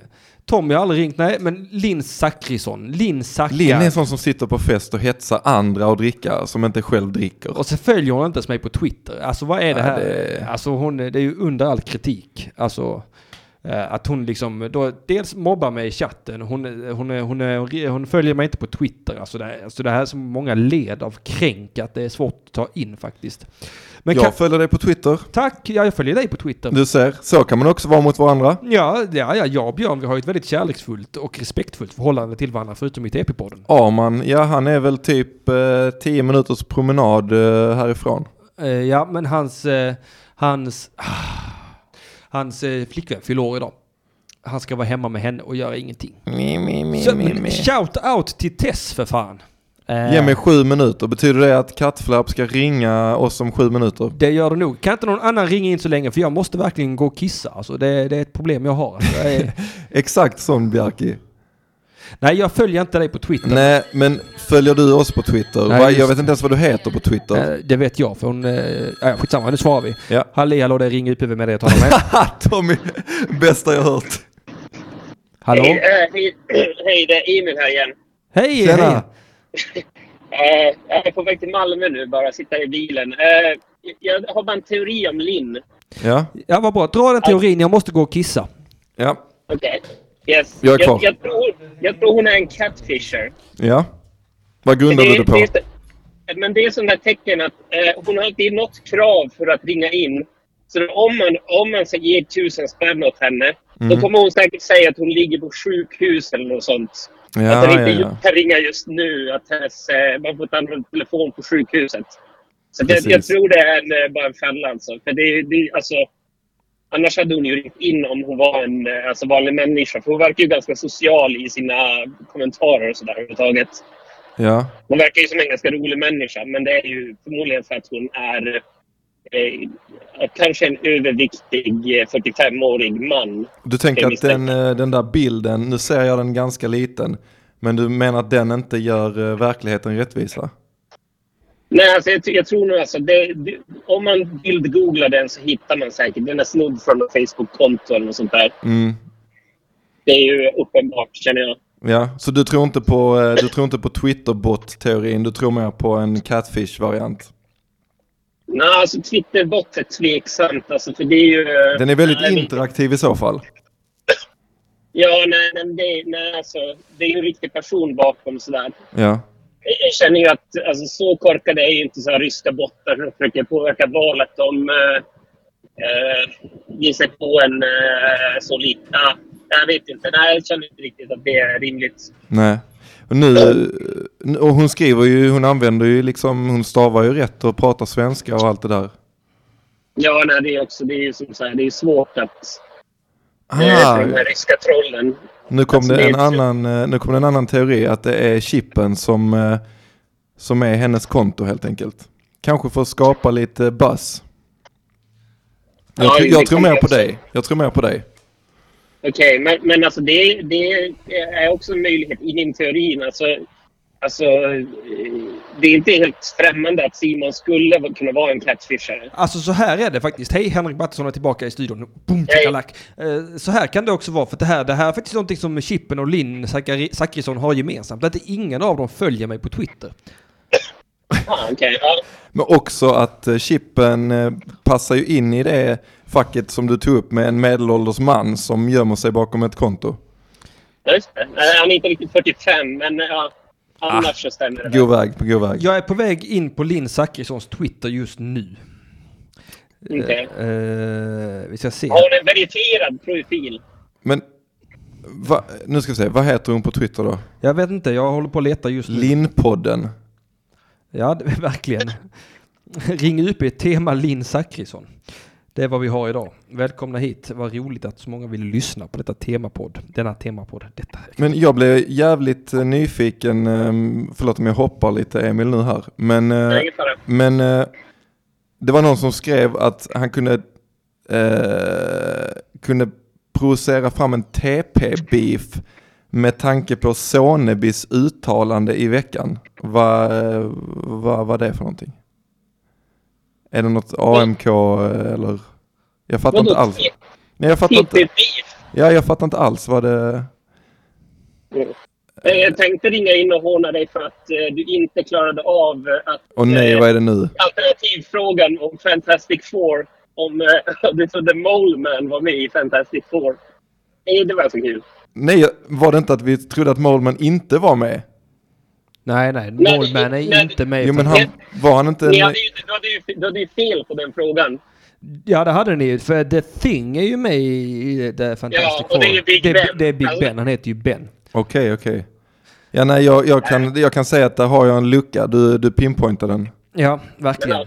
Tommy har aldrig ringt, nej, men Linn Zachrisson. Linn Zacka. Linn är en sån som sitter på fest och hetsar andra att dricka som inte själv dricker. Och så följer hon inte ens mig på Twitter. Alltså vad är det Ja, här? det- Alltså hon, det är ju under all kritik. Alltså eh, att hon liksom då dels mobbar mig i chatten. Hon, hon, hon, hon, hon följer mig inte på Twitter. Alltså det, alltså det här är så många led av kränk att det är svårt att ta in faktiskt. Men jag kan, följer dig på Twitter. tack, ja, jag följer dig på Twitter. Du ser, så kan man också vara mot varandra. Ja, ja, ja, jag och Björn vi har ju ett väldigt kärleksfullt och respektfullt förhållande till varandra förutom i TP-podden. Arman, ja han är väl typ eh, 10 minuters promenad eh, härifrån. Eh, ja, men hans, eh, hans, ah, hans eh, flickvän fyller år idag. Han ska vara hemma med henne och göra ingenting. Mi, mi, mi, Så, mi, mi. shout out till Tess för fan. Eh, Ge mig sju minuter, betyder det att Kattflapp ska ringa oss om sju minuter? Det gör det nog. Kan inte någon annan ringa in så länge för jag måste verkligen gå och kissa. Alltså, det, det är ett problem jag har. Alltså, jag är, *laughs* Exakt sån Bjarki. nej, jag följer inte dig på Twitter. Nej, men följer du oss på Twitter? Nej, just Jag vet inte ens vad du heter på Twitter. Eh, det vet jag för hon... Ja, skitsamma, nu svarar vi. Ja. Halli hallå, det är Ring UPV med dig jag talar med. Tommy, bästa jag hört. Hallå? Hej, hej, *clears throat* hej, det är Emil här igen. Hej, Tjena. hej! *laughs* Eh, jag är på väg till Malmö nu, bara sitta i bilen. Eh, jag har bara en teori om Linn. Ja, Ja, vad bra. Dra den teorin. Jag måste gå och kissa. ja, Okej. Yes. Jag är kvar. Jag, jag, tror, jag tror hon är en catfisher. ja. Vad grundar du det på? det är, men det är där tecken att eh, hon har inte något krav för att ringa in. Så om man, om man ska ge tusen spänn åt henne, då Mm. kommer hon säkert säga att hon ligger på sjukhus eller något sånt. Att Ja, hon ja, inte ja. kan ringa just nu. Att hennes, eh, man får ta en telefon på sjukhuset. Så det, jag tror det är en, eh, bara en fälla alltså. För det, det, alltså. Annars hade hon ju ringt in om hon var en eh, alltså, vanlig människa. För hon verkar ju ganska social i sina kommentarer och sådär överhuvudtaget. Ja, Hon verkar ju som en ganska rolig människa, men det är ju förmodligen för att hon är kanske en överviktig eh, 45-årig man. du tänker att den, eh, den där bilden, nu ser jag den ganska liten, men du menar att den inte gör eh, verkligheten rättvisa? Nej, alltså, jag, jag tror nog alltså, det, det, om man bildgooglar den så hittar man säkert. Den är snodd från ett Facebook-konto eller något sånt där. Mm. Det är ju uppenbart, känner jag. Ja, så du tror inte på, eh, du tror inte på Twitter-bot-teorin, du tror mer på en catfish-variant? Nej, alltså Twitterbot är tveksamt. Alltså, för det är ju... Den är väldigt nej, interaktiv i så fall. Ja, nej, nej, det, nej alltså, det är ju en riktig person bakom sådär. Ja, Jag känner ju att alltså, så korkade är ju inte så här ryska bottar som försöker påverka valet. De eh, eh, ger sig på en eh, så lite... Ja, jag vet inte. Nej, jag känner inte riktigt att det är rimligt. nej. Och nu, eh, och hon skriver ju, hon använder ju liksom, hon stavar ju rätt och pratar svenska och allt det där. Ja, nej, det är också det är som här, det är svårt att... Eh, Ah, de här ryska trollen. nu kom Alltså, det en annan, eh, nu kom det en annan teori att det är chippen som, eh, som är hennes konto helt enkelt. Kanske för att skapa lite buzz. Jag, Ja, jag tror mer på dig. Jag tror mer på dig. Okej, men, men alltså det, det är också en möjlighet i min teorin. Alltså, alltså, eh, det är inte helt främmande att Simon skulle kunna vara en catfishare. Alltså så här är det faktiskt. Hej, Henrik Mattisson är tillbaka i studion. Boom, takalak. Eh, Så här kan det också vara, för det här, det här är faktiskt någonting som Chippen och Linn Zachrisson har gemensamt. Att ingen av dem följer mig på Twitter. Ah, ja. Men också att eh, chippen eh, passar ju in i det facket som du tog upp med en medelålders man som gömmer sig bakom ett konto. Just det. Nej, Han är inte riktigt 45, men ja, annars så stämmer det. God väg, på god väg. Jag är på väg in på Linn Zachrissons Twitter just nu. Okej. Eh, vi ska se. Har hon en verifierad profil? Men va, nu ska vi se, vad heter hon på Twitter då? Jag vet inte, jag håller på att leta just nu. Linnpodden. Ja, det är *laughs* verkligen. Ring UP, tema Linn Zachrisson. Det är vad vi har idag. Välkomna hit. Vad roligt att så många vill lyssna på detta temapodd. Denna temapodd. Detta. Men jag blev jävligt eh, nyfiken, ehm, förlåt om jag hoppar lite Emil nu här. Men, eh, ingen fara. men eh, det var någon som skrev att han kunde, eh, kunde provocera fram en TP-beef med tanke på Sonebys uttalande i veckan. Vad vad var det för någonting? Är det något AMK eh, eller? Jag fattar inte alls. Nej, jag fattar inte. Ja, jag fattar inte alls vad det... Eh, Jag tänkte ringa in och håna dig för att eh, du inte klarade av eh, att... Och nej, eh, vad är det nu? Alternativfrågan om Fantastic Four. Om eh, *laughs* du trodde Mole Man var med i Fantastic Four. Nej, det var så kul. Nej, var det inte att vi trodde att Målman inte var med? Nej, nej. Nej, Målman är nej. inte med. Jo, men han, var han inte... Ni hade ju, du, hade ju, du hade ju fel på den frågan. Ja, det hade ni. För The Thing är ju med i The Fantastic Ja, och det är ju Four. Big det, Ben. det är Big Alltså- Ben. Han heter ju Ben. Okej, okej. Ja, nej, jag, jag, kan, jag kan säga att där har jag en lucka. Du, du pinpointar den. Ja, Men, verkligen.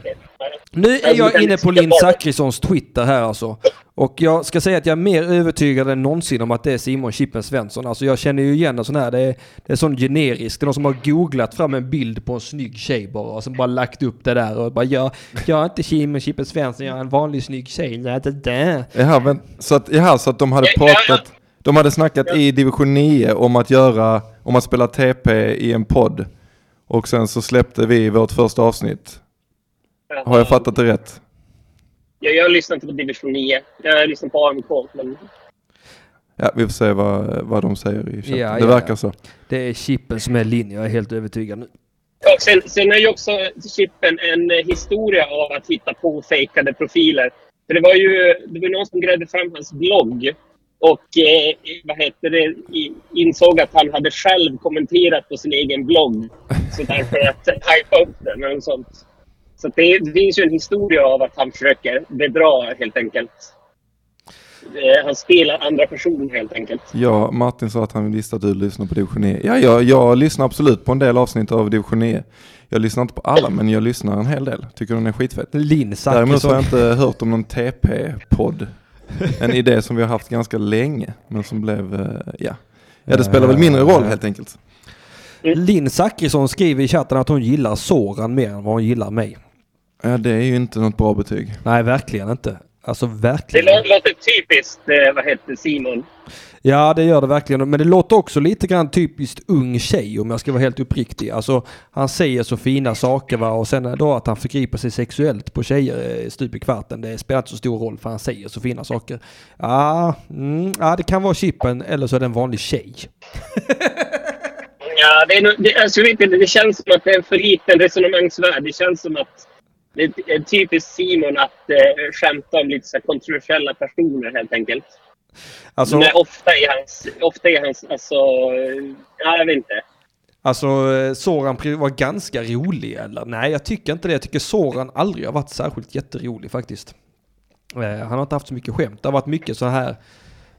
Nu är jag inne på Linn Zachrissons Twitter här alltså. Och jag ska säga att jag är mer övertygad än någonsin om att det är Simon Chippen Svensson. Alltså jag känner ju igen en sån här, det är, det är sån generisk. Det är någon som har googlat fram en bild på en snygg tjej bara och sen bara lagt upp det där och bara jag, jag är inte Simon Chippen Svensson, jag är en vanlig snygg tjej. Nej, det där. Jaha, men, så, att, jaha, så att de hade pratat... De hade snackat i division 9 om att göra, om att spela TP i en podd. Och sen så släppte vi vårt första avsnitt. Har jag fattat det rätt? Jag, jag lyssnar inte på Division 9. Jag lyssnar på AMK. Men Ja, vi får se vad, vad de säger i chatten. Ja, det ja, verkar ja. så. Det är Chippen som är Linn, jag är helt övertygad nu. Och sen, sen är ju också Chippen en historia av att hitta på fejkade profiler. För det var ju det var någon som grävde fram hans blogg och eh, vad heter det, insåg att han hade själv kommenterat på sin egen blogg. Så därför att *laughs* hypa upp den eller sånt. Så det, det finns ju en historia av att han försöker bedra helt enkelt. Eh, han spelar andra personer helt enkelt. Ja, Martin sa att han visste att du lyssnar på Division E. Ja, jag, jag lyssnar absolut på en del avsnitt av Division E. Jag lyssnar inte på alla, men jag lyssnar en hel del. Tycker den är skitfett. Linn Däremot har jag inte hört om någon TP-podd. En idé som vi har haft ganska länge, men som blev, eh, ja. Ja, det spelar väl mindre roll helt enkelt. Linn Zachrisson skriver i chatten att hon gillar Soran mer än vad hon gillar mig. Ja, det är ju inte något bra betyg. Nej, verkligen inte. Alltså Det verkligen. lå- låter typiskt, eh, vad heter Simon? Ja, det gör det verkligen. Men det låter också lite grann typiskt ung tjej om jag ska vara helt uppriktig. Alltså, han säger så fina saker va och sen då att han förgriper sig sexuellt på tjejer eh, stup i kvarten. Det spelar inte så stor roll för han säger så fina saker. Ja, mm, ja det kan vara chippen eller så är det en vanlig tjej. Ja, det, är, nog- det, alltså, jag vet inte, det känns som att det är en för liten resonemangsvärld. Det känns som att det är typiskt Simon att eh, skämta om lite så kontroversiella personer helt enkelt. Alltså, är ofta i hans, ofta i hans, alltså, eh, ja, jag vet inte. alltså eh, Soran var ganska rolig eller? Nej, jag tycker inte det. Jag tycker Soran aldrig har varit särskilt jätterolig faktiskt. Eh, han har inte haft så mycket skämt. Det har varit mycket så här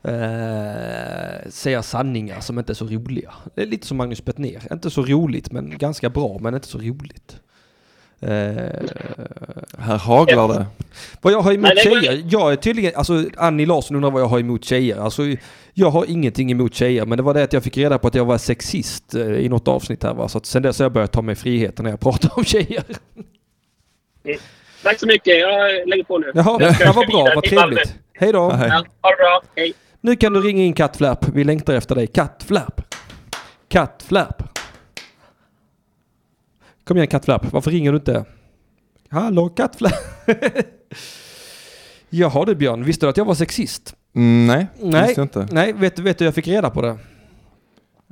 eh, säga sanningar som inte är så roliga. Det är lite som Magnus Bettner. Inte så roligt men ganska bra men inte så roligt. Eh, Här haglar det. vad jag har emot Nej, tjejer? Jag är tydligen, alltså Annie Larsson undrar vad jag har emot tjejer. Alltså jag har ingenting emot tjejer men det var det att jag fick reda på att jag var sexist eh, i något avsnitt här va. Så att sen dess har jag börjat ta mig friheten när jag pratar om tjejer. Tack så mycket. Jag lägger på nu. Jaha, det var köra bra, vad trevligt. Hej då! Ja, ha det bra. Hej. Nu kan du ringa in Kattflap. Vi längtar efter dig. Kattflap! Kattflap! Kom igen Kattflap, varför ringer du inte? Hallå Kattflap! *laughs* Jaha du Björn, visste du att jag var sexist? Mm, nej, Nej. visste jag inte. Nej, vet, du- vet du jag fick reda på det?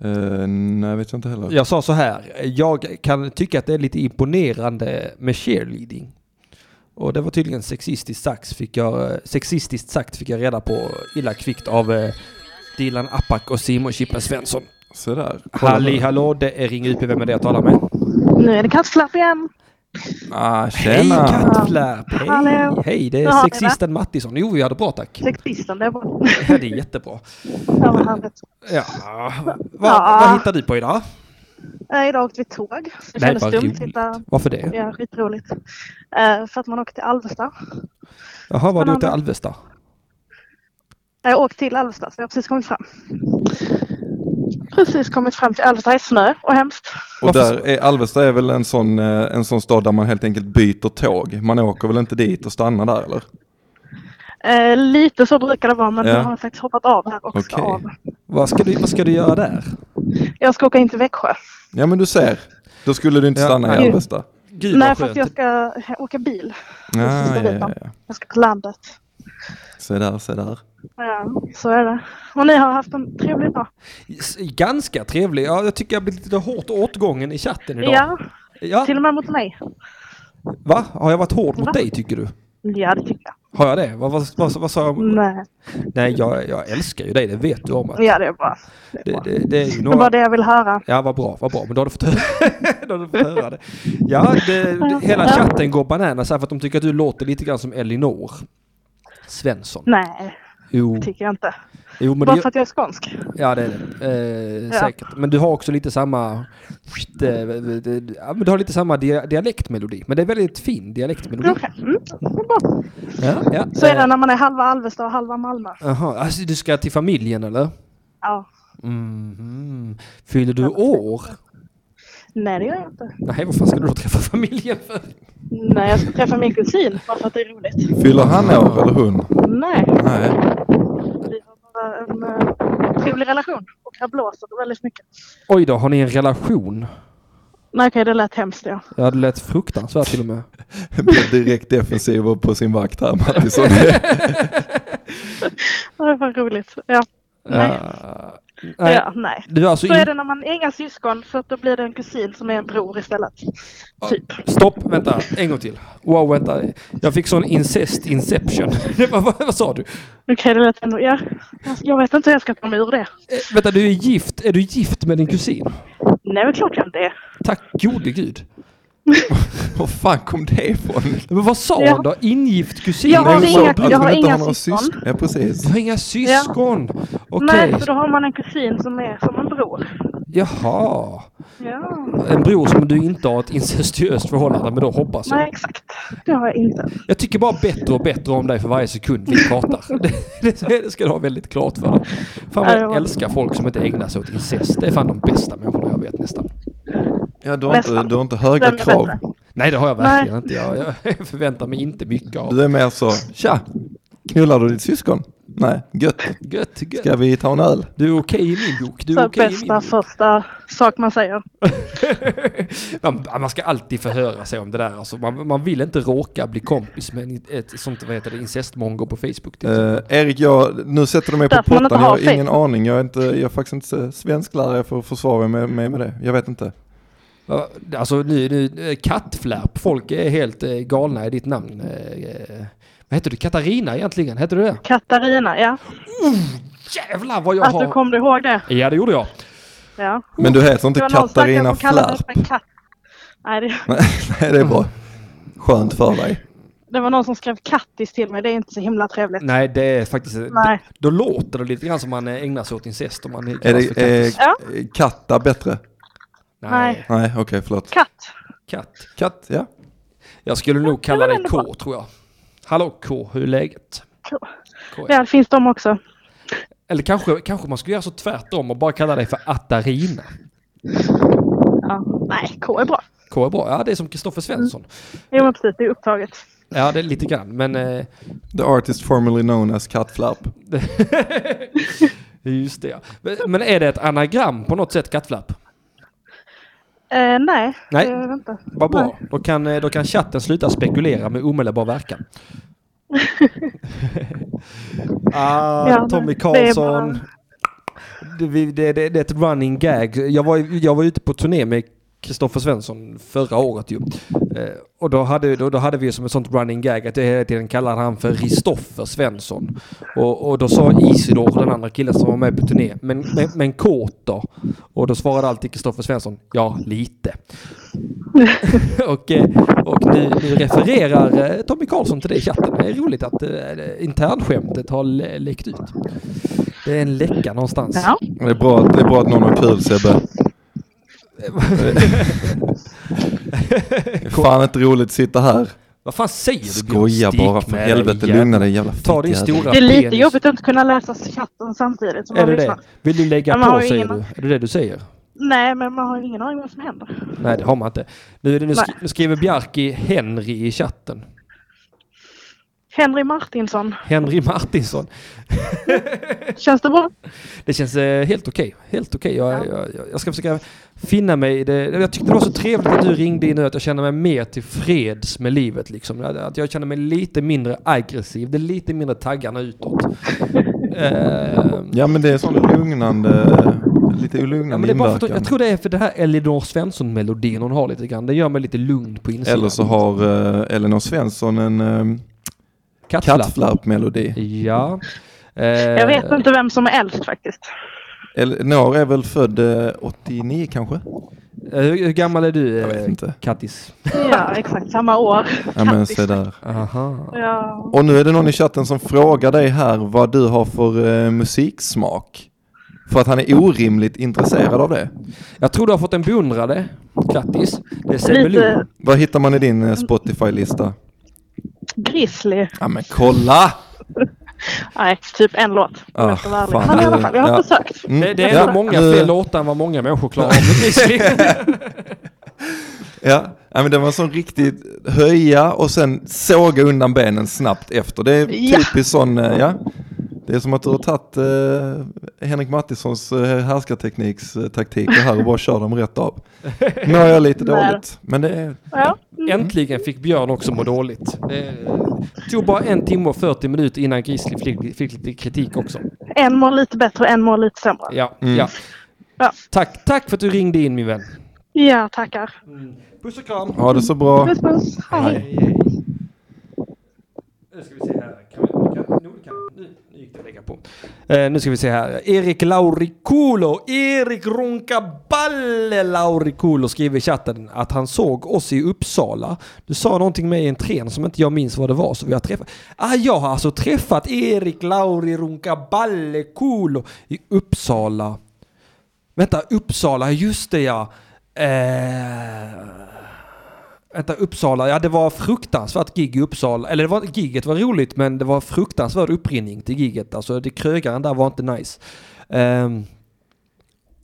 Uh, nej, vet jag inte heller. Jag sa så här, jag kan tycka att det är lite imponerande med cheerleading. Och det var tydligen sexistiskt sagt, fick jag, sexistiskt sagt fick jag reda på illa kvickt av eh, Dilan Apak och Simon Chippen Svensson. Så där. Kolla Halli hallå, det är Ring UP, vem är det jag talar med? Nu är det kattflapp igen. Ah, Hej tjena! Kattflap! Hej! Hallå. Hej, det är har ni det? sexisten Mattisson. Jo, vi hade bra tack. Sexisten, det är bra. Ja, det är jättebra. Ja, vad härligt. Ja, vad, Ja. vad hittar du på idag? Eh, Idag åkte vi tåg. Det Nej, kändes vad dumt. roligt. Hitta... Varför det? Ja, skitroligt. Eh, för att man åkte till Alvesta. Jaha, var du Spännande. Alvesta? Jag har åkt till Alvesta, så jag har precis kommit fram. Precis kommit fram till Alvesta. Är snö och hemskt. Och där är, Alvesta är väl en sån, eh, en sån stad där man helt enkelt byter tåg. Man åker väl inte dit och stannar där eller? Eh, lite så brukar det vara, men Ja. nu har jag faktiskt hoppat av här också. Okej. Av. Vad ska, du, vad ska du göra där? Jag ska åka in till Växjö. Ja men du ser. Då skulle du inte Ja. stanna i. Alvesta. Gud Nej, vad för att skönt. jag ska åka bil. Sista ja, ja, ja. Jag ska på landet. Se där, se där. Ja, så är det. Och ni har haft en trevlig dag? Ganska trevlig. Ja, jag tycker jag blivit lite hårt åtgången i chatten idag. Ja, Ja. till och med mot mig. Va? Har jag varit hård mot Va? dig tycker du? Ja, det tycker jag. Har jag det? Vad, vad, vad, vad sa jag? Nej, Nej, jag, jag älskar ju dig. Det vet du om. Att ja det är bra. Det är bra. det, det är Det var några... det jag vill höra. Ja, vad bra, vad bra. Men då har du fått *laughs* då har du fått höra det. Ja, hela chatten går bananas här för att de tycker att du låter lite grann som Elinor Svensson. Nej, Jo, det tycker jag inte. jo men Bara det, för att jag är skånsk. Ja det är det. Eh, Ja. Säkert. Men du har också lite samma... eh, du har lite samma dia- dialektmelodi. Men det är väldigt fin dialektmelodi. Okej, mm, är bra. Ja, ja. Så är det när man är halva Alvesta och halva Malmö. Jaha, alltså du ska till familjen eller? Ja. Mhm. Fyller du år? Nej, det gör jag inte. Nej, vad fan ska du då träffa familjen för? Nej, jag ska träffa min kusin bara för att det är roligt. Fyller han år eller hon? Nej, Nej. vi har bara en uh, trevlig relation. Och här blåser det väldigt mycket. Oj då, har ni en relation? Nej, okej, det lät hemskt ja. Ja, det lät fruktansvärt till och med. *laughs* Blev direkt defensiv och på sin vakt här Mattisson. *laughs* Det var roligt. Ja. Nej. Ja, Nej. Ja, nej. Du är alltså Så in... är det när man är inga syskon så att då blir det en kusin som är en bror istället. Typ. Stopp, vänta, en gång till. Wow, vänta. Jag fick sån incest inception. *laughs* vad, vad, vad sa du? Okej, det lät ändå... Ja. Jag vet inte hur jag ska ta mig ur det. Eh, vänta, du är gift. Är du gift med din kusin? Nej, men klart jag inte är. Tack gode gud. *laughs* Var fan kom det ifrån? Men vad sa Ja. hon då? Ingift kusin? Jag har inga- att hon jag har inte inga syskon. Ja, precis. Du har inga syskon? Okej. Nej, så då har man en kusin som är som en bror. Jaha. Ja. En bror som du inte har ett incestuöst förhållande med då hoppas jag. Nej, exakt. Det har jag inte. Jag tycker bara bättre och bättre om dig för varje sekund vi pratar. *laughs* Det, det, ska du ha väldigt klart för dig. Fan vad Ja, jag älskar folk som inte ägnar sig åt incest. Det är fan de bästa människorna jag vet nästan. Ja, du har inte, du har inte höga Vem är krav. bättre? Nej det har jag verkligen inte. Jag, jag *laughs* förväntar mig inte mycket av. Du är mer så, tja, knullar du ditt syskon? Nej, gött. Gött, gött. Ska vi ta en öl? Du är okej i min bok. Du är Så min bästa bok. första sak man säger. *laughs* man, man ska alltid förhöra sig om det där. Alltså, man, man vill inte råka bli kompis med ett sånt, vad heter det, incestmongo på Facebook. exempel. Erik, jag, nu sätter du mig på pottan. Jag har ingen aning. Jag är, inte, jag är faktiskt inte svensklärare för att försvara mig med, med det. Jag vet inte. Alltså nu, nu kattflärp. Folk är helt eh, galna i ditt namn. Eh, vad heter du? Katarina egentligen? Heter du det? Katarina, ja. Jävlar vad jag Att du har... kom du ihåg det? Ja det gjorde jag. Ja. Men du heter inte Katarina Flärp? Nej, det, *laughs* Nej, det är bra. Skönt för dig. det var någon som skrev kattis till mig. Det är inte så himla trevligt. Nej det är faktiskt... Nej. Då låter det lite grann som man eh, ägnar sig åt incest om man Är det kattis. Ja. katta bättre? Nej. Nej, okej, förlåt. Katt. Katt. Katt, ja. Jag skulle nog kalla dig K tror jag. Hallå K, hur är läget? K. K, Ja, det finns de också. Eller kanske, kanske man skulle göra så tvärtom och bara kalla dig för Atarina. Ja. Nej, K är bra. K är bra. Ja, det är som Kristoffer Svensson. Jo, men precis. Det är upptaget. Ja, det är lite grann. Men eh, The artist formerly known as Kattflärp. *laughs* just det ja. Men- Men är det ett anagram på något sätt, kattflapp? Eh, nej, Nej. det är inte. Vad bra. Då kan, eh, då kan chatten sluta spekulera med omedelbar verkan. *laughs* ah, Ja, Tommy det är Karlsson. Det, vi- det, det, det är ett running gag. Jag var, jag var ute på turné med Kristoffer Svensson förra året ju. Eh, och då hade, då, då hade vi som ett sånt running gag att jag hela tiden kallade han för Ristoffer Svensson. Och, och då sa Isidor, den andra killen som var med på turné, men, men, men kåt då? Och då svarade alltid Kristoffer Svensson, ja lite. *laughs* och eh, och nu, nu refererar eh, Tommy Karlsson till det i chatten. Det är roligt att eh, internskämtet har lä- läckt ut. Det är en läcka någonstans. Ja. Det är bra, att- det är bra att någon har kul Sebbe. Det är fan inte roligt att sitta här. Vad fan säger du Skoja bara för helvete, lugna dig jävla Ta din stora Det är lite penis. jobbigt att inte kunna läsa chatten samtidigt som Är man det lyssnar. det? Vill du lägga på säger ingen- du? Är det det du säger? Nej, men man har ju ingen aning vad som händer. Nej det har man inte. Nu, är det- nu, nu skriver Bjarki Henry i chatten. Henry Martinsson. Henry Martinsson. *laughs* Känns det bra? Det känns eh, helt okej. Helt okej. Jag, jag, jag, jag ska försöka finna mig i det. Jag tyckte det var så trevligt att du ringde in nu att jag känner mig mer tillfreds med livet liksom. Att- jag känner mig lite mindre aggressiv. Det är lite mindre taggarna utåt. *laughs* Eh, Ja men det är sån lugnande, lite Ja, lugnande men det är bara för att, inverkan. jag tror det är för det här Elinor Svensson-melodin hon har lite grann. Det gör mig lite lugn på insidan. Eller så har uh, Elinor Svensson en um, Kattflapp. kattflärp-melodi. Ja. Eh, Jag vet inte vem som är äldst faktiskt. Elinor är väl född eh, 89 kanske? eh, hur, hur gammal är du, Jag vet eh, inte. Kattis? Ja, exakt samma år. Ja men Kattis. se där. Aha. Ja. Och nu är det någon i chatten som frågar dig här vad du har för eh, musiksmak. För att han är orimligt intresserad av det. Jag tror du har fått en beundrare. Grattis. Det är. Lite Vad hittar man i din eh, Spotify-lista? Grizzly. Ja men kolla! *laughs* Nej, typ en låt. Ah, fan, Men i alla det- fall, jag har ja. försökt. Mm. Det, det är Ja, många fler låtar än vad många människor klarar av med Grizzly. *laughs* Ja, ja men det var en sån riktigt höja och sen såga undan benen snabbt efter. Det är Ja. typiskt sån, eh, ja. Det är som att du har tagit eh, Henrik Mattissons eh, härskarteknikstaktiker här och bara kör dem rätt av. Nu har jag lite dåligt, men det är... Ja. Äntligen fick Björn också må dåligt. Det tog bara en timme och 40 minuter innan Grizzly fick, fick lite kritik också. En mår lite bättre och en mår lite sämre. Ja, Mm. ja. Ja. Tack, tack för att du ringde in min vän. Ja, tackar. Puss och kram. Ha det så bra. Puss puss. Hej. Nu ska vi se här. Kan vi, kan, nu, kan, nu, lägga på. Eh, nu ska vi se här. Erik Laurikulo. Erik Runkaballe Laurikulo skriver i chatten att han såg oss i Uppsala. Du sa någonting med i en som inte jag minns vad det var. Så vi har träffat. Ah, jag har alltså träffat Erik Lauri Runkaballe Kulo i Uppsala. Vänta, Uppsala, just det ja. Eh... Vänta, Uppsala, ja det var fruktansvärt gig i Uppsala. Eller det var, giget var roligt men det var fruktansvärd upprinning till giget. Alltså det krögaren där var inte nice. Um,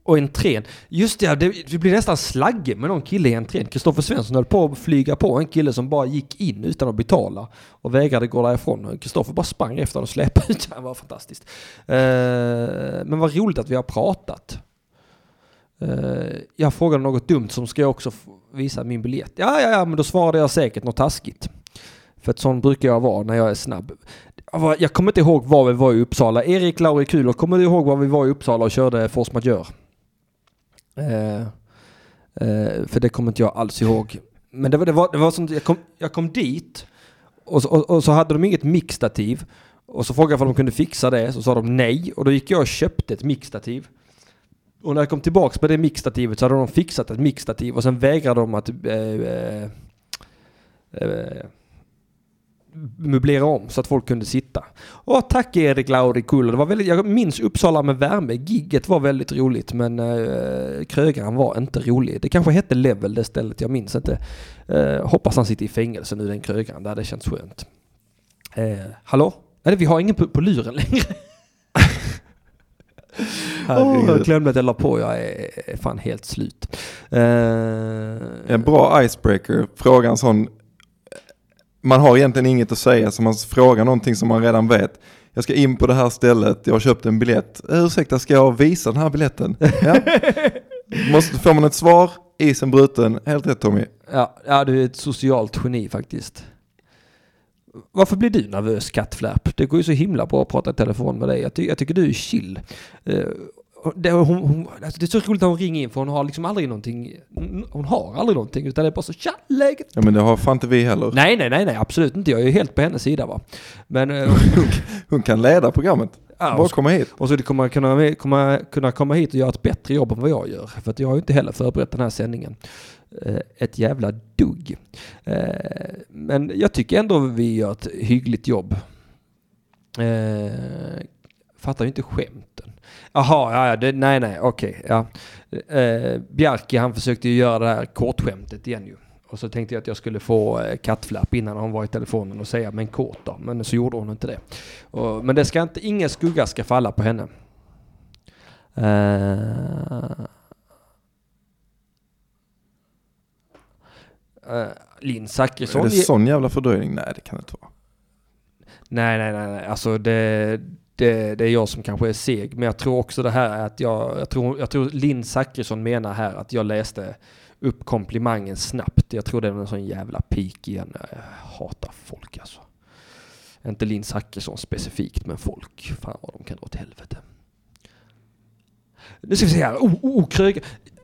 och entrén, just det, det, det nästan slagge med någon kille i entrén. Kristoffer Svensson höll på att flyga på en kille som bara gick in utan att betala och vägrade gå därifrån. Kristoffer bara sprang efter honom och släpade ut *laughs* Det var fantastiskt. Uh, men vad roligt att vi har pratat. Uh, jag frågade något dumt som ska jag också visa min biljett. Ja, ja, ja, men då svarade jag säkert något taskigt. För att sån brukar jag vara när jag är snabb. Jag kommer inte ihåg var vi var i Uppsala. Erik Lauri Kulor kommer du ihåg var vi var i Uppsala och körde force majeure? Eh, eh, för det kommer inte jag alls ihåg. Men det var, det var, det var sånt, jag kom, jag kom dit och så, och, och så hade de inget mixtativ. Och så frågade jag om de kunde fixa det, så sa de nej. Och då gick jag och köpte ett mixtativ. Och när jag kom tillbaks med det mixtativet så hade de fixat ett mixtativ och sen vägrade de att eh, eh, eh, möblera om så att folk kunde sitta. Och tack Erik Laurikull. Det var väldigt, jag minns Uppsala med värme. Gigget var väldigt roligt men eh, krögaren var inte rolig. Det kanske hette Level det stället, jag minns inte. Eh, hoppas han sitter i fängelse nu den krögaren, det hade känts skönt. Eh, hallå? Nej, vi har ingen på, på luren längre. Åh, jag glömde att jag la på, jag är, fan helt slut. Eh, En bra icebreaker, fråga en sån, man har egentligen inget att säga så man frågar någonting som man redan vet. Jag ska in på det här stället, jag har köpt en biljett. Ursäkta, ska jag visa den här biljetten? Ja. *laughs* Måste, får man ett svar, isen bruten, helt rätt Tommy. Ja, ja, du är ett socialt geni faktiskt. Varför blir du nervös kattflärp? Det går ju så himla bra att prata i telefon med dig. Jag, ty jag tycker du är chill. Eh, det, hon, hon, alltså det är så roligt att hon ringer in för hon har liksom aldrig någonting, hon har aldrig någonting utan det är bara så tja, läget? Ja men det har fan inte vi heller. Nej, nej, nej, nej, absolut inte. Jag är ju helt på hennes sida va. Men... eh, Hon *laughs* kan leda programmet. Ja, Bara komma hit. Och så kommer kunna, komma, kunna komma hit och göra ett bättre jobb än vad jag gör. För att jag har ju inte heller förberett den här sändningen. Eh, Ett jävla dugg. Eh, Men jag tycker ändå vi gör ett hyggligt jobb. Eh, Fattar ju inte skämten. Jaha, ja, ja, det, nej, nej, okej, ja. Eh, Bjarki han försökte ju göra det här kortskämtet igen ju. Och så tänkte jag att jag skulle få eh, kattflapp innan hon var i telefonen och säga men kort då. Men så gjorde hon inte det. Och, men det ska inte, ingen skugga ska falla på henne. Uh, uh, Linn Är Zachrisson. det sån jävla fördröjning? Nej det kan det inte vara. Nej, nej, nej, nej. Alltså det, det, det är jag som kanske är seg. Men jag tror också det här är att jag, jag tror, jag tror Linn Zachrisson menar här att jag läste upp komplimangen snabbt. Jag tror det är en sån jävla peak igen. Jag hatar folk alltså. Inte Linn Zachrisson specifikt, men folk. Fan vad de kan dra åt helvete. Nu ska vi se här. Oh, oh, oh krög.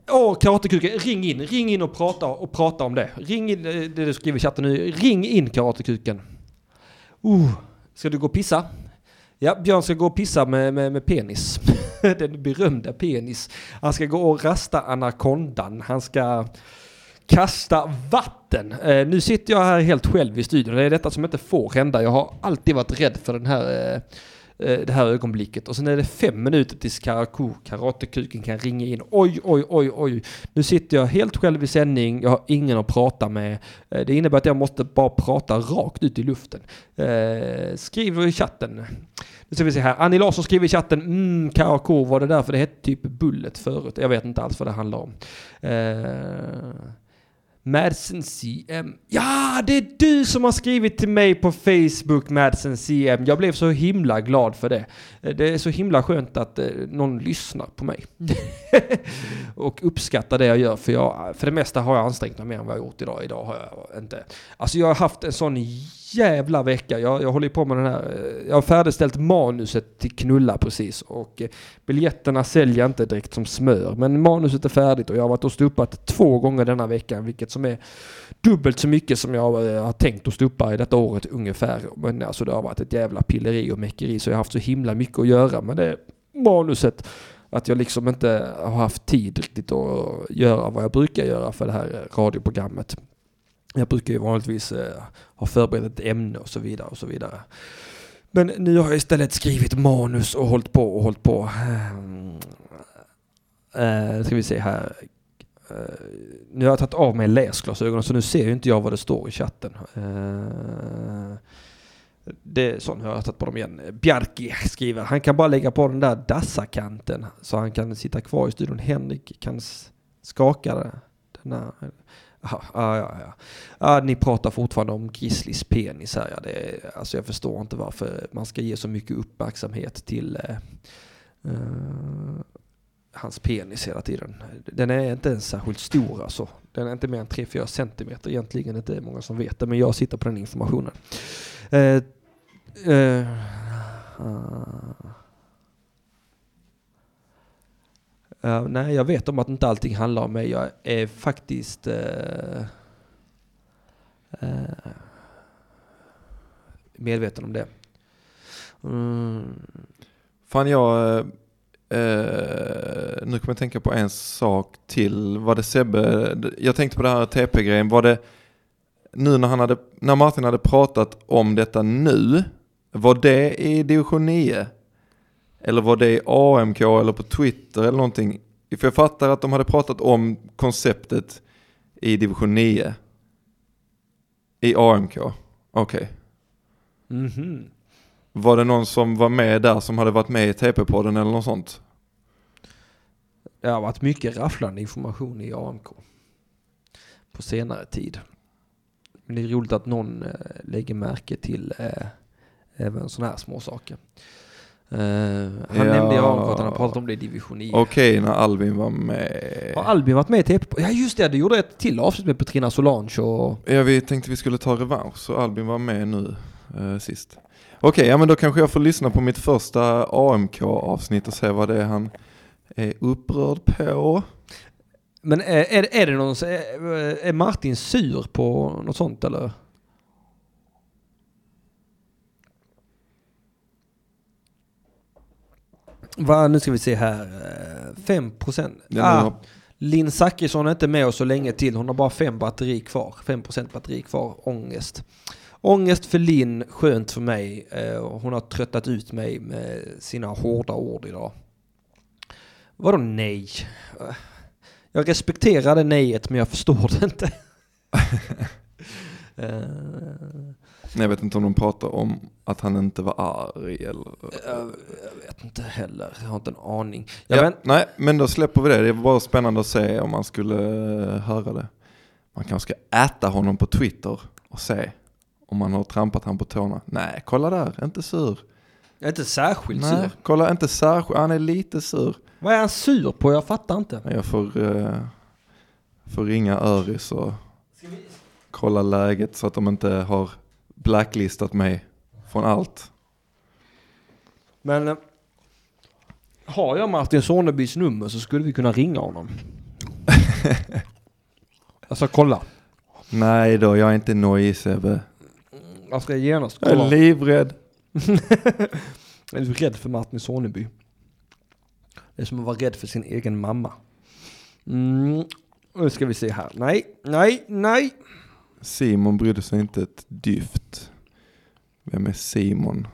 Åh, oh, Karatekuken, ring in, ring in och prata, och prata om det. Ring in, eh, det du skriver i chatten nu. Ring in Karatekuken. Oh, ska du gå och pissa? Ja, Björn ska gå och pissa med, med, med penis. *laughs* Den berömda penis. Han ska gå och rasta anakondan. Han ska kasta vatten. Eh, nu sitter jag här helt själv i studion. Det är detta som inte får hända. Jag har alltid varit rädd för den här, eh, eh det här ögonblicket. Och sen är det fem minuter tills Karaku, karatekuken kan ringa in. Oj, oj, oj, oj. Nu sitter jag helt själv i sändning. Jag har ingen att prata med. Eh, det innebär att jag måste bara prata rakt ut i luften. Eh, skriv i chatten. Nu ska vi se här. Annie Larsson skriver i chatten. Mm, Karaku, var det därför det hette typ Bullet förut? Jag vet inte alls vad det handlar om. Eh, Madsen CM. Ja, det är du som har skrivit till mig på Facebook, Madsen CM. Jag blev så himla glad för det. Eh, Det är så himla skönt att eh, någon lyssnar på mig. *laughs* och uppskattar det jag gör. För, jag, för det mesta har jag ansträngt mig mer än vad jag gjort idag. Idag har jag inte... Alltså jag har haft en sån jävla vecka. Jag, jag håller ju på med den här, eh, jag har färdigställt manuset till Knulla precis och eh, biljetterna säljer inte direkt som smör. Men manuset är färdigt och jag har varit och stuppat två gånger denna veckan, vilket som är dubbelt så mycket som jag eh, har tänkt att stuppa i detta året ungefär. Men alltså det har varit ett jävla pilleri och mäckeri så jag har haft så himla mycket att göra med det manuset. Att jag liksom inte har haft tid riktigt att göra vad jag brukar göra för det här radioprogrammet. Jag brukar ju vanligtvis eh, ha förberett ett ämne och så vidare och så vidare. Men nu har jag istället skrivit manus och hållit på och hållit på. Uh, ska vi se här. Eh, nu har jag tagit av mig läsglasögonen så nu ser ju inte jag vad det står i chatten. Det är sån har jag tagit på dem igen. Bjarki skriver, han kan bara lägga på den där dassakanten så han kan sitta kvar i studion. Henrik kan skaka den här. Ja, ja, ja, ja. ni pratar fortfarande om Grizzlys penis här. Ja, det alltså jag förstår inte varför man ska ge så mycket uppmärksamhet till eh, eh, hans penis hela tiden. Den är inte ens särskilt stor alltså. Den är inte mer än 3-4 centimeter egentligen. Det är inte många som vet det, men jag sitter på den informationen. Eh, eh, ah. Uh, nej, jag vet om att inte allting handlar om mig. Jag är faktiskt... Uh, uh, medveten om det. Mm. Fan jag, nu kommer jag tänka på en sak till. Var det Sebbe, jag tänkte på det här TP-grejen, var det nu när, han hade, när Martin hade pratat om detta nu, var det i division 9? Eller var det i AMK eller på Twitter eller någonting? För jag fattar att de hade pratat om konceptet i division 9. I AMK, okej. Mhm. Var det någon som var med där som hade varit med i TP-podden eller något sånt? Det har varit mycket rafflande information i AMK på senare tid. Men det är roligt att någon eh, lägger märke till eh, även sådana här små Eh, han Ja. nämnde i AMK att han har pratat om det i division 9. Okej, när Albin var med. Har Albin varit med i TP? Ja just det, det gjorde ett till avsnitt med Petrina Solange och... Ja, vi tänkte vi skulle ta revansch så Albin var med nu eh, sist. Okej, ja men då kanske jag får lyssna på mitt första AMK-avsnitt och se vad det är han är upprörd på. Men är, är, är det någon, är, är Martin sur på något sånt eller? Va, nu ska vi se här. eh, 5 procent. Ah, Linn Zachrisson är inte med oss så länge till. Hon har bara 5 batteri kvar. 5 procent batteri kvar. Ångest. Ångest för Linn, skönt för mig. Eh, Hon har tröttat ut mig med sina hårda ord idag. Vadå nej? Eh, Jag respekterar det nejet men jag förstår det inte. *laughs* Nej, Jag vet inte om de pratar om att han inte var arg eller... jag, jag vet inte heller, jag har inte en aning. Jag Ja, vet, Nej, men då släpper vi det. Det var bara spännande att se om man skulle eh, höra det. Man kanske ska äta honom på Twitter och se om man har trampat han på tårna. Nej, kolla där, inte sur. jag är inte särskilt Nej, sur. kolla inte särskilt, han är lite sur. Vad är han sur på? Jag fattar inte. Jag får, eh, får ringa Öris och kolla läget så att de inte har blacklistat mig från allt. Men eh, har jag Martin Sonebys nummer så skulle vi kunna ringa honom. jag *laughs* ska kolla. Nej då, jag är inte nojig Sebbe. Jag ska genast Jag är kolla. livrädd. *laughs* är du rädd för Martin Soneby? Det är som att vara rädd för sin egen mamma. Mm. Nu ska vi se här. Nej, nej, nej. Simon brydde sig inte ett dyft. Vem är Simon?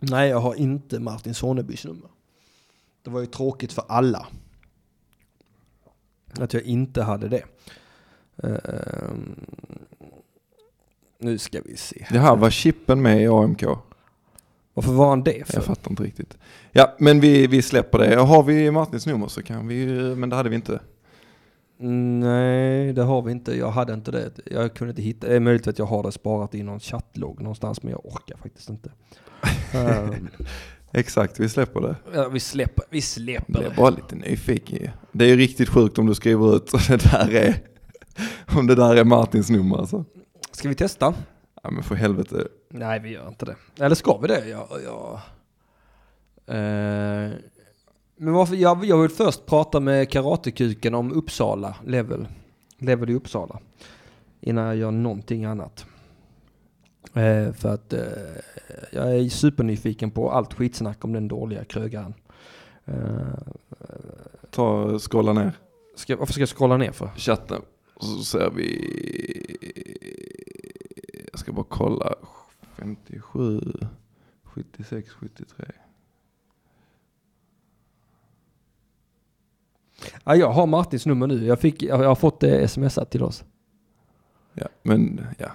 Nej, jag har inte Martin Sonebys nummer. Det var ju tråkigt för alla. Att jag inte hade det. Ehm, nu ska vi se. här. Jaha, var Chippen med i AMK? Varför var han det för? Jag fattar inte riktigt. Ja, men vi, vi släpper det. Har vi Martins nummer så kan vi men det hade vi inte. Nej, det har vi inte. Jag hade inte det. Jag kunde inte hitta. Det är möjligt att jag har det sparat i någon chattlogg någonstans, men jag orkar faktiskt inte. *laughs* Ehm, Exakt, vi släpper det. ja, vi släpper, vi släpper Jag är det. bara lite nyfiken. Det är ju riktigt sjukt om du skriver ut *laughs* det där är Om det där är Martins nummer alltså. Ska vi testa? Ja men för helvete. Nej, vi gör inte det. Eller ska vi det? Ja, ja. Eh, men varför, jag, jag vill först prata med Karatekuken om Uppsala level. Level i Uppsala. Innan jag gör någonting annat. Eh, för att eh, jag är supernyfiken på allt skitsnack om den dåliga krögaren. Eh, Ta, scrolla ner ska, varför ska jag scrolla ner för? chatten. Och så ser vi... Jag ska bara kolla. 57, 76, 73. Ja, jag har Martins nummer nu. Jag, fick, jag har fått det smsat till oss. Ja, men ja.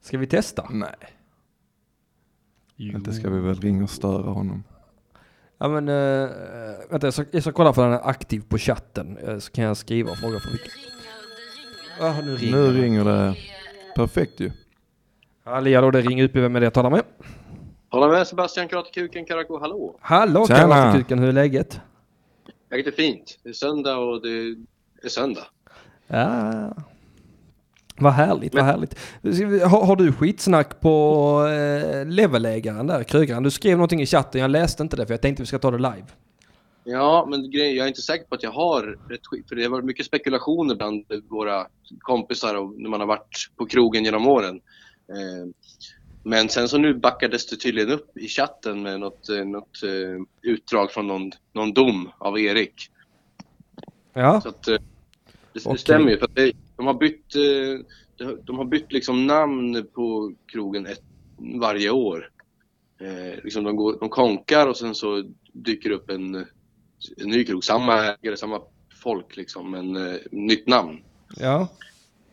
Ska vi testa? Nej. Inte ska vi väl ringa och störa honom. Ja men, äh, vänta jag ska, jag ska kolla för han är aktiv på chatten. Eh, Så kan jag skriva och fråga för vilka. Ja, nu ringer Nu ringer det. Perfekt ju. Halli hallå, det ringer upp. Vem är det jag talar med? Hålla med Sebastian Karatekuken Karako, hallå! Hallå. Karatekuken, hur är läget? Läget är fint. Det är söndag och det är söndag. Ja. Vad härligt, vad härligt. Har, har du skitsnack på eh, levelägaren där, krögaren? Du skrev någonting i chatten, jag läste inte det för jag tänkte vi ska ta det live. Ja, men grejen, jag är inte säker på att jag har rätt skit. För det har varit mycket spekulationer bland våra kompisar och när man har varit på krogen genom åren. Eh, men sen så nu backades det tydligen upp i chatten med något, eh, något eh, utdrag från någon, någon dom av Erik. Ja, Så att, eh, det, det stämmer ju. För att de har bytt, de har bytt liksom namn på krogen ett, varje år. Eh, liksom de, går, de konkar och sen så dyker upp en, en ny krog. Samma ägare, samma folk liksom, men eh, nytt namn. ja.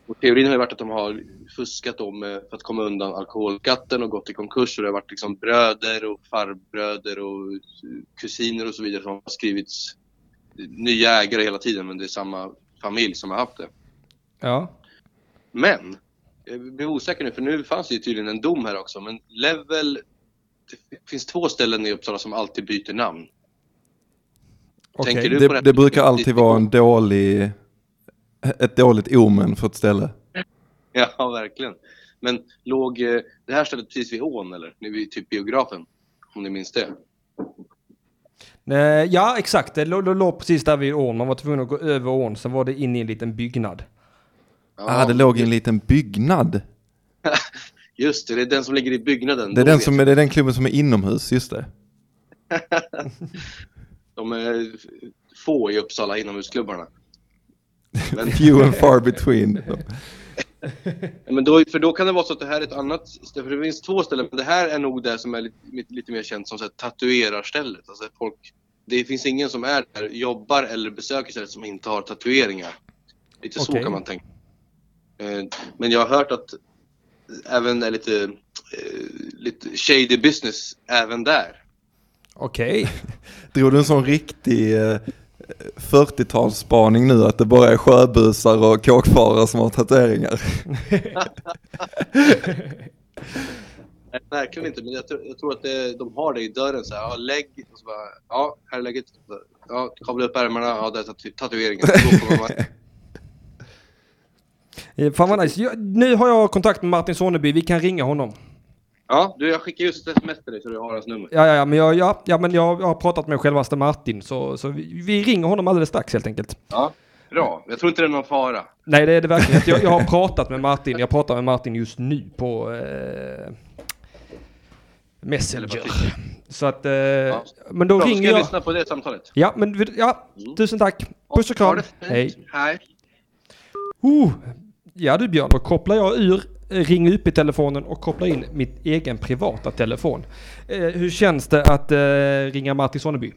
Och teorin har ju varit att de har fuskat om eh, för att komma undan alkoholskatten och gått i konkurs. Och det har varit liksom bröder och farbröder och kusiner och så vidare som har skrivits nya ägare hela tiden men det är samma familj som har haft det. Ja. Men, jag blir osäker nu för nu fanns det ju tydligen en dom här också. Men Level, det finns två ställen i Uppsala som alltid byter namn. Okej. På Det, det brukar alltid vara en dålig, *laughs* ett dåligt omen för ett ställe. Ja, verkligen. Men låg eh, det här stället precis vid ån eller? Nu vid typ biografen? Om ni minns det? Eh, ja, exakt. Det låg, det låg precis där vid ån. Man var tvungen att gå över ån, sen var det inne i en liten byggnad. ah, det låg i en liten byggnad. *laughs* Just det, det är den som ligger i byggnaden. Det är, den som, det är den klubben som är inomhus, just det. *laughs* De är få i Uppsala inomhusklubbarna. Men- *laughs* Few and far between. *laughs* Men då, för då kan det vara så att det här är ett annat ställe, för det finns två ställen, men det här är nog det som är lite, lite mer känt som så här, tatuerarstället. Alltså folk, det finns ingen som är där, jobbar eller besöker stället som inte har tatueringar. Lite så Okej. kan man tänka. Eh, Men jag har hört att även är lite, eh, lite shady business även där. Okej. *laughs* Drog du en sån riktig eh, 40-talsspaning nu att det bara är sjöbusar och kåkfarare som har tatueringar? Nej, verkligen inte, men jag tror, jag tror att det, de har det i dörren så här, ja, lägg, och så bara, ja, här är lägget, ja, kavla upp ärmarna, ja, där är tatu- tatueringen. *laughs* Fan vad nice. Jag, nu har jag kontakt med Martin Soneby, vi kan ringa honom. Ja, du jag skickar just ett sms till dig så du har hans nummer. Ja, ja, ja, men jag, ja, ja, men jag, jag har pratat med självaste Martin, så, så vi, vi ringer honom alldeles strax helt enkelt. Ja, bra. Jag tror inte det är någon fara. Nej, det är det verkligen. Jag, jag har pratat med Martin, jag pratar med Martin just nu på eh, Messenger. Så att, eh, men då Bra, ringer ska jag lyssna på det samtalet. Ja, men ja, tusen tack. Puss och kram. Hej. Hej. Oh, ja du Björn, då kopplar jag ur, ringer upp i telefonen och kopplar in mitt egen privata telefon. Eh, hur känns det att eh, ringa Martin Sonneby?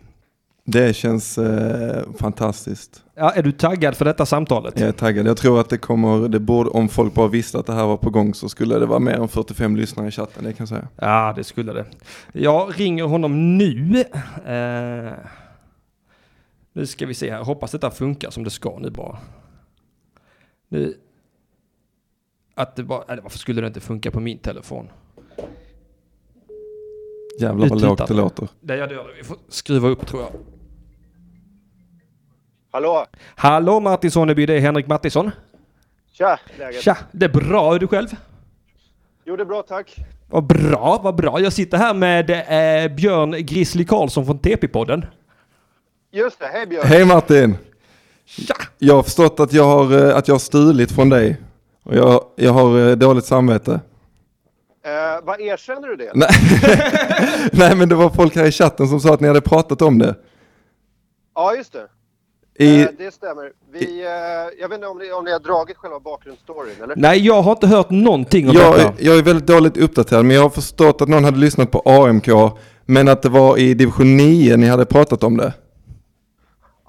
Det känns eh, fantastiskt. Ja, är du taggad för detta samtalet? Jag är taggad. Jag tror att det kommer, det borde, om folk bara visste att det här var på gång så skulle det vara mer än 45 lyssnare i chatten, det kan jag säga. Ja, det skulle det. Jag ringer honom nu. Eh, nu ska vi se här. Hoppas detta funkar som det ska nu bara. Nu. Att det bara, eller varför skulle det inte funka på min telefon? Jävlar vad lågt det vi. låter. Det gör det. Vi får skruva upp tror jag. Hallå? Hallå Martin Sonneby, det är Henrik Mattisson. Tja, läget? Tja, det är bra. Är du själv? Jo, det är bra, tack. Vad bra, vad bra. Jag sitter här med eh, Björn Grizzly Karlsson från TP-podden. Just det, hej Björn. Hej Martin! Jag har förstått att jag har, eh, att jag har stulit från dig. Och jag, jag har eh, dåligt samvete. Eh, vad erkänner du det? *laughs* Nej. Nej men det var folk här i chatten som sa att ni hade pratat om det. Ja, just det. I, Eh, det stämmer. Vi, eh, jag vet inte om ni, om ni har dragit själva bakgrundsstoryn, eller? Nej, jag har inte hört någonting om jag, detta. jag är väldigt dåligt uppdaterad men jag har förstått att någon hade lyssnat på AMK men att det var i division 9 ni hade pratat om det.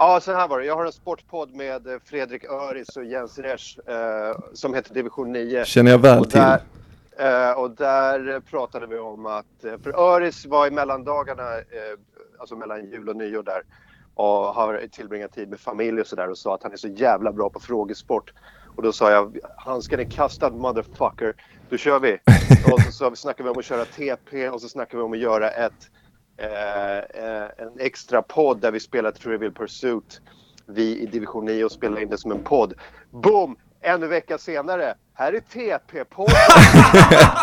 Ja, så här var det. Jag har en sportpodd med eh, Fredrik Öris och Jens Resch eh, som heter Division 9. Känner jag väl och till. Där, eh, och där pratade vi om att, eh, för Öris var i mellandagarna, eh, alltså mellan jul och nyår där och har tillbringat tid med familj och sådär och sa att han är så jävla bra på frågesport. Och då sa jag, handsken är kastad motherfucker, då kör vi. *laughs* och så, så snackade vi om att köra TP och så snackade vi om att göra ett eh, eh, en extra podd där vi spelar Trivial Pursuit. Vi i division 9 och spelar in det som en podd. Boom! En vecka senare, här är TP-podden.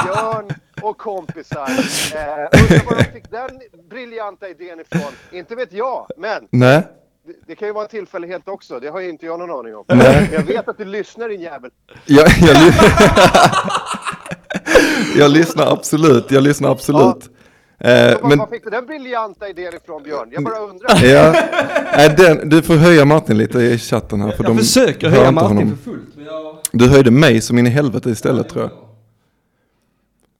*laughs* Björn och kompisar. Eh, undrar var de fick den briljanta idén ifrån. Inte vet jag, men Nej. det, det kan ju vara en tillfällighet också. Det har ju inte jag någon aning om. Nej. Jag vet att du lyssnar din jävel. Jag, jag, *laughs* jag lyssnar absolut, jag lyssnar absolut. Eh, Så var, men, var fick du den briljanta idén ifrån Björn? Jag bara undrar. *laughs* ja, nej, den, du får höja Martin lite i chatten här. För Jag de försöker höja Martin honom. för fullt. Men jag... Du höjde mig som in i helvete istället tror jag.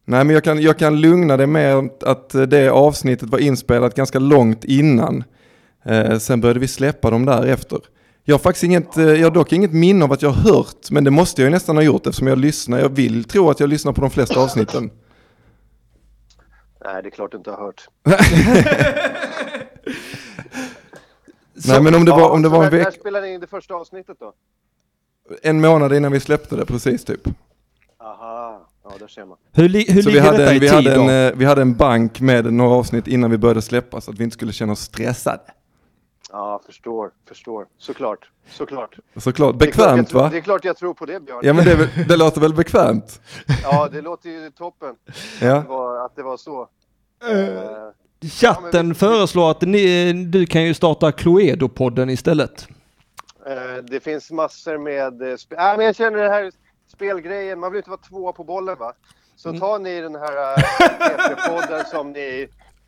Nej men jag kan, jag kan lugna dig med att det avsnittet var inspelat ganska långt innan. Eh, sen började vi släppa dem därefter. Jag har faktiskt inget, eh, jag har dock inget minne av att jag har hört, men det måste jag ju nästan ha gjort eftersom jag lyssnar. Jag vill tro att jag lyssnar på de flesta avsnitten. Nej, det är klart du inte har hört. *laughs* Nej men om det var, om det så var en när, när spelade ni in det första avsnittet då? en månad innan vi släppte det precis typ. Aha, ja där ser man. Hur, li- hur Så vi ligger hade, detta en, i vi, tid hade då? en, eh, vi hade en bank med några avsnitt innan vi började släppa så att vi inte skulle känna oss stressade. Ja, förstår, förstår. Såklart, såklart. Såklart, Det är klart bekvämt jag, va? Det är klart jag tror på det Björn. Ja men det, väl- det låter väl bekvämt? Ja, det låter ju toppen. Ja. Att, det var, att det var så. Eh, Chatten föreslår att ni, du kan ju starta Cluedo-podden istället. eh, det finns massor med... eh, Sp- äh, men jag känner det här spelgrejen, man vill inte vara två på bollen va? Så Mm. tar ni den här *laughs* uh, podden som ni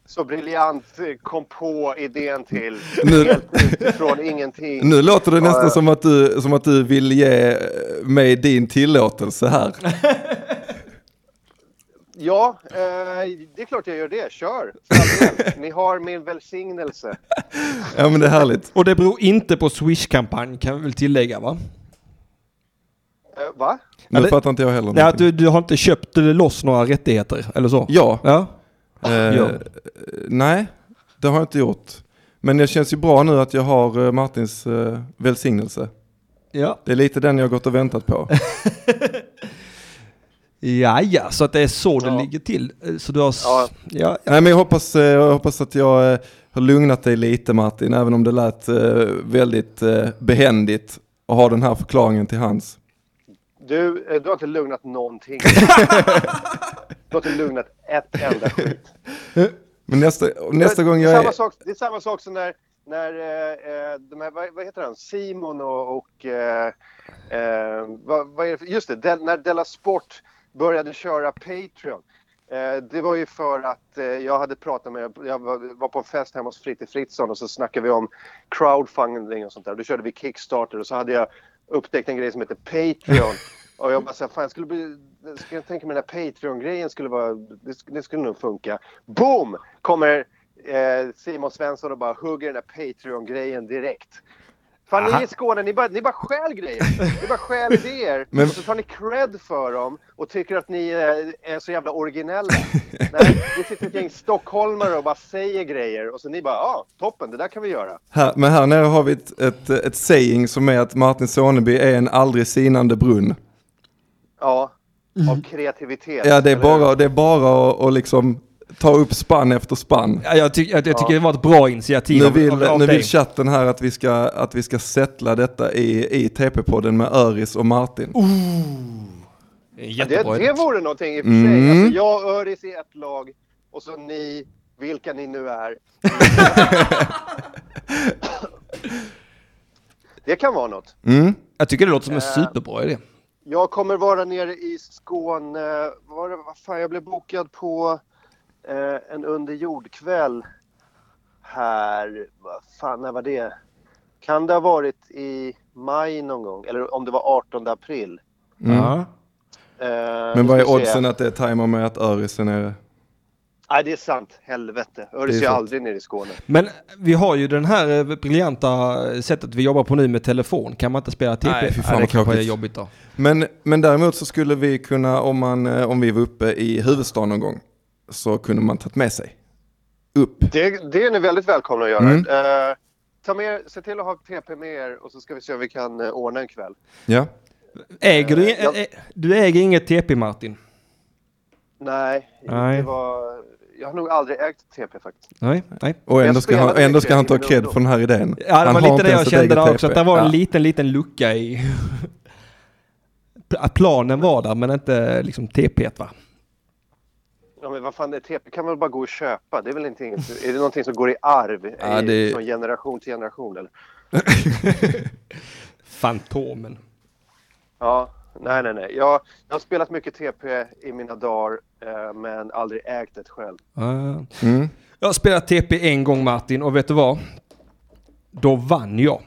så briljant eh, kom på idén till. Nu- Helt utifrån ingenting. Nu låter det nästan Ja, som att, du, som att du vill ge mig din tillåtelse här. Ja, eh, det är klart jag gör det. Kör! Ni har min välsignelse. Ja men det är härligt. Och det beror inte på Swish-kampanj kan vi väl tillägga va? Eh, va? Nu Ja, det- fattar inte jag heller någonting. du, du har inte köpt loss några rättigheter, eller så? Ja. Ja. Eh, Ja. Nej, det har jag inte gjort. Men det känns ju bra nu att jag har eh, Martins eh, välsignelse. Ja. Det är lite den jag har gått och väntat på. *laughs* Ja, ja, så att det är så det Ja. ligger till. Eh, Så du har... Ja. Ja, ja. Nej men jag hoppas, jag hoppas att jag har lugnat dig lite Martin, även om det lät väldigt eh, behändigt att ha den här förklaringen till hands. Du, eh, du har inte lugnat någonting. *laughs* du har inte lugnat ett enda skit. Men nästa, nästa gång det, jag är samma sak, det är samma sak som när, när eh, eh, de här, vad, vad heter han, Simon och, och eh, eh, vad, vad är det för, just det, Del, när Della Sport började köra Patreon. Eh, det var ju för att eh, jag hade pratat med, jag var, var på en fest hemma hos Fritte Fritzson och så snackade vi om crowdfunding och sånt där. Då körde vi Kickstarter och så hade jag upptäckt en grej som heter Patreon. Och jag bara såhär, fan jag skulle bli, jag skulle tänka mig den här Patreon-grejen skulle vara, det, sk- det skulle nog funka. Boom! Kommer eh, Simon Svensson och bara hugger den här Patreon-grejen direkt. Fan ni Aha. i Skåne, ni bara, ni bara stjäl grejer. Ni bara stjäl idéer. Men- Och så tar ni cred för dem och tycker att ni eh, är så jävla originella. *laughs* Nej, det sitter ett gäng stockholmare och bara säger grejer och så ni bara, ja ah, toppen, det där kan vi göra. Här, men här nere har vi ett, ett, ett saying som är att Martin Soneby är en aldrig sinande brunn. Ja, av kreativitet. Ja, det är eller bara, det är bara att, att liksom ta upp spann efter spann. Ja, jag, ty- jag, jag tycker det var ett bra initiativ Nu vill, av, av nu vill chatten här att vi ska, att vi ska settla detta i, i TP-podden med Öris och Martin. Ja, det, det vore någonting i och för sig. Mm. Alltså, jag och Öris i ett lag och så ni, vilka ni nu är. *laughs* det kan vara något. Mm. Jag tycker det låter som en Eh, superbra idé. Jag kommer vara nere i Skåne. Var det, vad fan, jag blev bokad på eh, en underjordkväll här. Vad fan, när var det? Kan det ha varit i maj någon gång? Eller om det var 18 april. Mm. Ja. Eh, Men vad är oddsen att det tajmar med att Öris är nere? Nej, det är sant. Helvete. Det är sant. aldrig nere i Skåne. Men vi har ju den här eh, briljanta sättet vi jobbar på nu med telefon. Kan man inte spela TP? Nej, fy fan det vad kanske är jobbigt då. Men, men däremot så skulle vi kunna, om, man, eh, om vi var uppe i huvudstaden någon gång, så kunde man tagit med sig upp. Det, det är ni väldigt välkomna att göra. Mm. Eh, ta med, se till att ha TP med er och så ska vi se om vi kan eh, ordna en kväll. Ja. Äger du, Eh, jag- ä- du äger inget TP Martin? Nej, Nej. Det var, jag har nog aldrig ägt TP faktiskt. Nej, nej. Och ändå ska, han, ändå ska han ta cred för den här idén. Ja, det Han var har lite inte det jag kände där också, att det var en Ja. liten, liten lucka i... *laughs* Att planen var där, men inte liksom TP va? Ja, men vad fan, det TP kan man väl bara gå och köpa? Det är väl inte inget, är det någonting som går i arv Ja, i, det- från generation till generation eller? *laughs* Fantomen. Ja, nej, nej, nej. Jag, jag har spelat mycket TP i mina dagar, men aldrig ägt ett själv. Ja. Mm. Jag har spelat TP en gång Martin, och vet du vad? Då vann jag.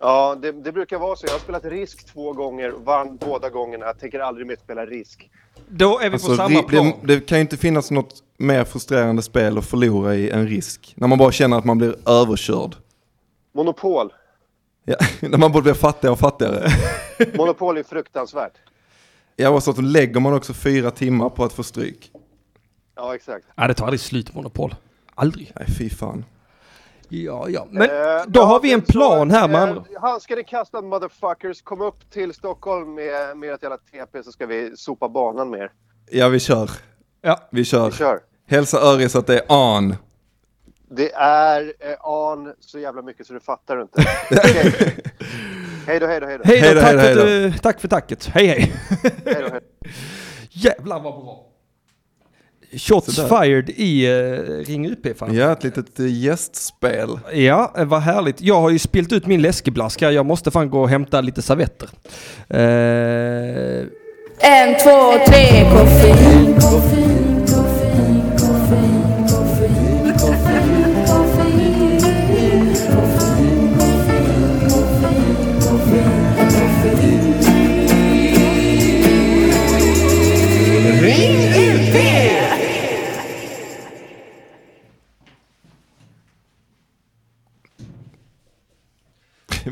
Ja, det, det brukar vara så. Jag har spelat Risk två gånger vann båda gångerna. Jag tänker aldrig mer spela Risk. Då är vi Alltså, på samma plan. det, det kan ju inte finnas något mer frustrerande spel att förlora i än risk. När man bara känner att man blir överkörd. Monopol. Ja, *laughs* när man bara blir fattigare och fattigare. Monopol är fruktansvärt. Ja, och så att lägger man också fyra timmar på att få stryk. Ja, exakt. Ja, det tar aldrig slut Monopol. Aldrig. Nej, fy fan. Ja, ja. Men Eh, då har vi en så, plan här med eh, andra. Handsken är kastad motherfuckers. Kom upp till Stockholm med, med ett jävla TP så ska vi sopa banan med er. Ja, vi kör. Ja. Vi kör. Vi kör. Hälsa Öris att det är on. Det är eh, an så jävla mycket så du fattar inte. *laughs* Okej. Hej då, hej då, hej då. Hej Hej då, då, tack, hej då, för hej att du, tack för tacket. Hej hej. Hej då, hej då. *laughs* Jävlar vad bra. Shots Sådär. fired i uh, Ring UP fan. Ja, ett litet eh, gästspel. Ja, eh, vad härligt. Jag har ju spilt ut min läskeblask här. Jag måste fan gå och hämta lite servetter. Eh, En, två, tre, koffein, koffein,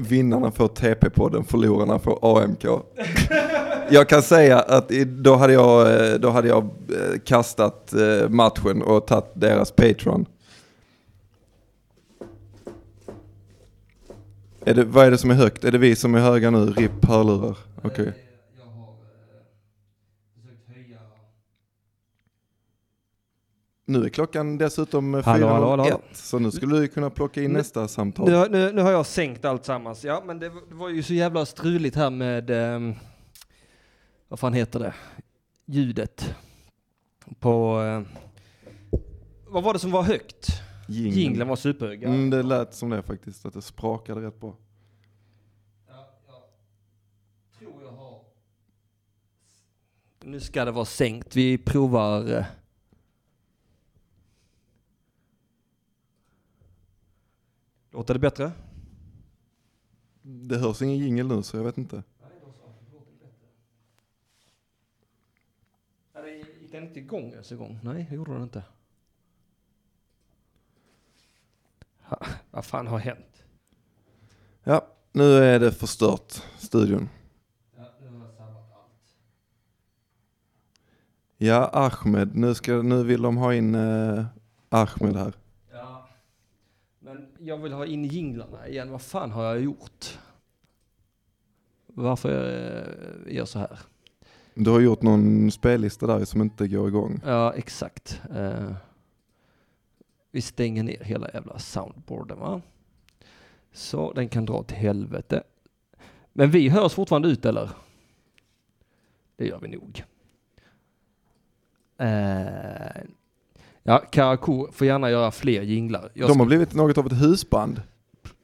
Vinnarna får TP-podden, förlorarna får AMK. Jag kan säga att då hade jag, eh, då hade jag eh, kastat eh, matchen och tagit deras Patreon. Är det, vad är det som är högt? Är det vi som är höga nu? RIP hörlurar. Okej. Nu är klockan dessutom Hallå, hallå, hallå, 4.01 hallå. så nu skulle du kunna plocka in Nu- nästa samtal. nu, nu, nu har jag sänkt allt sammans. Ja, men det, var- det var ju så jävla struligt här med, ehm, vad fan heter det, ljudet på, eh, vad var det som var högt? Jingeln. Jingeln var superhög. ja. Mm, det lät som det faktiskt, att det sprakade rätt bra. tror jag har... Nu ska det vara sänkt. Vi provar... eh. Låter det bättre? Det hörs ingen jingel nu så jag vet inte. Gick den inte igång ens en gång? Nej, det gjorde den inte. Ha, vad fan har hänt? Ja, nu är det förstört, studion. Ja, Ahmed, nu, ska, nu vill de ha in eh, Ahmed här. Jag vill ha in jinglarna igen. Vad fan har jag gjort? Varför jag gör så här? Du har gjort någon spellista där som inte går igång. Ja, exakt. Eh, Vi stänger ner hela jävla soundboarden va. Så den kan dra till helvete. Men vi hörs fortfarande ut eller? Det gör vi nog. Eh, ja, Karakou får gärna göra fler jinglar. Jag De ska- har blivit något av ett husband.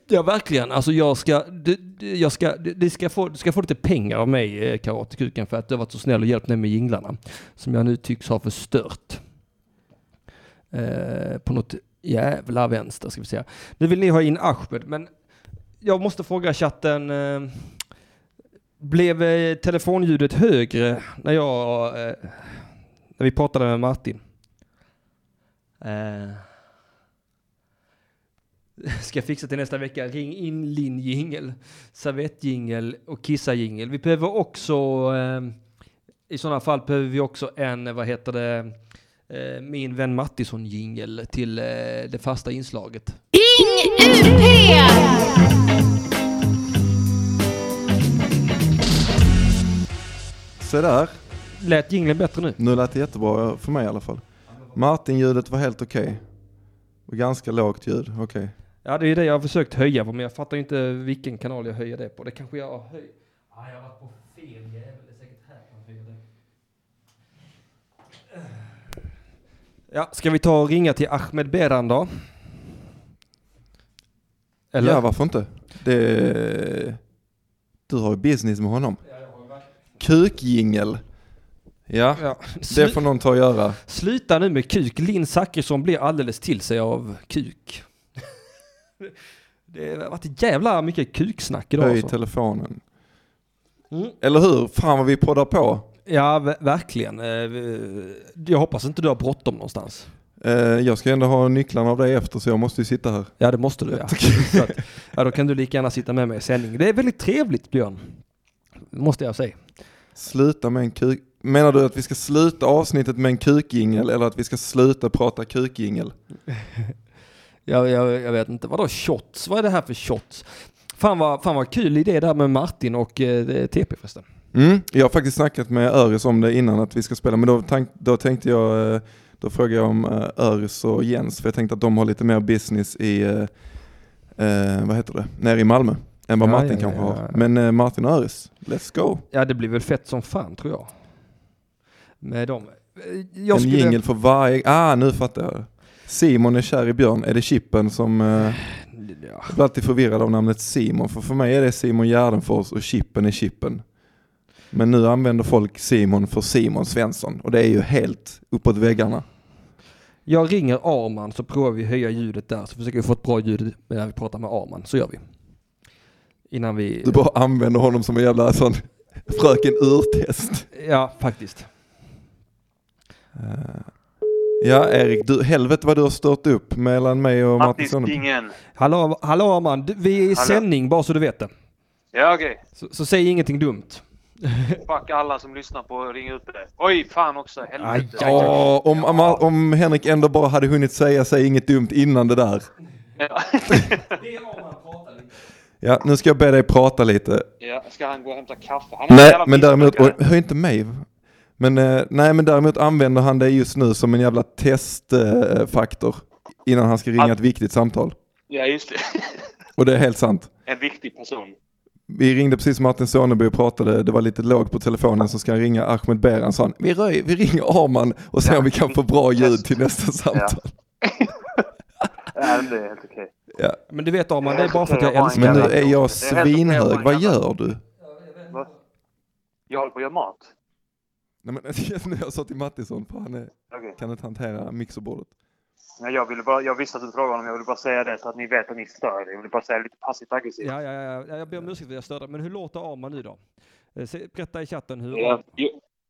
Ja, verkligen. Alltså jag ska, det, jag ska, det, det ska, få, du ska få lite pengar av mig, eh, Karatekuken, för att du har varit så snäll och hjälpt mig med jinglarna. Som jag nu tycks ha förstört. Eh, på något jävla vänster, ska vi säga. Nu vill ni ha in Ahmed, men jag måste fråga chatten. Eh, blev eh, telefonljudet högre när jag, eh, när vi pratade med Martin? Eh, *laughs* ska jag fixa till nästa vecka. Ring in Linn jingel, servettjingel och kissa jingel. Vi behöver också, eh, i sådana fall behöver vi också en, vad heter det, eh, min vän Mattisson jingel till eh, det fasta inslaget. Ring UP! Se där. Lät jingeln bättre nu? Nu lät det jättebra för mig i alla fall. Martin-ljudet var helt okej. Och Ganska lågt ljud, okej. Ja, det är det jag har försökt höja på, men jag fattar inte vilken kanal jag höjer det på. Det kanske jag har höjt. Ah, jag har varit på fel jävel. Det är säkert här man höjer det. Ja, ska vi ta och ringa till Ahmed Beran då? Eller? Ja, varför inte? Det... Du har ju business med honom. Kukjingel. Ja, Ja. det får någon ta och göra. Sluta nu med kuk. Linn Zachrisson blir alldeles till sig av kuk. Det har varit jävla mycket kuksnack idag. Höj Alltså. telefonen. Mm. Eller hur? Fan vad vi poddar på. Ja, ver- verkligen. Eh, Jag hoppas inte du har bråttom någonstans. Eh, Jag ska ändå ha nycklarna av dig efter så jag måste ju sitta här. Ja, det måste du ja. *laughs* Att, ja. Då kan du lika gärna sitta med mig i sändning. Det är väldigt trevligt Björn. Måste jag säga. Sluta med en kuk... Menar du att vi ska sluta avsnittet med en kukjingel eller att vi ska sluta prata kukjingel? *laughs* Jag, jag, jag vet inte. Vadå shots? Vad är det här för shots? Fan vad, fan vad kul idé där med Martin och eh, TP förresten. Mm, jag har faktiskt snackat med Öris om det innan att vi ska spela, men då, tank, då tänkte jag, eh, då frågade jag om eh, Öris och Jens, för jag tänkte att de har lite mer business i, eh, eh, vad heter det, nere i Malmö, än vad Ja, Martin ja, kanske ja, har. Men eh, Martin och Öris, let's go! Ja, det blir väl fett som fan tror jag. Med dem. Eh, Jag en skulle... jingel för varje, ah nu fattar jag. Simon är kär i Björn, är det Chippen som... Eh, Ja. jag blir alltid förvirrad av namnet Simon, för för mig är det Simon Gärdenfors och Chippen är Chippen. Men nu använder folk Simon för Simon Svensson och det är ju helt uppåt väggarna. Jag ringer Arman så provar vi höja ljudet där så försöker vi få ett bra ljud när vi pratar med Arman. Så gör vi. Innan vi... Du bara använder honom som en jävla sån fröken urtest. Ja, faktiskt. Eh, Ja Erik, du, helvete vad du har stört upp mellan mig och Martin Sonneby. Hallå, hallå Arman, vi är i Hallå. sändning bara så du vet det. Ja, okej. Så, så säg ingenting dumt. *laughs* Fuck alla som lyssnar på Ring ut det. Oj, fan också. Helvete. Ja, om, om, om Henrik ändå bara hade hunnit säga sig inget dumt innan det där. Ja. *laughs* Ja, nu ska jag be dig prata lite. ja, ska han gå och hämta kaffe? Han är en Nej, men däremot, och, hör inte mig. Men, eh, nej, men däremot använder han det just nu som en jävla testfaktor innan han ska ringa ett viktigt samtal. Ja, just det. *laughs* Och det är helt sant. En viktig person. Vi ringde precis Martin Soneby och pratade, det var lite lågt på telefonen så ska han ringa Ahmed Beran sa han, vi, röj, vi ringer Arman och ser om vi kan få bra ljud till nästa samtal. *laughs* Ja, men det är helt okej. Ja. Men du vet Arman, det är bara för att jag älskar Men nu är jag svinhög, vad gör du? Va? Jag håller på att göra mat. Nej, men, *laughs* jag sa till Mattisson, för han är, Okej. kan inte hantera mixerbordet. Nej, jag, ville bara, jag visste att du frågade honom. Jag ville bara säga det så att ni vet att ni stör. Jag ville bara säga lite passivt aggressivt. Ja, ja, ja, ja, jag ber om ursäkt för att jag störde. Men hur låter Arman nu då? Eh, Berätta i chatten hur... Ja,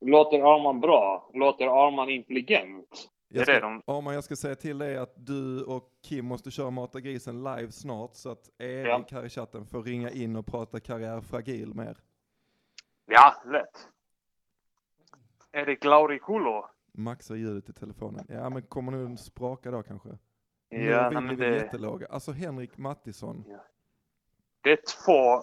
låter Arman bra? Låter Arman intelligent? Jag ska, de... Arman, jag ska säga till dig att du och Kim måste köra Mata grisen live snart så att Erik här i chatten får ringa in och prata karriär fragil med er. Ja, lätt. Erik Laurikulo. Maxa ljudet i telefonen. Ja men kommer nu spraka då kanske? Ja, nu nej, vill men vi det- jättelåga. Alltså Henrik Mattisson. Det är två,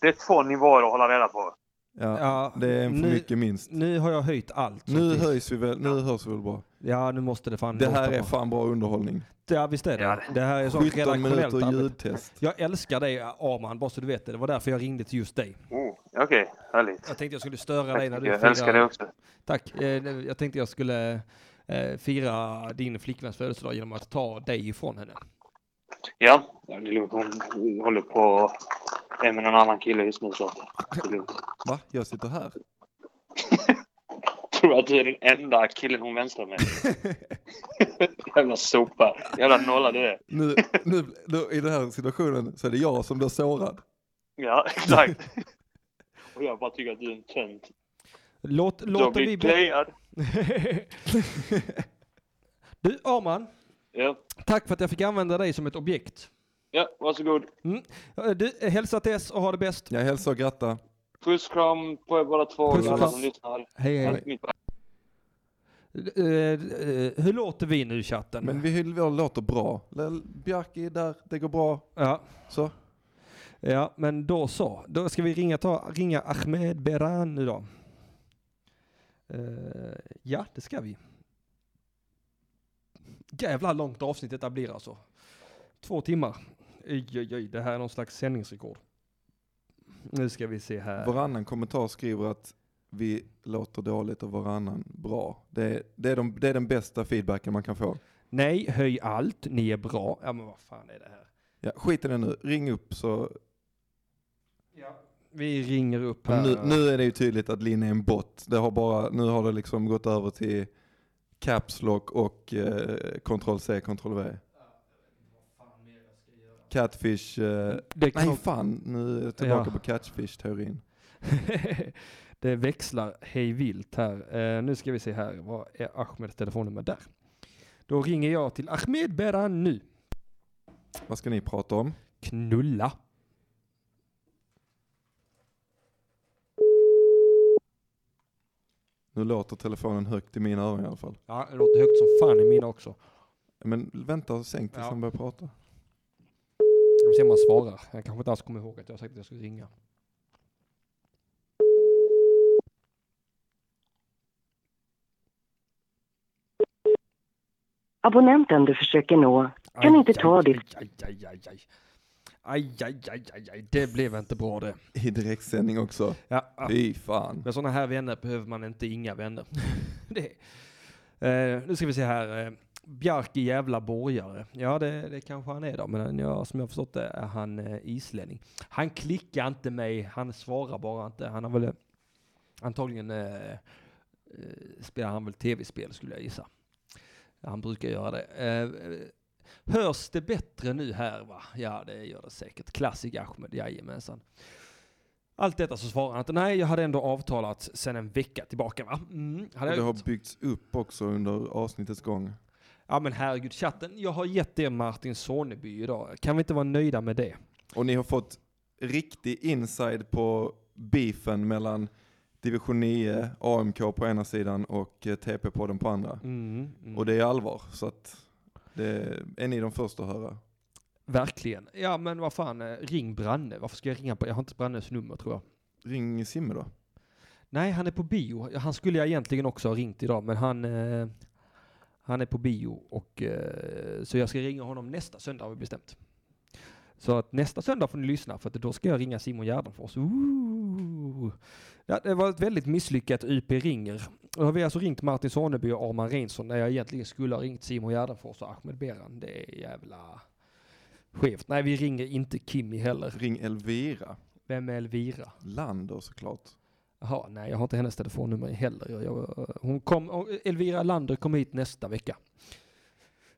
det är två nivåer att hålla reda på. Ja, det är en för nu- mycket minst. Nu har jag höjt allt. Nu finns. höjs vi väl, nu hörs vi väl bra. Ja, nu måste det fan Det här är bra. fan bra underhållning. Ja, visst är det. Det här är så 17 redaktionellt minuter ljudtest. Jag älskar dig Arman, bara så du vet det. Det var därför jag ringde till just dig. Oh, Okej, härligt. Jag tänkte jag skulle störa dig när du firar... Jag älskar det också. Tack. Eh, Jag tänkte jag skulle eh, fira din flickväns födelsedag genom att ta dig ifrån henne. Ja, det är lugnt. Hon håller på är med någon annan kille just nu så att det är lugnt. Va? Jag sitter här. *laughs* Tror att du är den enda killen hon vänstrar med. *laughs* Jävla sopa. Jävla nolla du är. Nu, nu, nu, I den här situationen så är det jag som blir sårad. Ja, *laughs* exakt. Och jag bara tycker att du är en tönt. Låt, låter vi... playad. *laughs* du Arman, Ja. tack för att jag fick använda dig som ett objekt. ja, varsågod. Mm. Eh, Du, eh, hälsa Tess och ha det bäst. Jag hälsar och grattar. Puss kram på er båda två Puss och alla kram. som lyssnar. Hej, hej. Eh, hur låter vi nu i chatten? Men vi, vi låter bra. Bjarki där, det går bra. Ja. Så. Ja, men då så. Då ska vi ringa, ta, ringa Ahmed Beran nu då. Eh, ja, det ska vi. Jävla långt avsnitt detta blir alltså. Två timmar. Oj, oj, oj, det här är någon slags sändningsrekord. Nu ska vi se här. Varannan kommentar skriver att vi låter dåligt och varannan bra. Det är, det är, de, det är den bästa feedbacken man kan få. Nej, höj allt. Ni är bra. Ja, men vad fan är det här? Ja, skit i det nu. Ring upp så... Vi ringer upp här. Nu, nu är det ju tydligt att Linn är en bot. Det har bara, nu har det liksom gått över till Caps Lock och eh, Ctrl C, Ctrl V. Catfish, eh, nej fan, nu är jag tillbaka Ja. på catfish-teorin. *laughs* det växlar hej vilt här. Eh, nu ska vi se här. Vad är Ahmeds telefonnummer där? Då ringer jag till Ahmed Beran nu. Vad ska ni prata om? Knulla. Nu låter telefonen högt i mina öron i alla fall. Ja, det låter högt som fan i mina också. Men vänta och sänk tills Ja. han börjar prata. Jag vill se om han svarar. Han kanske inte alls kommer ihåg att jag sagt att jag skulle ringa. Abonnenten du försöker nå kan Aj, inte aj, ta aj, ditt... Aj, aj, aj, aj. Aj, aj. Det blev inte bra det. I direktsändning också. Ja, ja. Fy fan. Med sådana här vänner behöver man inte inga vänner. *laughs* det. Eh, nu ska vi se här. Eh, Bjarki jävla borgare. Ja, det, det kanske han är då, men ja, som jag har förstått det är han eh, islänning. Han klickar inte mig, han svarar bara inte. Han har väl eh, antagligen eh, eh, spelar han väl tv-spel skulle jag gissa. Han brukar göra det. Hörs det bättre nu här va? Ja, det gör det säkert. Klassik Ahmed, jajamensan. Allt detta så svarar han inte. Nej, jag hade ändå avtalat sedan en vecka tillbaka va? Mm, hade Och det har byggts upp också under avsnittets gång. Ja men herregud, chatten. Jag har gett er Martin Soneby idag. Kan vi inte vara nöjda med det? Och ni har fått riktig inside på beefen mellan Division 9, AMK på ena sidan och eh, TP-podden på andra. Mm, mm. Och det är allvar, så att det är ni de första att höra. Verkligen. Ja men vad fan, eh, ring Branne. Varför ska jag ringa på? Jag har inte Brannes nummer tror jag. Ring Simme då. Nej, han är på bio. Han skulle jag egentligen också ha ringt idag, men han, eh, han är på bio och eh, så jag ska ringa honom nästa söndag har vi bestämt. Så att nästa söndag får ni lyssna för att då ska jag ringa Simon Gärdenfors. Ooh. Ja, det var ett väldigt misslyckat UP ringer. Då har vi alltså ringt Martin Soneby och Arman Reinsson när jag egentligen skulle ha ringt Simon Gärdenfors och Ahmed Beran. Det är jävla skevt. Nej, vi ringer inte Kimmy heller. Ring Elvira. Vem är Elvira? Lander såklart. Jaha, nej jag har inte hennes telefonnummer heller. Jag, jag, hon kom, Elvira Lander kommer hit nästa vecka.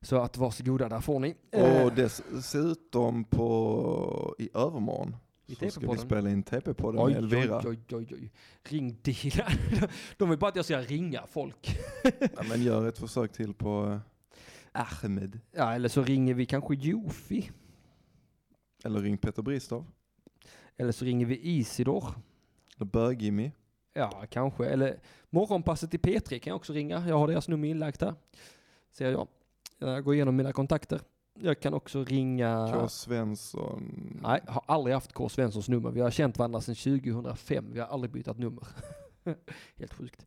Så att varsågoda, där får ni. Eh, Och dessutom på, i övermorgon I så ska vi spela in TP-podden med Elvira. oj, oj, oj, oj. Ring Dila. *laughs* De vill bara att jag ska ringa folk. Ja, men gör ett försök till på eh, Ahmed. Ja, eller så ringer vi kanske Jofi. Eller ring Peter Bristav. Eller så ringer vi Isidor. Eller Bög-Jimmy. Ja, kanske. Eller morgonpasset till P3 kan jag också ringa. Jag har deras nummer inlagt här. Ser jag. Jag går igenom mina kontakter. Jag kan också ringa... K. Svensson. Nej, har aldrig haft K. Svenssons nummer. Vi har känt varandra sedan 2005. Vi har aldrig bytt nummer. *laughs* Helt sjukt.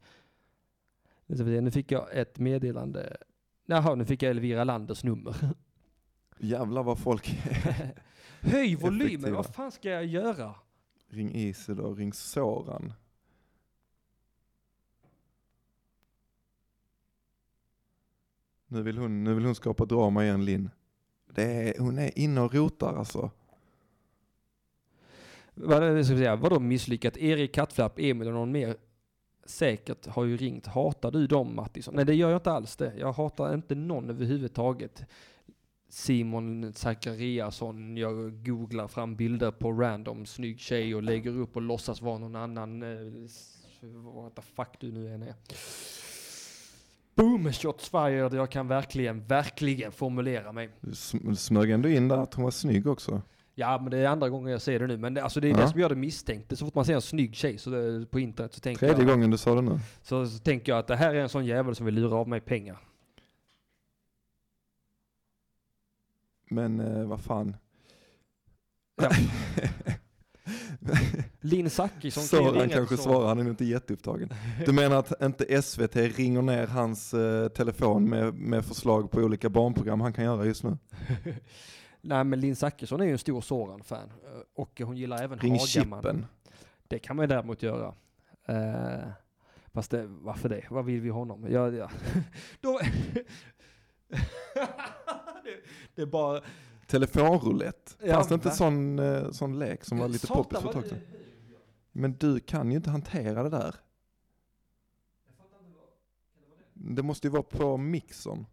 Nu fick jag ett meddelande. Jaha, nu fick jag Elvira Landers nummer. *laughs* Jävlar vad folk är *laughs* Höj volymen, effektiva. vad fan ska jag göra? Ring Isidor, ring Soran. Nu vill hon, nu vill hon skapa drama igen Linn. Det är, hon är inne och rotar alltså. Vad, ska vi säga, vadå misslyckat? Erik Kattflapp, Emil och någon mer säkert har ju ringt. Hatar du dem Mattisson? Nej det gör jag inte alls det. Jag hatar inte någon överhuvudtaget. Simon Zachariasson, jag googlar fram bilder på random snygg tjej och lägger upp och låtsas vara någon annan. Eh, What the fuck du nu än är. Boom, shots fired. Jag kan verkligen, verkligen formulera mig. Du sm- smög ändå in där att hon var snygg också. Ja men det är andra gången jag ser det nu. Men det, alltså det är det Ja. som gör det misstänkt. Så fort man ser en snygg tjej så det, på internet så tänker Tredje jag... gången du sa det nu. Så, så tänker jag att det här är en sån jävel som vill lura av mig pengar. Men eh, vad fan. Ja. *laughs* Linn Zachrisson Soran kanske Soran. svarar, han är nog inte jätteupptagen. Du menar att inte SVT ringer ner hans eh, telefon med, med förslag på olika barnprogram han kan göra just nu? *laughs* Nej men Linn Zachrisson är ju en stor Soran-fan. eh, Och hon gillar även Ring Hagaman. Chippen. Det kan man ju däremot göra. Uh, fast det, varför det? Vad vill vi honom? Ja, ja. *laughs* *laughs* Det, det är bara... Telefonroulette. Ja, Fanns det inte va? sån, eh, sån lek som var lite Satan, poppis för ett vad tag sedan? Men du kan ju inte hantera det där. Det måste ju vara på mixern.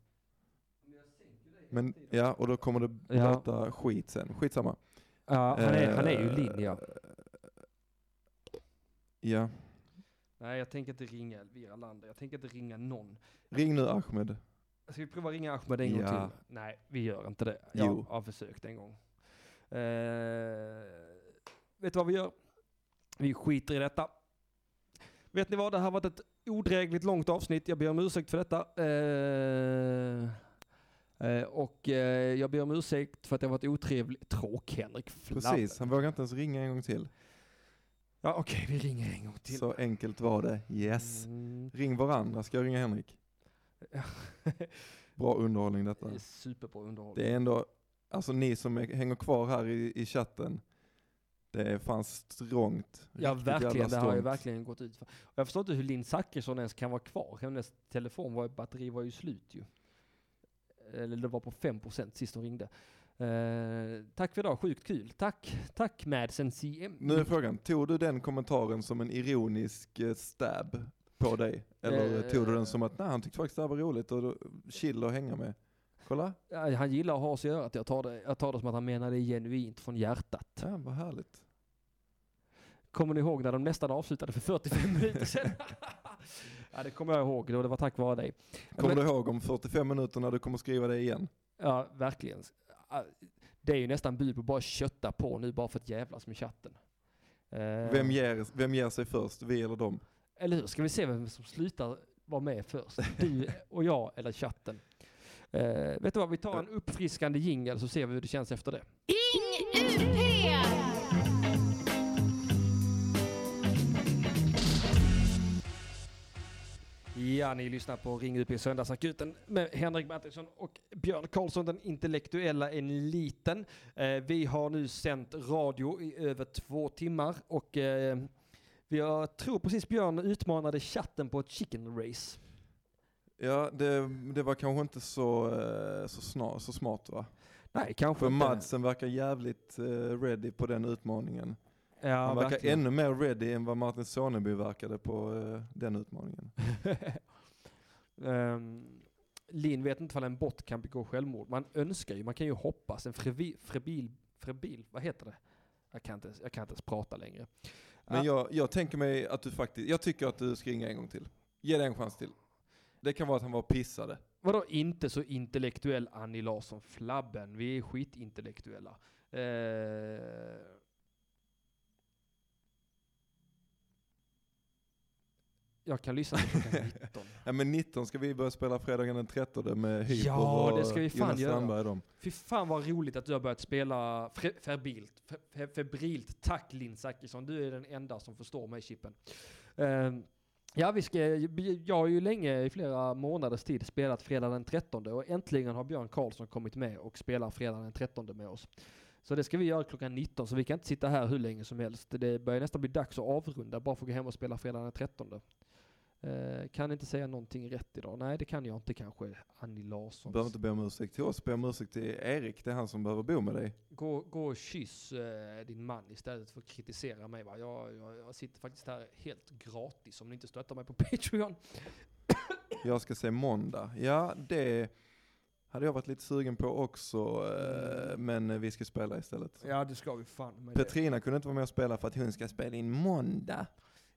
Men ja, och då kommer det Ja. skit sen. Skitsamma. Ja, han är, han är ju Eh, Linn ja. Ja. Nej jag tänker inte ringa Elvira Lander. Jag tänker inte ringa någon. Ring nu Ahmed. Ska vi prova ringa Ahmed en gång Ja. till? Nej, vi gör inte det. Jag Jo. har försökt en gång. Eh, vet du vad vi gör? Vi skiter i detta. Vet ni vad? Det här har varit ett odrägligt långt avsnitt. Jag ber om ursäkt för detta. Eh, eh, och jag ber om ursäkt för att jag varit otrevlig. Tråk-Henrik. Flabb. Precis, han vågar inte ens ringa en gång till. Ja okej, vi ringer en gång till. Så enkelt var det. Yes. Mm. Ring varandra. Ska jag ringa Henrik? *laughs* Bra underhållning detta. Det är superbra underhållning. Det är ändå, alltså ni som är, hänger kvar här i, i chatten. Det är fan strångt. Ja verkligen, det har ju verkligen gått ut för. Jag förstår inte hur Linn Zachrisson ens kan vara kvar. Hennes telefon var, batteri var ju slut ju. Eller det var på 5% sist hon ringde. Eh, tack för idag, sjukt kul. Tack, tack Madsen CM. Nu är frågan, tog du den kommentaren som en ironisk eh, stab på dig? Eller Eh. tog du den som att nej han tyckte faktiskt det här var roligt och chill att hänga med? Kolla. Han gillar att ha sig i örat. Jag tar, det, jag tar det som att han menar det genuint från hjärtat. Ja, vad härligt. Kommer ni ihåg när de nästan avslutade för 45 minuter sedan? *laughs* ja det kommer jag ihåg, det var tack vare dig. Kommer Men- du ihåg om 45 minuter när du kommer skriva det igen? Ja, verkligen. Det är ju nästan bud på bara kötta på nu bara för att jävlas med chatten. Eh, Vem ger, vem ger sig först, vi eller dem? Eller hur? Ska vi se vem som slutar vara med först? Du och jag eller chatten? Eh, vet du vad, vi tar en uppfriskande jingel så ser vi hur det känns efter det. Ring UP! Ja, ni lyssnar på Ring UP Söndagsakuten med Henrik Mattisson och Björn Karlsson, den intellektuella eliten. Eh, vi har nu sänt radio i över två timmar och eh, har, tror precis Björn utmanade chatten på ett chicken race. Ja, det, det var kanske inte så, eh, så, snar, så smart va? Nej, kanske För inte. Madsen verkar jävligt eh, ready på den utmaningen. Ja, Han verkar verkligen. ännu mer ready än vad Martin Soneby verkade på eh, den utmaningen. *laughs* um, Linn vet inte om en bot kan begå självmord. Man önskar ju, man kan ju hoppas. En frevi, frebil, frebil, vad heter det? Jag kan inte, jag kan inte ens prata längre. Men jag, jag tänker mig att du faktiskt, jag tycker att du ska ringa en gång till. Ge det en chans till. Det kan vara att han var pissade. Vadå inte så intellektuell Annie Larsson Flabben? Vi är skitintellektuella. Eh, Jag kan lyssna på klockan *laughs* 19. Ja men 19 ska vi börja spela fredagen den 13 med Hyper Ja, och det ska vi fan Jonas Strandberg göra. och dem. Fy fan vad roligt att du har börjat spela fe- febrilt. Fe- fe- Febrilt. Tack Linn Zachrisson, du är den enda som förstår mig Chippen. Ehm, ja, vi ska, jag har ju länge i flera månaders tid spelat fredag den 13 och äntligen har Björn Karlsson kommit med och spelar fredag den 13 med oss. Så det ska vi göra klockan 19 så vi kan inte sitta här hur länge som helst. Det börjar nästan bli dags att avrunda bara för att gå hem och spela fredag den 13. Eh, kan inte säga någonting rätt idag. Nej, det kan jag inte kanske. Annie Larsson. Behöver inte be om ursäkt till oss, be om ursäkt till Erik, det är han som behöver bo med dig. Gå, gå och kyss eh, din man istället för att kritisera mig. Va? Jag, jag, jag sitter faktiskt här helt gratis om ni inte stöttar mig på *laughs* Patreon. Jag ska se måndag. Ja, det hade jag varit lite sugen på också, eh, men vi ska spela istället. Ja, det ska vi fan Petrina kunde inte vara med och spela för att hon ska spela in måndag.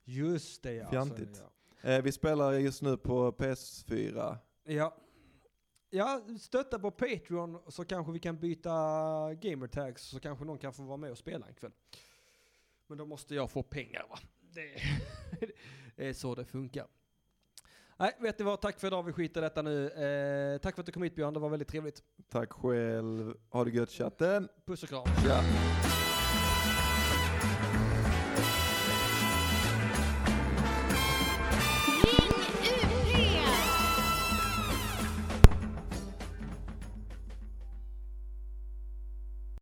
Just det ja. Fjantigt. Så, Eh, Vi spelar just nu på PS4. ja. Ja, stötta på Patreon så kanske vi kan byta gamertags så kanske någon kan få vara med och spela en kväll. Men då måste jag få pengar va. Det, det *laughs* är så det funkar. Nej, vet ni vad? Tack för idag. Vi skiter i detta nu. Eh, tack för att du kom hit Björn. Det var väldigt trevligt. Tack själv. Ha det gött chatten. Puss och kram. Ja.